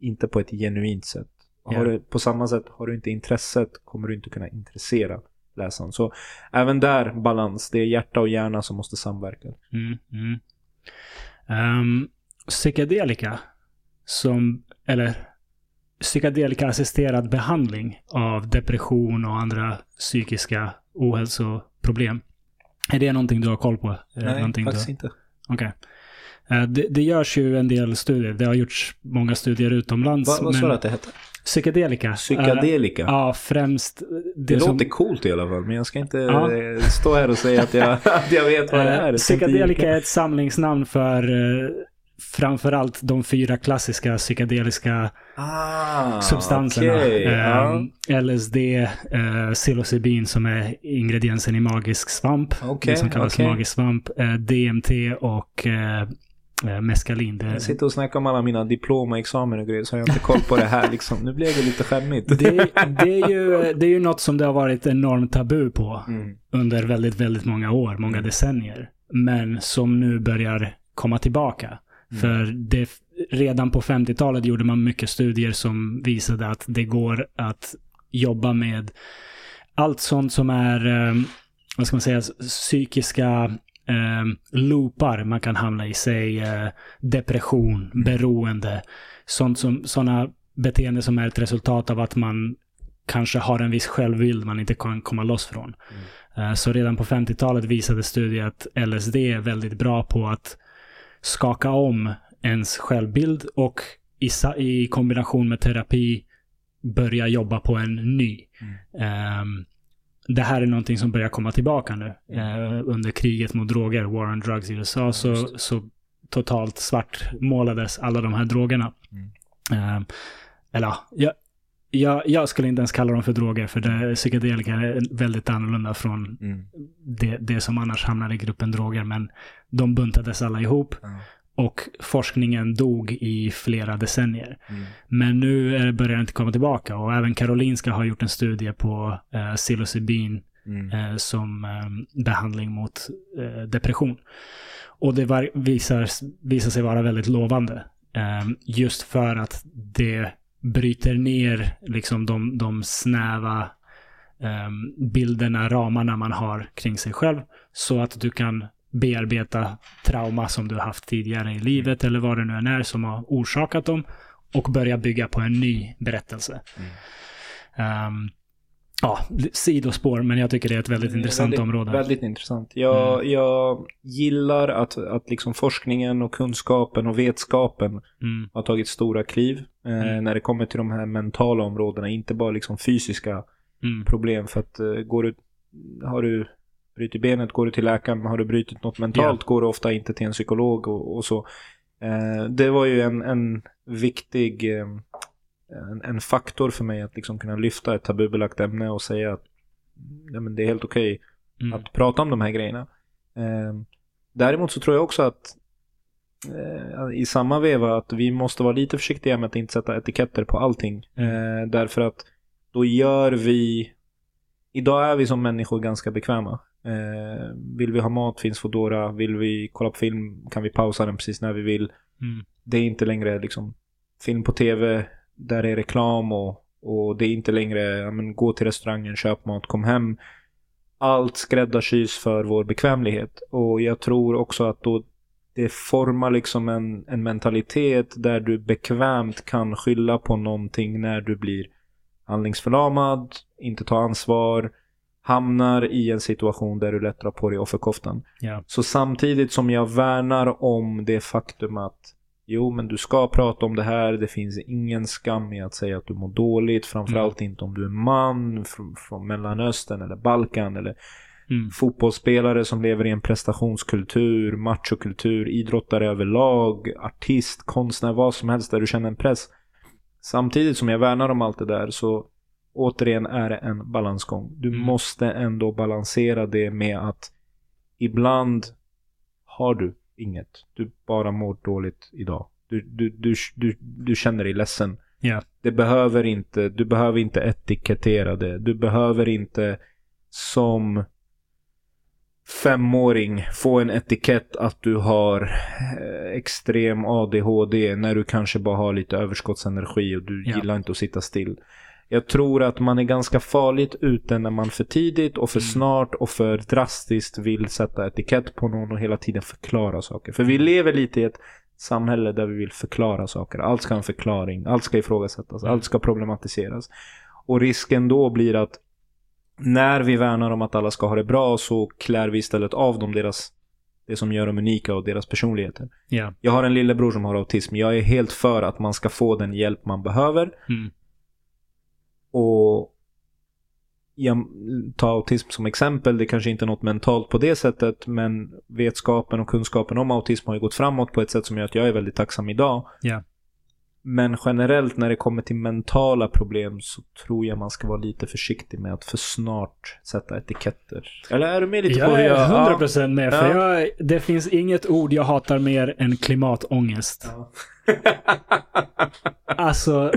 Inte på ett genuint sätt. Ja. du, på samma sätt, har du inte intresset kommer du inte kunna intressera läsaren. Så även där balans, det är hjärta och hjärna som måste samverka. Mm, mm. Um, psykedelika, som, eller psykedelika-assisterad behandling av depression och andra psykiska ohälsoproblem. Är det någonting du har koll på? Det någonting du... inte. Okej. Eh, Det, det görs ju en del studier. Det har gjorts många studier utomlands. Vad, vad sa du att det hette? Psykedelika. Psykedelika? ja, främst det det, som... låter coolt i alla fall, men jag ska inte Ja. stå här och säga att jag, att jag vet vad det är. Eh, Psykedelika är ett samlingsnamn för eh, framförallt de fyra klassiska psykedeliska ah, substanserna. okej, ja. Eh, LSD, eh, psilocybin som är ingrediensen i magisk svamp. Okej, det som kallas okej. magisk svamp. Eh, DMT och meskalin. Det, Jag sitter och snackar om alla mina diplom och examen och grejer så jag har inte koll på det här liksom. Nu blev det lite skämmigt. det, det, är ju, det är ju något som det har varit enormt tabu på Mm. under väldigt, väldigt många år, många Mm. decennier. Men som nu börjar komma tillbaka. Mm. För det, redan på 50-talet gjorde man mycket studier som visade att det går att jobba med allt sånt som är, eh, vad ska man säga, psykiska eh, loopar man kan hamna i. Säg eh, depression, beroende. Sånt som, sådana beteenden som är ett resultat av att man kanske har en viss självbild man inte kan komma loss från. Eh, Så redan på 50-talet visade studier att LSD är väldigt bra på att skaka om ens självbild och i, i kombination med terapi börja jobba på en ny. Ehm, det här är någonting som börjar komma tillbaka nu. Eh, under kriget mot droger, War on Drugs i USA, så, så totalt svartmålades alla de här drogerna. Mm. Ehm, eller ja, jag, jag, jag skulle inte ens kalla dem för droger, för det, psykedelika är väldigt annorlunda från Mm. det, det som annars hamnar i gruppen droger. Men de buntades alla ihop Ja. Och forskningen dog i flera decennier. Mm. Men nu är- börjar den inte komma tillbaka och även Karolinska har gjort en studie på eh, psilocybin Mm. eh, som eh, behandling mot eh, depression. Och det var, visar, visar sig vara väldigt lovande. Eh, just för att det bryter ner liksom de, de snäva eh, bilderna, ramarna man har kring sig själv. Så att du kan bearbeta trauma som du har haft tidigare i livet eller vad det nu än är som har orsakat dem och börja bygga på en ny berättelse. Mm. Ehm, ja, sidospår, men jag tycker det är ett väldigt är intressant väldigt, område. Väldigt intressant. Jag, Mm. jag gillar att, att liksom forskningen och kunskapen och vetskapen Mm, har tagit stora kliv eh, Mm. när det kommer till de här mentala områdena. Inte bara liksom fysiska mm, problem. För att eh, går du, har du brutit benet, går du till läkaren. Har du brutit något mentalt, går du ofta inte till en psykolog och, och så. Eh, det var ju en, en viktig eh, en, en faktor för mig att liksom kunna lyfta ett tabubelagt ämne och säga att ja, men det är helt okej mm, att prata om de här grejerna. Eh, däremot så tror jag också att eh, i samma veva att vi måste vara lite försiktiga med att inte sätta etiketter på allting. Eh, därför att då gör vi... Idag är vi som människor ganska bekväma. Eh, vill vi ha mat finns Foodora. Vill vi kolla på film kan vi pausa den precis när vi vill. mm, Det är inte längre liksom film på tv där är reklam och, och det är inte längre ja, men, gå till restaurangen, köp mat, kom hem. Allt skräddarsys för vår bekvämlighet. Och jag tror också att då det formar liksom en, en mentalitet där du bekvämt kan skylla på någonting när du blir handlingsförlamad, inte tar ansvar, hamnar i en situation där du lätt drar på dig offerkoftan. ja, Så samtidigt som jag värnar om det faktum att jo, men du ska prata om det här. Det finns ingen skam i att säga att du mår dåligt. Framförallt inte om du är man från, från Mellanöstern eller Balkan eller mm, fotbollsspelare som lever i en prestationskultur, machokultur, idrottare överlag, artist, konstnär, vad som helst där du känner en press. Samtidigt som jag värnar om allt det där så återigen är det en balansgång. Du Mm. måste ändå balansera det med att ibland har du inget. Du bara mår dåligt idag. Du, du, du, du, du känner dig ledsen. ja, Det behöver inte, du behöver inte etikettera det. Du behöver inte som femåring få en etikett att du har eh, extrem ADHD när du kanske bara har lite överskottsenergi och du Ja. gillar inte att sitta still. Jag tror att man är ganska farligt ute när man för tidigt och för Mm. snart och för drastiskt vill sätta etikett på någon och hela tiden förklara saker. För vi lever lite i ett samhälle där vi vill förklara saker. Allt ska ha en förklaring, allt ska ifrågasättas, Mm. allt ska problematiseras. Och risken då blir att när vi värnar om att alla ska ha det bra så klär vi istället av dem deras, det som gör dem unika och deras personligheter. ja, Jag har en lillebror som har autism. Jag är helt för att man ska få den hjälp man behöver. mm, och jag tar autism som exempel. Det kanske inte är något mentalt på det sättet. Men vetskapen och kunskapen om autism har ju gått framåt på ett sätt som gör att jag är väldigt tacksam idag. Yeah. Men generellt när det kommer till mentala problem så tror jag man ska vara lite försiktig med att för snart sätta etiketter. Eller är du med lite på Jag hur är jag... 100% med, för Ja. jag, det finns inget ord jag hatar mer än klimatångest. Ja. Alltså,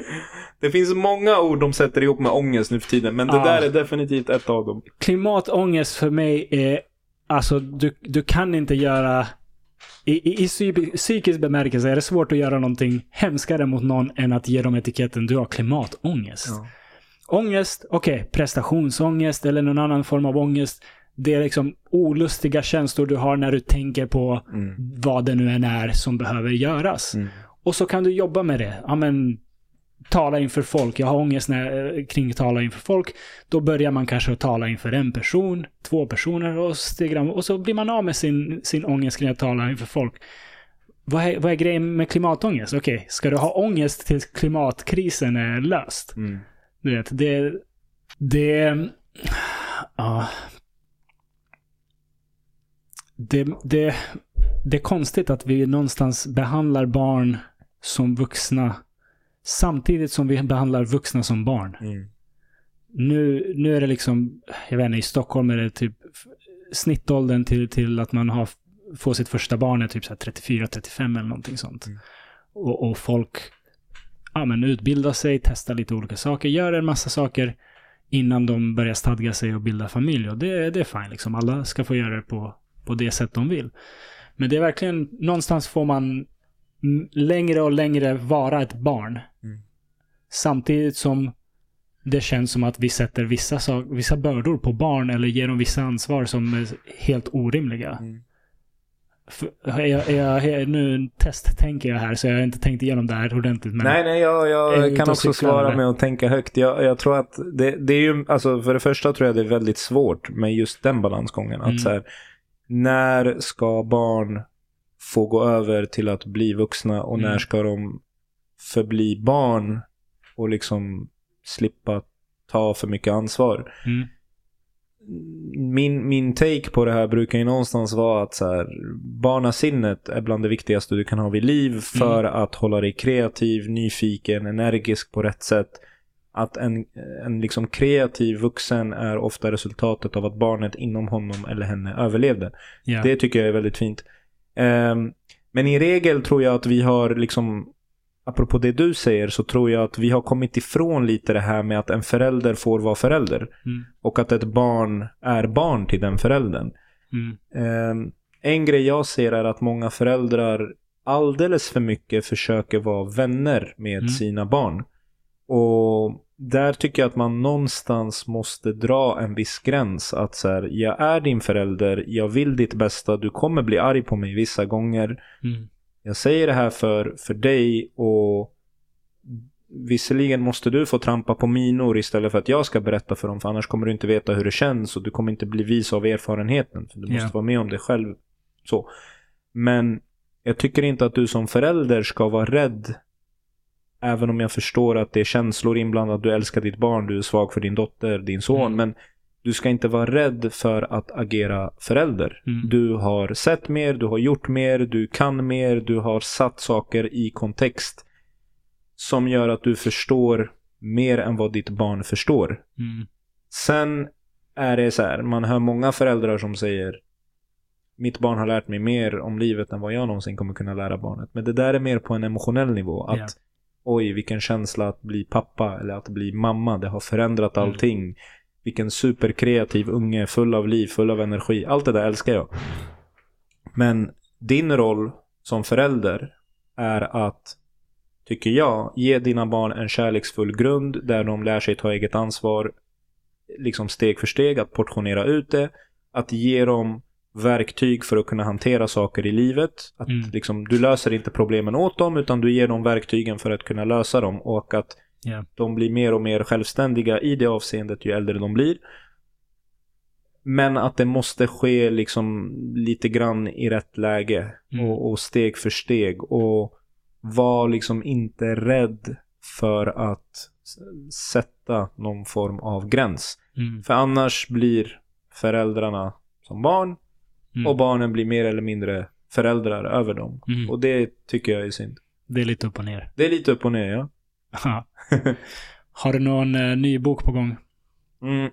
det finns många ord de sätter ihop med ångest nu för tiden. Men det Ja. där är definitivt ett av dem. klimatångest för mig är, alltså du, du kan inte göra, i, i, i psy- psykisk bemärkelse är det svårt att göra någonting hemskare mot någon än att ge dem etiketten du har klimatångest. Ångest, okej, prestationsångest eller någon annan form av ångest. Det är liksom olustiga känslor du har när du tänker på Mm. vad det nu än är som behöver göras. Mm. Och så kan du jobba med det. Ja, men, tala inför folk. Jag har ångest när, kring tala inför folk. Då börjar man kanske att tala inför en person, två personer och, stegar, och så blir man av med sin, sin ångest kring att tala inför folk. Vad är, vad är grejen med klimatångest? Okej, ska du ha ångest tills klimatkrisen är löst? Mm. Du vet, det... Det... Ja. Det, det, det är konstigt att vi någonstans behandlar barn som vuxna Samtidigt som vi behandlar vuxna som barn. Mm. Nu, nu är det liksom, jag vet inte, i Stockholm är det typ snittåldern till, till att man har, får sitt första barn är typ 34-35 eller någonting sånt. Mm. Och, och folk ja, men utbildar sig, testar lite olika saker, gör en massa saker innan de börjar stadga sig och bilda familj. Och det, det är fine, liksom. alla ska få göra det på, på det sätt de vill. Men det är verkligen, någonstans får man längre och längre vara ett barn. Mm. Samtidigt som det känns som att vi sätter vissa, sak, vissa bördor på barn eller ger dem vissa ansvar som är helt orimliga. Mm. För, jag, är jag, nu testtänker jag här så jag har inte tänkt igenom det här ordentligt. Men Nej, nej, jag, jag kan också svara med att tänka högt. Jag, jag tror att det, det är ju, alltså för det första tror jag det är väldigt svårt med just den balansgången. Mm. Att så här, när ska barn få gå över till att bli vuxna och Mm. när ska de förbli barn och liksom slippa ta för mycket ansvar. Mm. Min, min take på det här brukar ju någonstans vara att så här, barnasinnet är bland det viktigaste du kan ha vid liv för att hålla dig kreativ, nyfiken, energisk på rätt sätt. Att en, en liksom kreativ vuxen är ofta resultatet av att barnet inom honom eller henne överlevde. Ja. Det tycker jag är väldigt fint. Ehm, men i regel tror jag att vi har liksom Apropå det du säger så tror jag att vi har kommit ifrån lite det här med att en förälder får vara förälder. Mm. Och att ett barn är barn till den föräldern. Mm. Ehm, en grej jag ser är att många föräldrar alldeles för mycket försöker vara vänner med Mm. sina barn. Och där tycker jag att man någonstans måste dra en viss gräns. Att så här, jag är din förälder, jag vill ditt bästa, du kommer bli arg på mig vissa gånger. Mm. Jag säger det här för, för dig och visserligen måste du få trampa på minor istället för att jag ska berätta för dem för annars kommer du inte veta hur det känns och du kommer inte bli vis av erfarenheten. För du måste vara med om det själv. Så. Men jag tycker inte att du som förälder ska vara rädd Även om jag förstår att det är känslor inblandat, du älskar ditt barn, du är svag för din dotter, din son. Mm. Men du ska inte vara rädd för att agera förälder. Mm. Du har sett mer, du har gjort mer, du kan mer, du har satt saker i kontext. Som gör att du förstår mer än vad ditt barn förstår. Mm. Sen är det så här, man hör många föräldrar som säger mitt barn har lärt mig mer om livet än vad jag någonsin kommer kunna lära barnet. Men det där är mer på en emotionell nivå. Att Ja. Oj, vilken känsla att bli pappa eller att bli mamma. Det har förändrat Mm. allting. Vilken superkreativ unge, full av liv, full av energi. Allt det där älskar jag. Men din roll som förälder är att, tycker jag, ge dina barn en kärleksfull grund där de lär sig ta eget ansvar liksom steg för steg, att portionera ut det. Att ge dem verktyg för att kunna hantera saker i livet. Att Mm. liksom, du löser inte problemen åt dem utan du ger dem verktygen för att kunna lösa dem och att Ja. de blir mer och mer självständiga i det avseendet ju äldre de blir. Men att det måste ske liksom lite grann i rätt läge Mm. och, och steg för steg och var liksom inte rädd för att sätta någon form av gräns. Mm. För annars blir föräldrarna som barn Mm. och barnen blir mer eller mindre föräldrar över dem. Mm. Och det tycker jag är synd. Det är lite upp och ner. Det är lite upp och ner ja. Har du någon eh, ny bok på gång? Mm.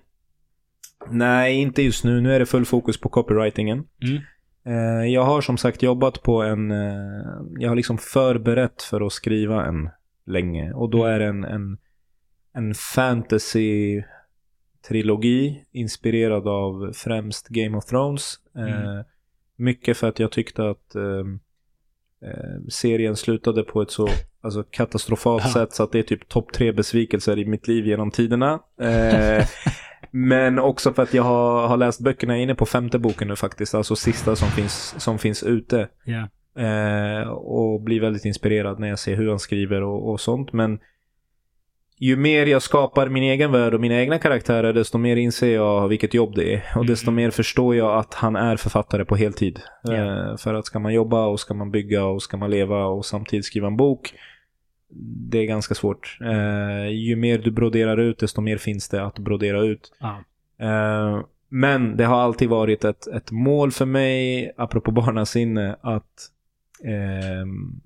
Nej, inte just nu. Nu är det full fokus på copywritingen. Mm. Eh, jag har som sagt jobbat på en... Eh, jag har liksom förberett för att skriva en länge. Och då är det en, en, en fantasy-trilogi inspirerad av främst Game of Thrones. Eh, Mm. Mycket för att jag tyckte att ehm, eh, serien slutade på ett så alltså, katastrofalt Ja. sätt så att det är typ topp tre besvikelser i mitt liv genom tiderna. Eh, men också för att jag har, har läst böckerna, jag är inne på femte boken nu faktiskt, alltså sista som finns, som finns ute. Ja. Eh, och blir väldigt inspirerad när jag ser hur han skriver och, och sånt. Men ju mer jag skapar min egen värld och mina egna karaktärer, desto mer inser jag vilket jobb det är. Och Mm. desto mer förstår jag att han är författare på heltid. Eh, för att ska man jobba och ska man bygga och ska man leva och samtidigt skriva en bok, det är ganska svårt. Eh, ju mer du broderar ut, desto mer finns det att brodera ut. Ja. Eh, men det har alltid varit ett, ett mål för mig, apropå barnasinne, att ehm,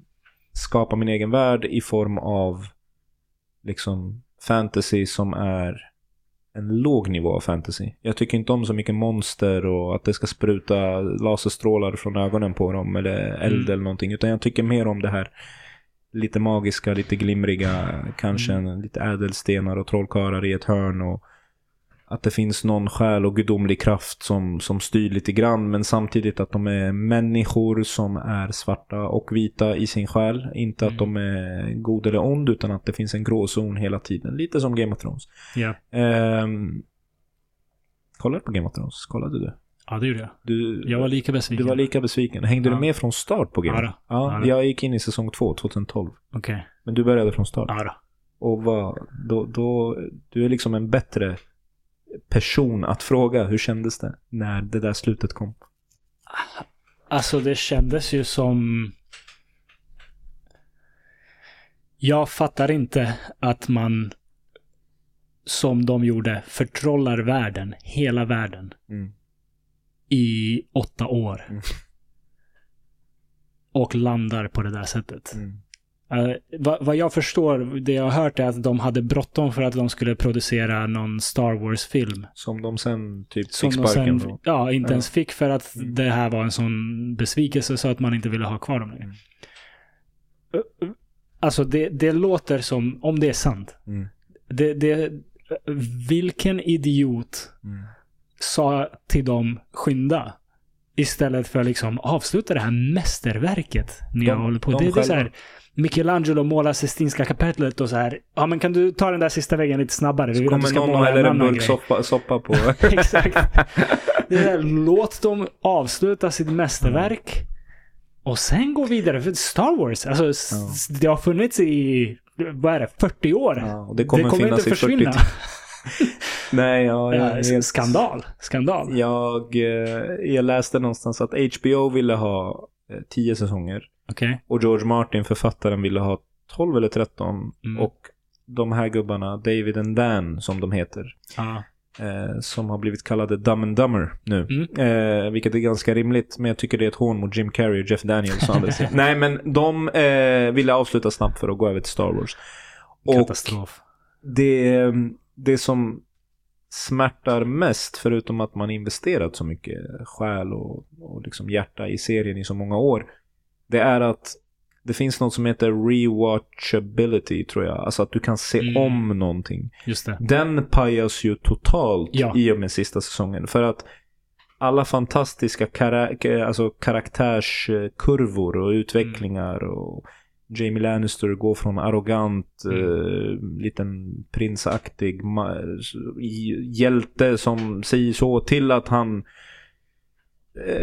skapa min egen värld i form av liksom fantasy som är en låg nivå av fantasy. Jag tycker inte om så mycket monster och att det ska spruta laserstrålar från ögonen på dem eller eld Mm. eller någonting. Utan jag tycker mer om det här lite magiska, lite glimriga, kanske Mm. en, lite ädelstenar och trollkarlar i ett hörn och att det finns någon själ och gudomlig kraft som, som styr lite grann men samtidigt att de är människor som är svarta och vita i sin själ. Inte att Mm. de är god eller ond utan att det finns en gråzon hela tiden. Lite som Game of Thrones. Ja. Um, kollade du på Game of Thrones? Kollade du? ja, det gjorde jag. Du, Jag var lika besviken. du var lika besviken. Hängde Ja. du med från start på Game Ja of då. Ja, Ja jag gick in i säsong 2, 2012. Okej. Men du började från start. Ja då. Och vad, då, då, du är liksom en bättre person att fråga. Hur kändes det när det där slutet kom? Alltså det kändes ju som... Jag fattar inte att man, som de gjorde, förtrollar världen, hela världen, Mm. i åtta år. Mm. Och landar på det där sättet. Mm. Eh, vad, vad jag förstår, det jag har hört är att de hade bråttom för att de skulle producera någon Star Wars-film. Som de sen typ Som fick sparken sen, ja, inte Ja. ens fick för att Mm. det här var en sån besvikelse så att man inte ville ha kvar dem längre. Mm. Uh, uh, Alltså det, det låter som, om det är sant, Mm. det, det, vilken idiot Mm. sa till dem skynda? Istället för liksom avsluta det här mästerverket ni De- har hållit på. de Det, det är så själva. här, Michelangelo målar Sistinska kapellet och så här. Ja men kan du ta den där sista väggen lite snabbare? Du Kommer någon och en häller en annan burk soppa, soppa på. Exakt. Det är där, låt dem avsluta sitt mästerverk. Och sen gå vidare. För Star Wars, alltså s- det har funnits i, vad är det, 40 år. Ja, det kommer, kommer finnas inte i 40 försvinna. Nej, ja, jag, Ja, är helt- skandal. Skandal. Jag, eh, jag läste någonstans att HBO ville ha eh, 10 säsonger. Okej. Och George Martin, författaren, ville ha 12 eller 13. Mm. Och de här gubbarna, David and Dan som de heter, Ja. eh, som har blivit kallade Dumb and Dumber nu. Mm. Eh, vilket är ganska rimligt, men jag tycker det är ett hån mot Jim Carrey och Jeff Daniels. Nej, men de eh, ville avsluta snabbt för att gå över till Star Wars. Och Katastrof. det, det som smärtar mest, förutom att man investerat så mycket själ och, och liksom hjärta i serien i så många år, det är att det finns något som heter rewatchability, tror jag. Alltså att du kan se Mm. om någonting. Just det. Den pajas ju totalt Ja. i och med sista säsongen. För att alla fantastiska kara- alltså karaktärskurvor och utvecklingar och Jamie Lannister går från arrogant, Mm. eh, liten prinsaktig hjälte som säger så till att han eh,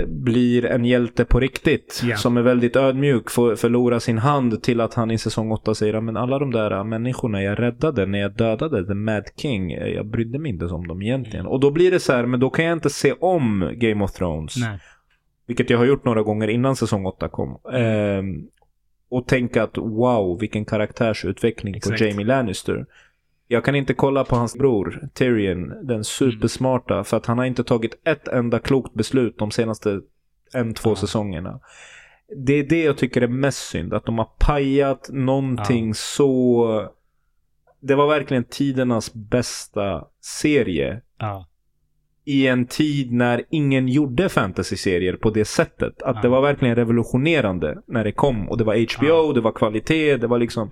blir en hjälte på riktigt. Ja. Som är väldigt ödmjuk, får förlora sin hand till att han i säsong 8 säger "Ja, men alla de där människorna jag räddade när jag dödade The Mad King, eh, jag brydde mig inte om dem egentligen. Och då blir det så här, men då kan jag inte se om Game of Thrones. Nej. Vilket jag har gjort några gånger innan säsong 8 kom. Ehm, och tänka att wow, vilken karaktärsutveckling Exakt. på Jamie Lannister. Jag kan inte kolla på hans bror, Tyrion, den supersmarta, för att han har inte tagit ett enda klokt beslut de senaste en, två Ja. säsongerna. Det är det jag tycker är mest synd, att de har pajat någonting så... Det var verkligen tidernas bästa serie Ja. i en tid när ingen gjorde fantasy-serier på det sättet. Att Ja. det var verkligen revolutionerande när det kom. Och det var HBO, Ja. det var kvalitet, det var liksom...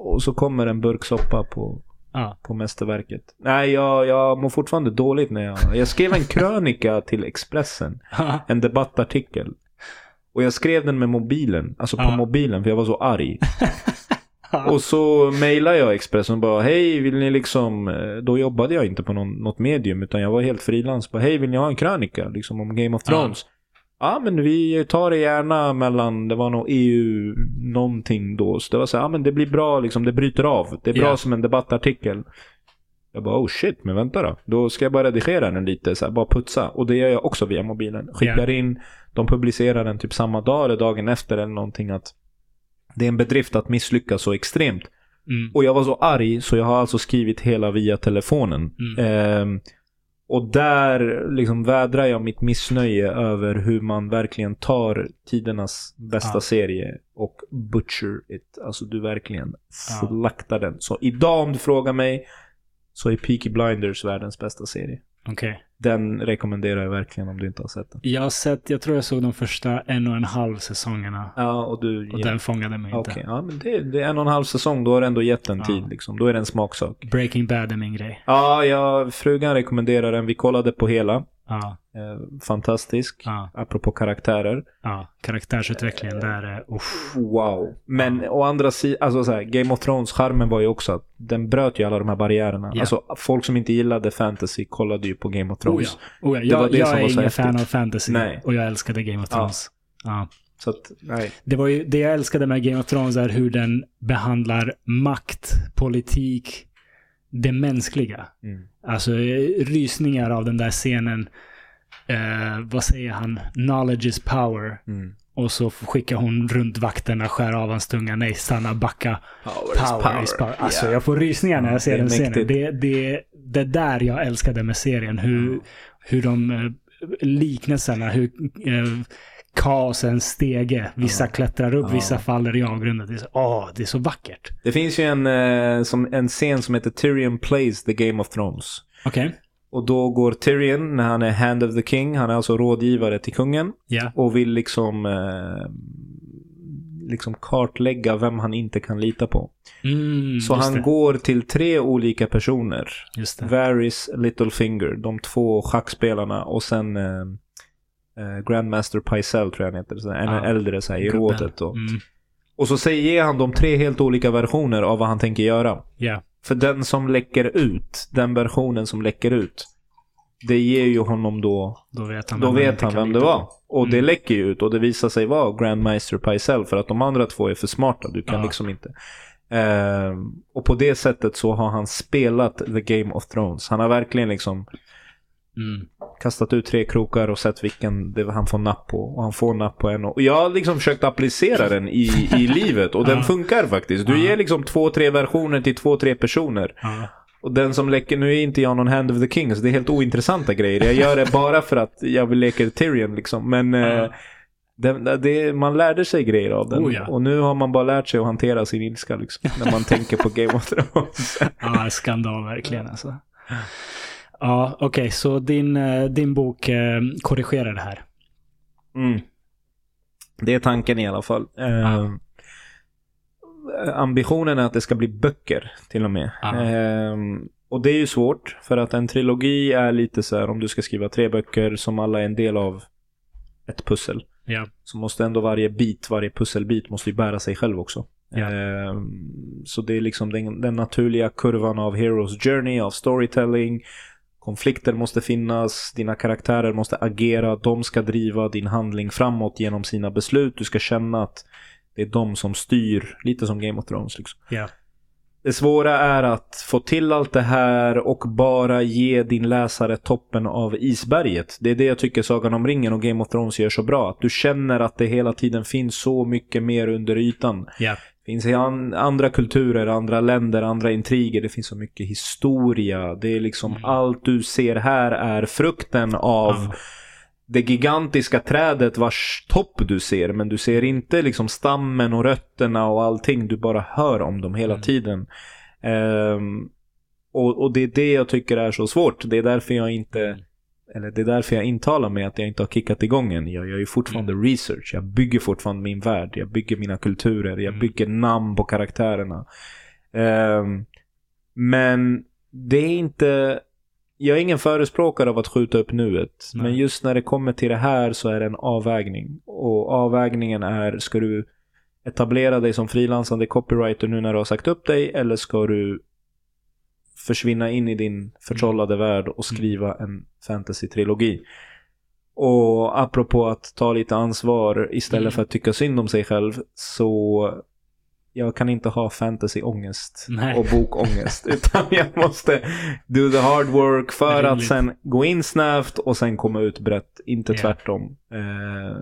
Och så kommer en burk soppa på, Ja. på mästerverket. Nej, jag, jag mår fortfarande dåligt när jag... Jag skrev en krönika till Expressen. En debattartikel. Och jag skrev den med mobilen. Alltså på Ja. mobilen, för jag var så arg. Och så mejlade jag Expressen och bara hej vill ni liksom, eh, då jobbade jag inte på någon, något medium utan jag var helt frilans. Hej vill ni ha en krönika liksom om Game of. Thrones? Ja men vi tar det gärna mellan, det var nog EU någonting då. Så det var så här, ja men det blir bra liksom, det bryter av. Det är bra Ja. som en debattartikel. Jag bara oh shit, men vänta då. Då ska jag bara redigera den lite, så här, bara putsa. Och det gör jag också via mobilen. Skickar in, de publicerar den typ samma dag eller dagen efter eller någonting att det är en bedrift att misslyckas så extremt. Mm. Och jag var så arg så jag har alltså skrivit hela via telefonen. Mm. Ehm, Och där liksom vädrar jag mitt missnöje över hur man verkligen tar tidernas bästa Ja. serie och butcher it. Alltså du verkligen slaktar den. Så idag om du frågar mig så är Peaky Blinders världens bästa serie. Okej. Den rekommenderar jag verkligen om du inte har sett den. Jag har sett, jag tror jag såg de första en och en halv säsongerna. Ja, och du... Och den fångade mig Okej, inte. ja men det, det är en och en halv säsong. Då har du ändå gett den Ja. tid liksom. Då är det en smaksak. Breaking Bad är min grej. Ja, jag, frugan rekommenderar den. Vi kollade på hela. Ja, Eh, fantastisk. ja, Apropå karaktärer. ja. Karaktärsutvecklingen där är, uff. Wow. Men å andra sidan, alltså så här, Game of Thrones charmen var ju också att den bröt ju alla de här barriärerna. Ja. Alltså folk som inte gillade fantasy kollade ju på Game of Oh ja. Thrones. Oh ja. Det var Jag, det jag som är ingen fan av fantasy. Nej. Och jag älskade Game of Ja. Thrones. Ja. Så att, nej. Det, var ju, det jag älskade med Game of Thrones är hur den behandlar makt, politik, det mänskliga. Mm. Alltså eh, rysningar av den där scenen. Eh, vad säger han? Knowledge is power. Mm. Och så skickar hon runt vakterna, skär av hans tunga. Nej, stanna, backa. Power, Power is power. Alltså Ja. jag får rysningar när Ja, jag ser den scenen. Det, det, det där jag älskade med serien. Hur, hur de eh, liknelserna, hur eh, kaosen stege. Vissa klättrar upp, Ja. vissa faller i avgrunden. Det är, så, åh, det är så vackert. Det finns ju en, eh, som, en scen som heter Tyrion Plays the Game of Thrones. Okej. Och då går Tyrion, när han är Hand of the King, han är alltså rådgivare till kungen. Ja. Och vill liksom, eh, liksom kartlägga vem han inte kan lita på. Mm, Så han det. går till tre olika personer. Varys, Littlefinger, de två schackspelarna och sen eh, Grandmaster Pycelle tror jag han heter. Så en Ja. äldre så här, i rådet. Och, Mm, och så säger, ger han dem tre helt olika versioner av vad han tänker göra. ja. För den som läcker ut, den versionen som läcker ut, det ger ju honom då, Då vet han då vet han vem det var. Och det Mm. läcker ju ut och det visar sig vara Grandmaster Pycelle för att de andra två är för smarta. Du kan Ja. liksom inte. Ehm, och på det sättet så har han spelat The Game of Thrones. Han har verkligen liksom Mm. kastat ut tre krokar och sett vilken det han får napp på. Och han får napp på en. Och jag har liksom försökt applicera den i, i livet och den funkar faktiskt. Du ger liksom två, tre versioner till två, tre personer. Och den som läcker, nu är inte jag någon hand of the king, så det är helt ointressanta grejer. Jag gör det bara för att jag vill leka Tyrion liksom. Men eh, det, det, man lärde sig grejer av den. Oh, ja. Och nu har man bara lärt sig att hantera sin ilska liksom. När man tänker på Game of Thrones. Ja, skandal verkligen alltså. Ja, okej, så din, eh, din bok eh, korrigerar det här. Mm. Det är tanken i alla fall. Eh. Ambitionen är att det ska bli böcker till och med. Eh, och det är ju svårt för att en trilogi är lite så här om du ska skriva tre böcker som alla är en del av ett pussel. Ja. Så måste ändå varje bit, varje pusselbit måste ju bära sig själv också. Ja. Eh, så det är liksom den, den naturliga kurvan av Heroes Journey, av storytelling. Konflikter måste finnas, dina karaktärer måste agera, de ska driva din handling framåt genom sina beslut. Du ska känna att det är de som styr, lite som Game of Thrones. Liksom. Ja. Det svåra är att få till allt det här och bara ge din läsare toppen av isberget. Det är det jag tycker Sagan om ringen och Game of Thrones gör så bra. Att du känner att det hela tiden finns så mycket mer under ytan. Ja. Finns i an andra kulturer, andra länder, andra intriger. Det finns så mycket historia. Det är liksom Mm. allt du ser här är frukten av Ja. det gigantiska trädet vars topp du ser. Men du ser inte liksom stammen och rötterna och allting. Du bara hör om dem hela Mm. tiden. Ehm, och, och det är det jag tycker är så svårt. Det är därför jag inte Mm. Eller det är därför jag intalar mig att jag inte har kickat igång än. Jag gör ju fortfarande research. Jag bygger fortfarande min värld. Jag bygger mina kulturer. Jag Mm. bygger namn på karaktärerna. Ehm, men det är inte... Jag är ingen förespråkare av att skjuta upp nuet. Nej. Men just när det kommer till det här så är det en avvägning. Och avvägningen är, ska du etablera dig som frilansande copywriter nu när du har sagt upp dig? Eller ska du försvinna in i din förtrollade värld och skriva en fantasy-trilogi? Och apropå att ta lite ansvar istället Mm. för att tycka synd om sig själv så jag kan inte ha fantasy-ångest och bokångest. utan jag måste do the hard work för att sen gå in snävt och sen komma ut brett. Inte Ja. tvärtom. Eh,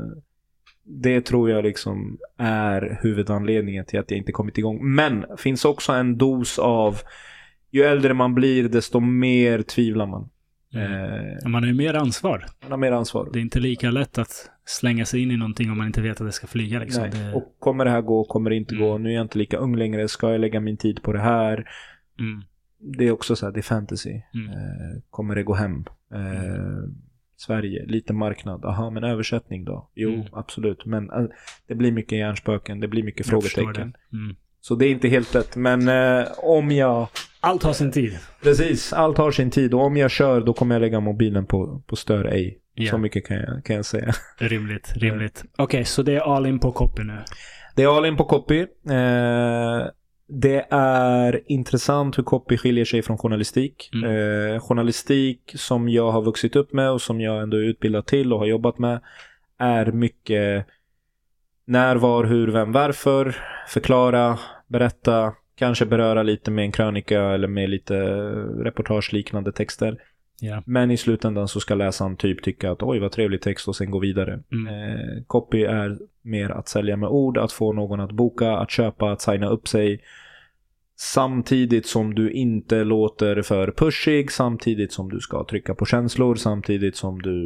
det tror jag liksom är huvudanledningen till att jag inte kommit igång. Men finns också en dos av ju äldre man blir desto mer tvivlar man. Eh, Man har ju mer ansvar. man har mer ansvar. Det är inte lika lätt att slänga sig in i någonting om man inte vet att det ska flyga. Liksom. Det, Och kommer det här gå, kommer det inte Mm. gå? Nu är jag inte lika ung längre, ska jag lägga min tid på det här? mm, Det är också så här, det är fantasy. mm, Eh, kommer det gå hem? Eh, Sverige, liten marknad. Aha, men översättning då? Jo, Mm. absolut. Men eh, det blir mycket hjärnspöken, det blir mycket jag frågetecken. det. Mm. Så det är inte helt lätt. Men eh, om jag... Allt har sin tid. Precis, allt har sin tid. Och om jag kör, då kommer jag lägga mobilen på, på stör ej. Ja. Så mycket kan jag, kan jag säga. Rimligt, rimligt. Okej, så det är all in på copy nu. Det är all in på copy. Eh, det är intressant hur copy skiljer sig från journalistik. Mm. Eh, journalistik som jag har vuxit upp med och som jag ändå är utbildad till och har jobbat med är mycket när, var, hur, vem, varför. Förklara, berätta, kanske beröra lite med en krönika eller med lite reportageliknande texter. Ja. Men i slutändan så ska läsaren typ tycka att oj vad trevlig text och sen gå vidare. Mm. Eh, copy är mer att sälja med ord, att få någon att boka, att köpa, att signa upp sig. Samtidigt som du inte låter för pushig, samtidigt som du ska trycka på känslor, samtidigt som du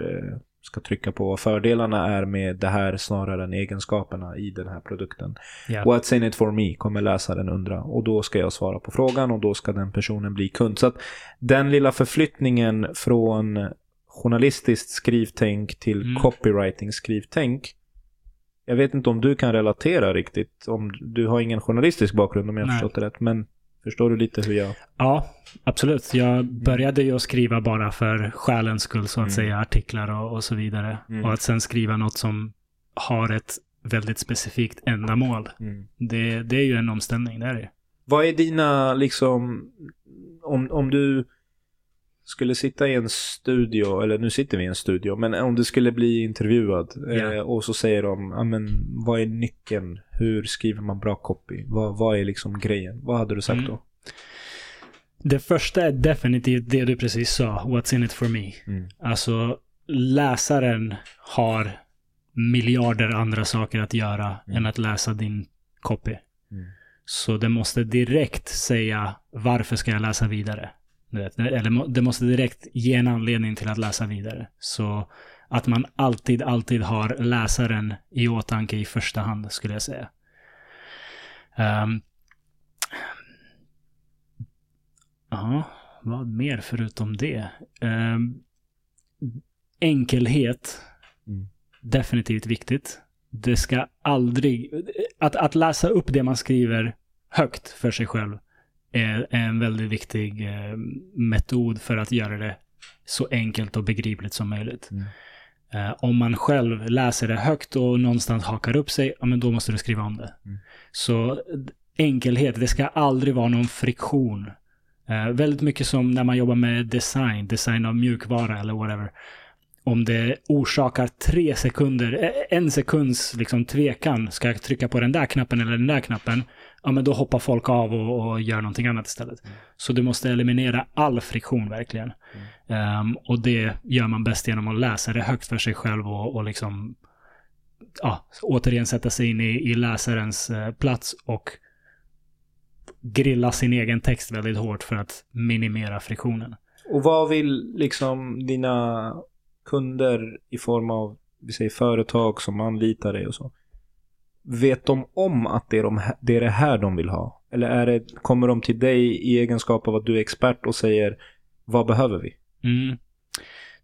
eh, ska trycka på vad fördelarna är med det här snarare än egenskaperna i den här produkten. Ja. What's in it for me kommer läsaren undra och då ska jag svara på frågan och då ska den personen bli kund. Så att den lilla förflyttningen från journalistiskt skrivtänk till Mm. copywriting skrivtänk. Jag vet inte om du kan relatera riktigt. Om du har ingen journalistisk bakgrund om jag har förstått det rätt. Men förstår du lite hur jag... Ja, absolut. Jag började ju att skriva bara för själens skull, så att Mm. säga, artiklar och, och så vidare. Mm. Och att sen skriva något som har ett väldigt specifikt ändamål. Det, det är ju en omställning, det är det. Vad är dina, liksom, om, om du skulle sitta i en studio, eller nu sitter vi i en studio, men om du skulle bli intervjuad eh, och så säger de, ja men vad är nyckeln? Hur skriver man bra copy? Vad, vad är liksom grejen? Vad hade du sagt Mm. då? Det första är definitivt det du precis sa, what's in it for me. Mm. Alltså, läsaren har miljarder andra saker att göra Mm. än att läsa din copy. Mm. Så det måste direkt säga varför ska jag läsa vidare? Eller det måste direkt ge en anledning till att läsa vidare. Så att man alltid, alltid har läsaren i åtanke i första hand, skulle jag säga. Ehm. Ja, vad mer förutom det? Ehm, enkelhet. Mm. Definitivt viktigt. Det ska aldrig... Att, att läsa upp det man skriver högt för sig själv är, en väldigt viktig eh, metod för att göra det så enkelt och begripligt som möjligt. Mm. Eh, om man själv läser det högt och någonstans hakar upp sig, ja men då måste du skriva om det. Mm. Så enkelhet, det ska aldrig vara någon friktion. Eh, väldigt mycket som när man jobbar med design, design av mjukvara eller whatever. Om det orsakar tre sekunder, eh, en sekunds liksom tvekan, ska jag trycka på den där knappen eller den där knappen? Ja, men då hoppar folk av och, och gör någonting annat istället. Så du måste eliminera all friktion verkligen. Ehm, och det gör man bäst genom att läsa det högt för sig själv och, och liksom ja, återigen sätta sig in i, i läsarens eh, plats och grilla sin egen text väldigt hårt för att minimera friktionen. Och vad vill liksom dina kunder i form av, vi säger företag som anlitar dig och så. Vet de om att det är, de, det är det här de vill ha? Eller är det, kommer de till dig i egenskap av att du är expert och säger vad behöver vi? Mm.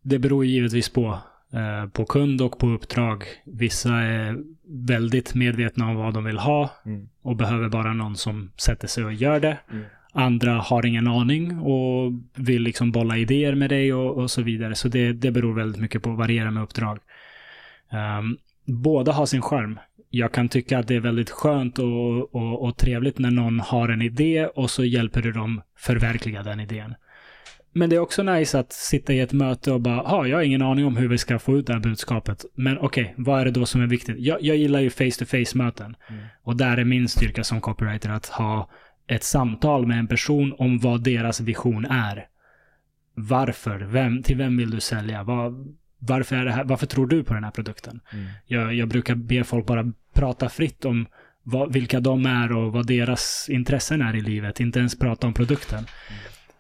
Det beror givetvis på, eh, på kund och på uppdrag. Vissa är väldigt medvetna om vad de vill ha Mm. och behöver bara någon som sätter sig och gör det. Mm. Andra har ingen aning och vill liksom bolla idéer med dig och, och så vidare. Så det, det beror väldigt mycket på, varierar med uppdrag. Um, båda har sin charm. Jag kan tycka att det är väldigt skönt och, och, och trevligt när någon har en idé och så hjälper du dem förverkliga den idén. Men det är också nice att sitta i ett möte och bara, ha, jag har ingen aning om hur vi ska få ut det här budskapet. Men okej, vad är det då som är viktigt? Jag, jag gillar ju face-to-face-möten. Mm. Och där är min styrka som copywriter att ha ett samtal med en person om vad deras vision är. Varför? Vem, till vem vill du sälja? Vad, varför, är det här, varför tror du på den här produkten? Mm. Jag, jag brukar be folk bara prata fritt om vad, vilka de är och vad deras intressen är i livet. Inte ens prata om produkten.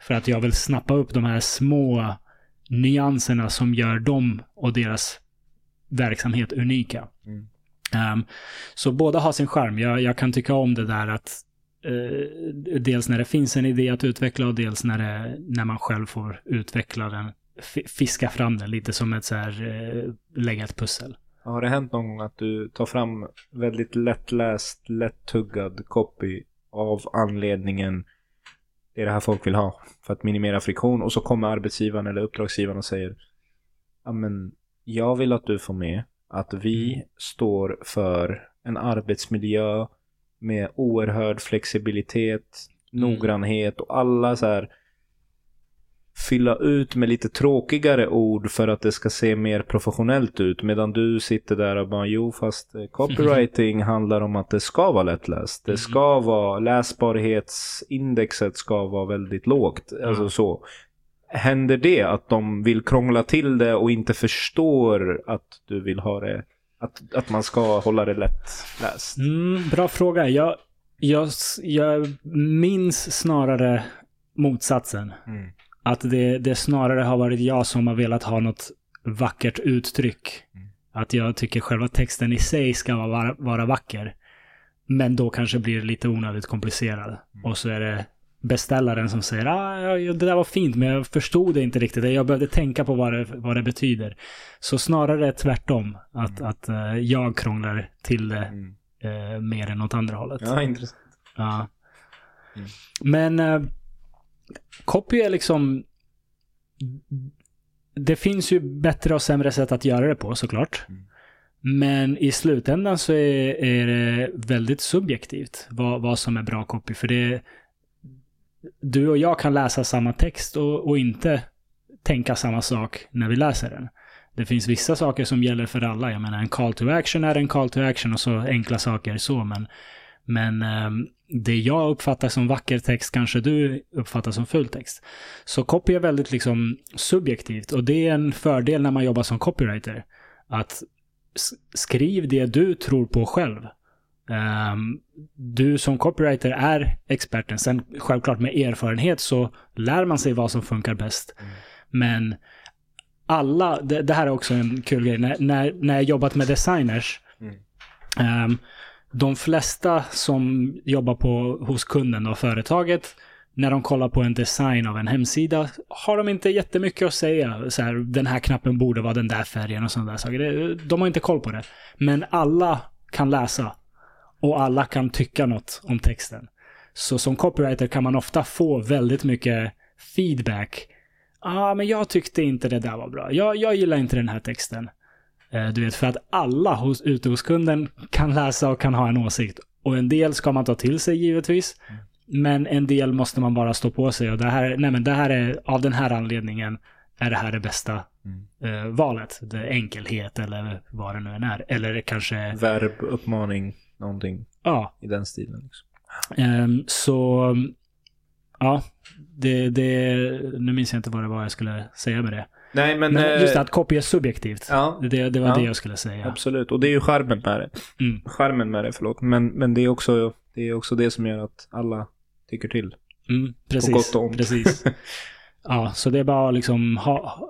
För att jag vill snappa upp de här små nyanserna som gör dem och deras verksamhet unika. Mm. Um, så båda har sin charm. Jag, jag kan tycka om det där att uh, dels när det finns en idé att utveckla och dels när, det, när man själv får utveckla den, fiska fram den lite som ett så här, uh, lägga ett pussel. Har det hänt någon gång att du tar fram väldigt lättläst, lättuggad copy av anledningen det är det här folk vill ha för att minimera friktion och så kommer arbetsgivaren eller uppdragsgivaren och säger ja men jag vill att du får med att vi mm. står för en arbetsmiljö med oerhörd flexibilitet, mm. noggrannhet och alla så här fylla ut med lite tråkigare ord för att det ska se mer professionellt ut. Medan du sitter där och bara, jo fast eh, copywriting handlar om att det ska vara lättläst. Det ska mm. vara, läsbarhetsindexet ska vara väldigt lågt. Alltså så. Händer det att de vill krångla till det och inte förstår att du vill ha det, att, att man ska hålla det lättläst? Mm, bra fråga. Jag, jag, jag minns snarare motsatsen. Mm. Att det, det snarare har varit jag som har velat ha något vackert uttryck. Mm. Att jag tycker själva texten i sig ska vara, vara vacker. Men då kanske blir det lite onödigt komplicerad. Mm. Och så är det beställaren som säger ah, det där var fint men jag förstod det inte riktigt. Jag behövde tänka på vad det, vad det betyder. Så snarare tvärtom. Att, mm. att uh, jag krånglar till det mm. uh, mer än åt andra hållet. Ja, intressant. Ja. Mm. Men uh, copy är liksom... Det finns ju bättre och sämre sätt att göra det på såklart. Mm. Men i slutändan så är, är det väldigt subjektivt vad, vad som är bra copy. För det du och jag kan läsa samma text och, och, inte tänka samma sak när vi läser den. Det finns vissa saker som gäller för alla. Jag menar en call to action är en call to action och så enkla saker så. Men, men um, det jag uppfattar som vacker text kanske du uppfattar som full text. Så copy är väldigt liksom subjektivt och det är en fördel när man jobbar som copywriter. Att skriv det du tror på själv. Um, du som copywriter är experten. Sen självklart med erfarenhet så lär man sig vad som funkar bäst. Mm. Men alla, det, det, här är också en kul grej. När, när, när jag jobbat med designers, mm. um, de flesta som jobbar på, hos kunden och företaget, när de kollar på en design av en hemsida har de inte jättemycket att säga. Så här, den här knappen borde vara den där färgen och sådana där saker. De har inte koll på det. Men alla kan läsa och alla kan tycka något om texten. Så som copywriter kan man ofta få väldigt mycket feedback. Ja, ah, men jag tyckte inte det där var bra. Jag, jag gillar inte den här texten. Eh, du vet, för att alla hos, ute hos kunden kan läsa och kan ha en åsikt. Och en del ska man ta till sig givetvis. Men en del måste man bara stå på sig. Och det här, nej men det här är, av den här anledningen är det här det bästa mm. eh, valet. Det enkelhet eller vad det nu än är. Eller kanske... Verb, uppmaning. Någonting ja. i den stilen. Liksom. Um, så, ja, det, det, nu minns jag inte vad det var jag skulle säga med det. Nej, men, men just det, att copy är subjektivt. Ja, det, det var ja, det jag skulle säga. Absolut, och det är ju charmen med det. Mm. Charmen med det, förlåt. Men, men det, är också, det är också det som gör att alla tycker till. Mm, precis, På gott och ont. precis. Ja, så det är bara liksom ha,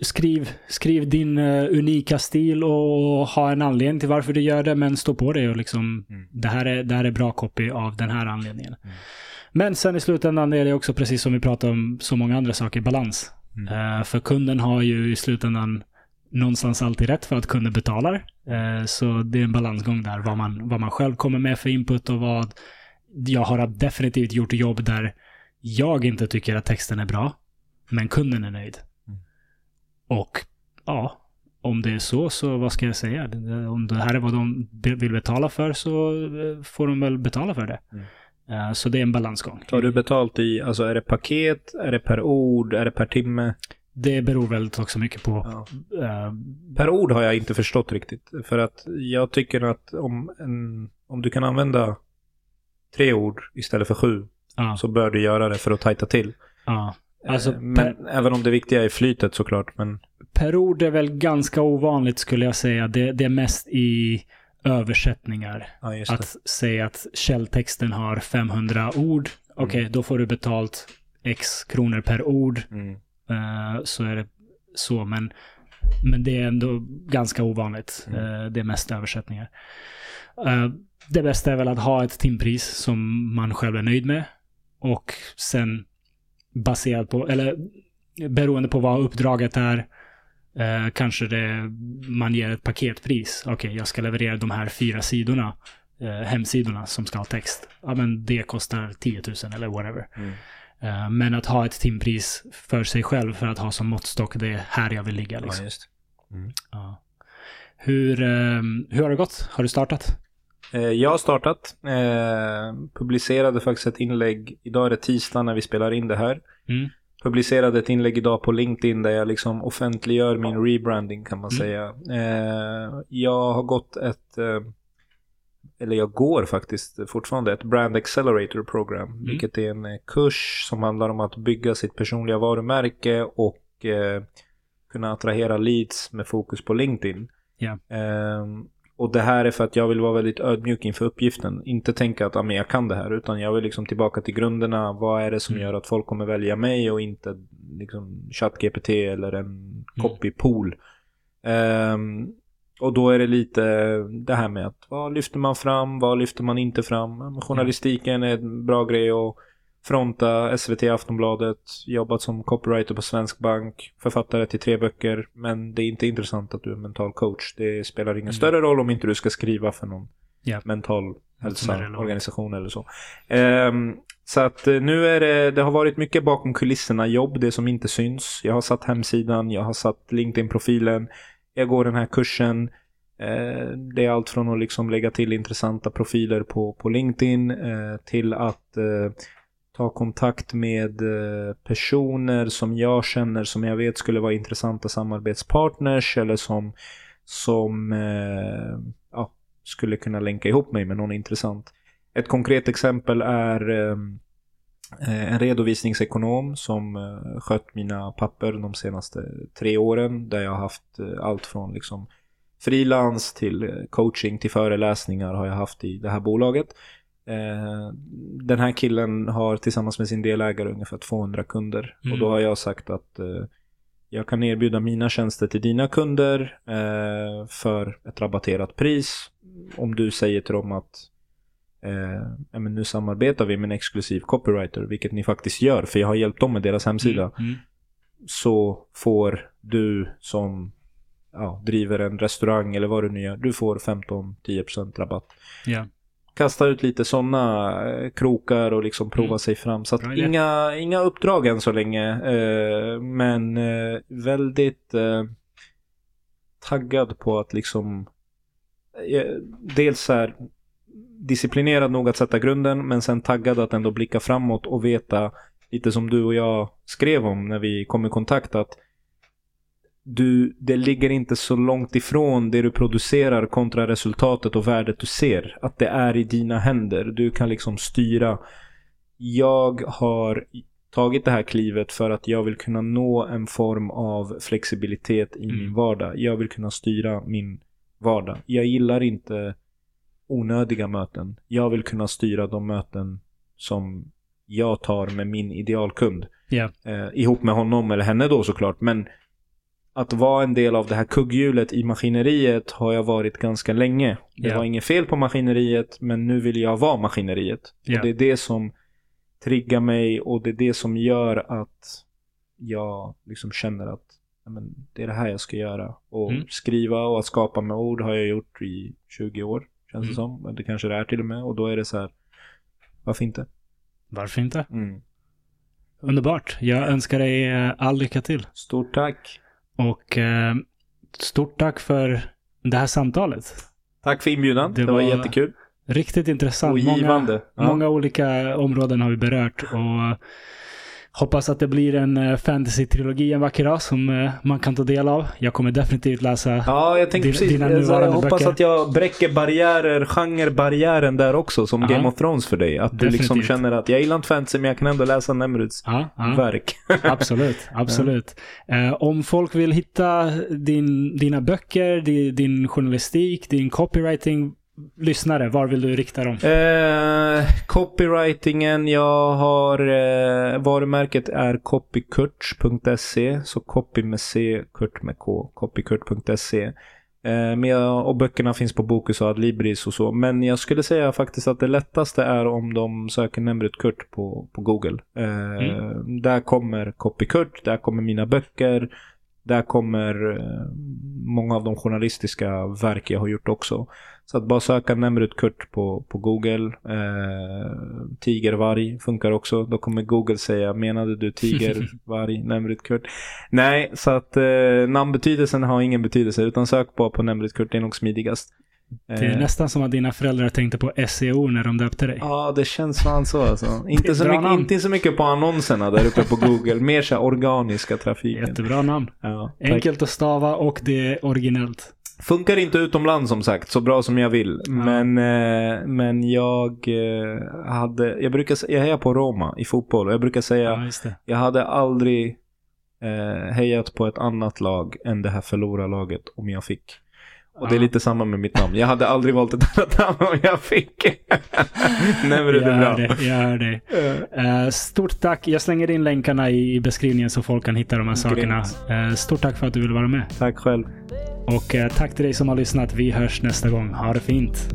skriv, skriv din uh, unika stil och ha en anledning till varför du gör det, men stå på det och liksom mm. det, här är, det här är bra copy av den här anledningen. Mm. Men sen i slutändan är det också precis som vi pratar om så många andra saker, balans. Mm. Uh, för kunden har ju i slutändan någonstans alltid rätt för att kunden betalar. Uh, så det är en balansgång där, vad man, vad man själv kommer med för input och vad jag har definitivt gjort jobb där jag inte tycker att texten är bra, men kunden är nöjd. Mm. Och ja, om det är så, så vad ska jag säga? Om det här är vad de vill betala för så eh, får de väl betala för det. Mm. Uh, så det är en balansgång. Tar du betalt i, alltså är det paket, är det per ord, är det per timme? Det beror väldigt också mycket på. Ja. Uh, per ord har jag inte förstått riktigt. För att jag tycker att om, en, om du kan använda tre ord istället för sju Ja. Så bör du göra det för att tajta till. Ja. Alltså, eh, men, per, även om det viktiga är flytet såklart. Men... Per ord är väl ganska ovanligt skulle jag säga. Det, det är mest i översättningar. Ja, att säga att källtexten har 500 ord. Okej, okay, mm. då får du betalt x kronor per ord Mm. eh, så är det så. Men, men det är ändå ganska ovanligt. Mm. Eh, det är mest översättningar. Eh, det bästa är väl att ha ett timpris som man själv är nöjd med. Och sen baserat på, eller beroende på vad uppdraget är, eh, kanske det, man ger ett paketpris. Okej, jag ska leverera de här fyra sidorna, eh, hemsidorna som ska ha text. Ja, men det kostar 10 000 eller whatever. Mm. Eh, men att ha ett timpris för sig själv för att ha som måttstock, det är här jag vill ligga. Ja, Liksom. just. Ja. Hur, eh, hur har det gått? Har du startat? Eh, Jag har startat. Eh, publicerade faktiskt ett inlägg. Idag är det tisdag när vi spelar in det här. Mm. Publicerade ett inlägg idag på LinkedIn där jag liksom offentliggör min rebranding kan man Mm. säga. Eh, jag har gått ett, eh, eller jag går faktiskt fortfarande ett Brand Accelerator program. Vilket är en eh, kurs som handlar om att bygga sitt personliga varumärke och eh, kunna attrahera leads med fokus på LinkedIn. Ja. Och det här är för att jag vill vara väldigt ödmjuk inför uppgiften. Inte tänka att ah, men jag kan det här. Utan jag vill liksom tillbaka till grunderna. Vad är det som Mm. gör att folk kommer välja mig och inte liksom ChatGPT eller en Mm. copypool. Ehm, och då är det lite det här med att vad lyfter man fram, vad lyfter man inte fram. Journalistiken är en bra grej att fronta, SVT, Aftonbladet, jobbat som copywriter på Svensk Bank, författare till tre böcker. Men det är inte intressant att du är mental coach. Det spelar ingen Mm. större roll om inte du ska skriva för någon Ja. mental som är hälsa, relevant. organisation eller så. Ehm, så att eh, nu är det, det har varit mycket bakom kulisserna jobb, det som inte syns. Jag har satt hemsidan, jag har satt LinkedIn-profilen, jag går den här kursen. Eh, det är allt från att liksom lägga till intressanta profiler på, på LinkedIn eh, till att eh, ta kontakt med eh, personer som jag känner som jag vet skulle vara intressanta samarbetspartners eller som, som eh, ja, skulle kunna länka ihop mig med någon intressant. Ett konkret exempel är eh, en redovisningsekonom som skött mina papper de senaste tre åren där jag har haft allt från liksom frilans till coaching till föreläsningar har jag haft i det här bolaget. Eh, Den här killen har tillsammans med sin delägare ungefär 200 kunder Mm. och då har jag sagt att eh, jag kan erbjuda mina tjänster till dina kunder eh, för ett rabatterat pris. Om du säger till dem att eh, men nu samarbetar vi med en exklusiv copywriter, vilket ni faktiskt gör, för jag har hjälpt dem med deras hemsida. Mm. Mm. Så får du som ja, driver en restaurang eller vad du nu gör, du får 15-10% rabatt. Ja. Kasta ut lite sådana krokar och liksom prova Mm. sig fram. Så att inga, inga uppdrag än så länge. Eh, men eh, väldigt eh, taggad på att liksom eh, dels här disciplinerad nog att sätta grunden men sen taggad att ändå blicka framåt och veta lite som du och jag skrev om när vi kom i kontakt att du, det ligger inte så långt ifrån det du producerar kontra resultatet och värdet du ser. Att det är i dina händer. Du kan liksom styra. Jag har tagit det här klivet för att jag vill kunna nå en form av flexibilitet i Mm. min vardag. Jag vill kunna styra min vardag. Jag gillar inte onödiga möten. Jag vill kunna styra de möten som jag tar med min idealkund. Ja. Eh, ihop med honom eller henne då såklart. Men att vara en del av det här kugghjulet i maskineriet har jag varit ganska länge. Det Ja. var inget fel på maskineriet, men nu vill jag vara maskineriet. Ja. Och det är det som triggar mig och det är det som gör att jag liksom känner att men, det är det här jag ska göra. Och Mm. skriva och att skapa med ord har jag gjort i 20 år, känns det Mm. som. Det kanske det är till och med. Och då är det så här, varför inte? Varför inte? Mm. Underbart. Jag önskar dig eh, all lycka till. Stort tack! Och eh, stort tack för det här samtalet. Tack för inbjudan. Det Det, var, var- jättekul. Riktigt intressant. Många, Ja. många olika områden har vi berört. Och hoppas att det blir en eh, fantasy-trilogi en vacker dag som eh, man kan ta del av. Jag kommer definitivt läsa. Ja, jag tänkte Dina- precis. dina Alltså, jag nuvarande hoppas böcker. att jag bräcker barriärer, genrebarriären där också, som Ja. Game of Thrones för dig. Att du liksom Definitivt. känner att jag gillar inte fantasy, men jag kan ändå läsa Nemruds Ja, ja. verk. Absolut, absolut. Eh, om folk vill hitta din, dina böcker, din, din journalistik, din copywriting, lyssnare, var vill du rikta dem? Eh, copywritingen, jag har eh, varumärket är copykurt.se. Så copy med C, kurt med K. Copykurt.se. Eh, jag, och böckerna finns på Bokus och Adlibris och så. Men jag skulle säga faktiskt att det lättaste är om de söker Nemrut Kurt på, på Google. Eh, Mm. Där kommer Copykurt, där kommer mina böcker. Där kommer eh, många av de journalistiska verk jag har gjort också. Så att bara söka Nemrut Kurt på, på Google. Eh, tigervarg funkar också. Då kommer Google säga, menade du tigervarg, Nemrut Kurt? Nej, så att eh, namnbetydelsen har ingen betydelse. Utan sök bara på Nemrut Kurt, det är nog smidigast. Det är Eh, nästan som att dina föräldrar tänkte på SEO när de döpte dig. Ja, det känns fan så alltså. Inte så, mycket, namn. inte så mycket på annonserna där uppe på Google. Mer så organiska trafiken. Jättebra namn. Ja. Enkelt att stava och det är originellt. Funkar inte utomlands som sagt, så bra som jag vill. Men, eh, men jag eh, hade, jag brukar jag hejar på Roma i fotboll. Och jag brukar säga, Ja, jag hade aldrig eh, hejat på ett annat lag än det här förlorarlaget om jag fick. Och det är lite samma med mitt namn. Jag hade aldrig valt ett annat namn om jag fick. Nej men det är bra. det. Jag hör det. Eh, Eh, stort tack. Jag slänger in länkarna i beskrivningen så folk kan hitta de här sakerna. Eh, stort tack för att du ville vara med. Tack själv. Och eh, tack till dig som har lyssnat. Vi hörs nästa gång. Ha det fint.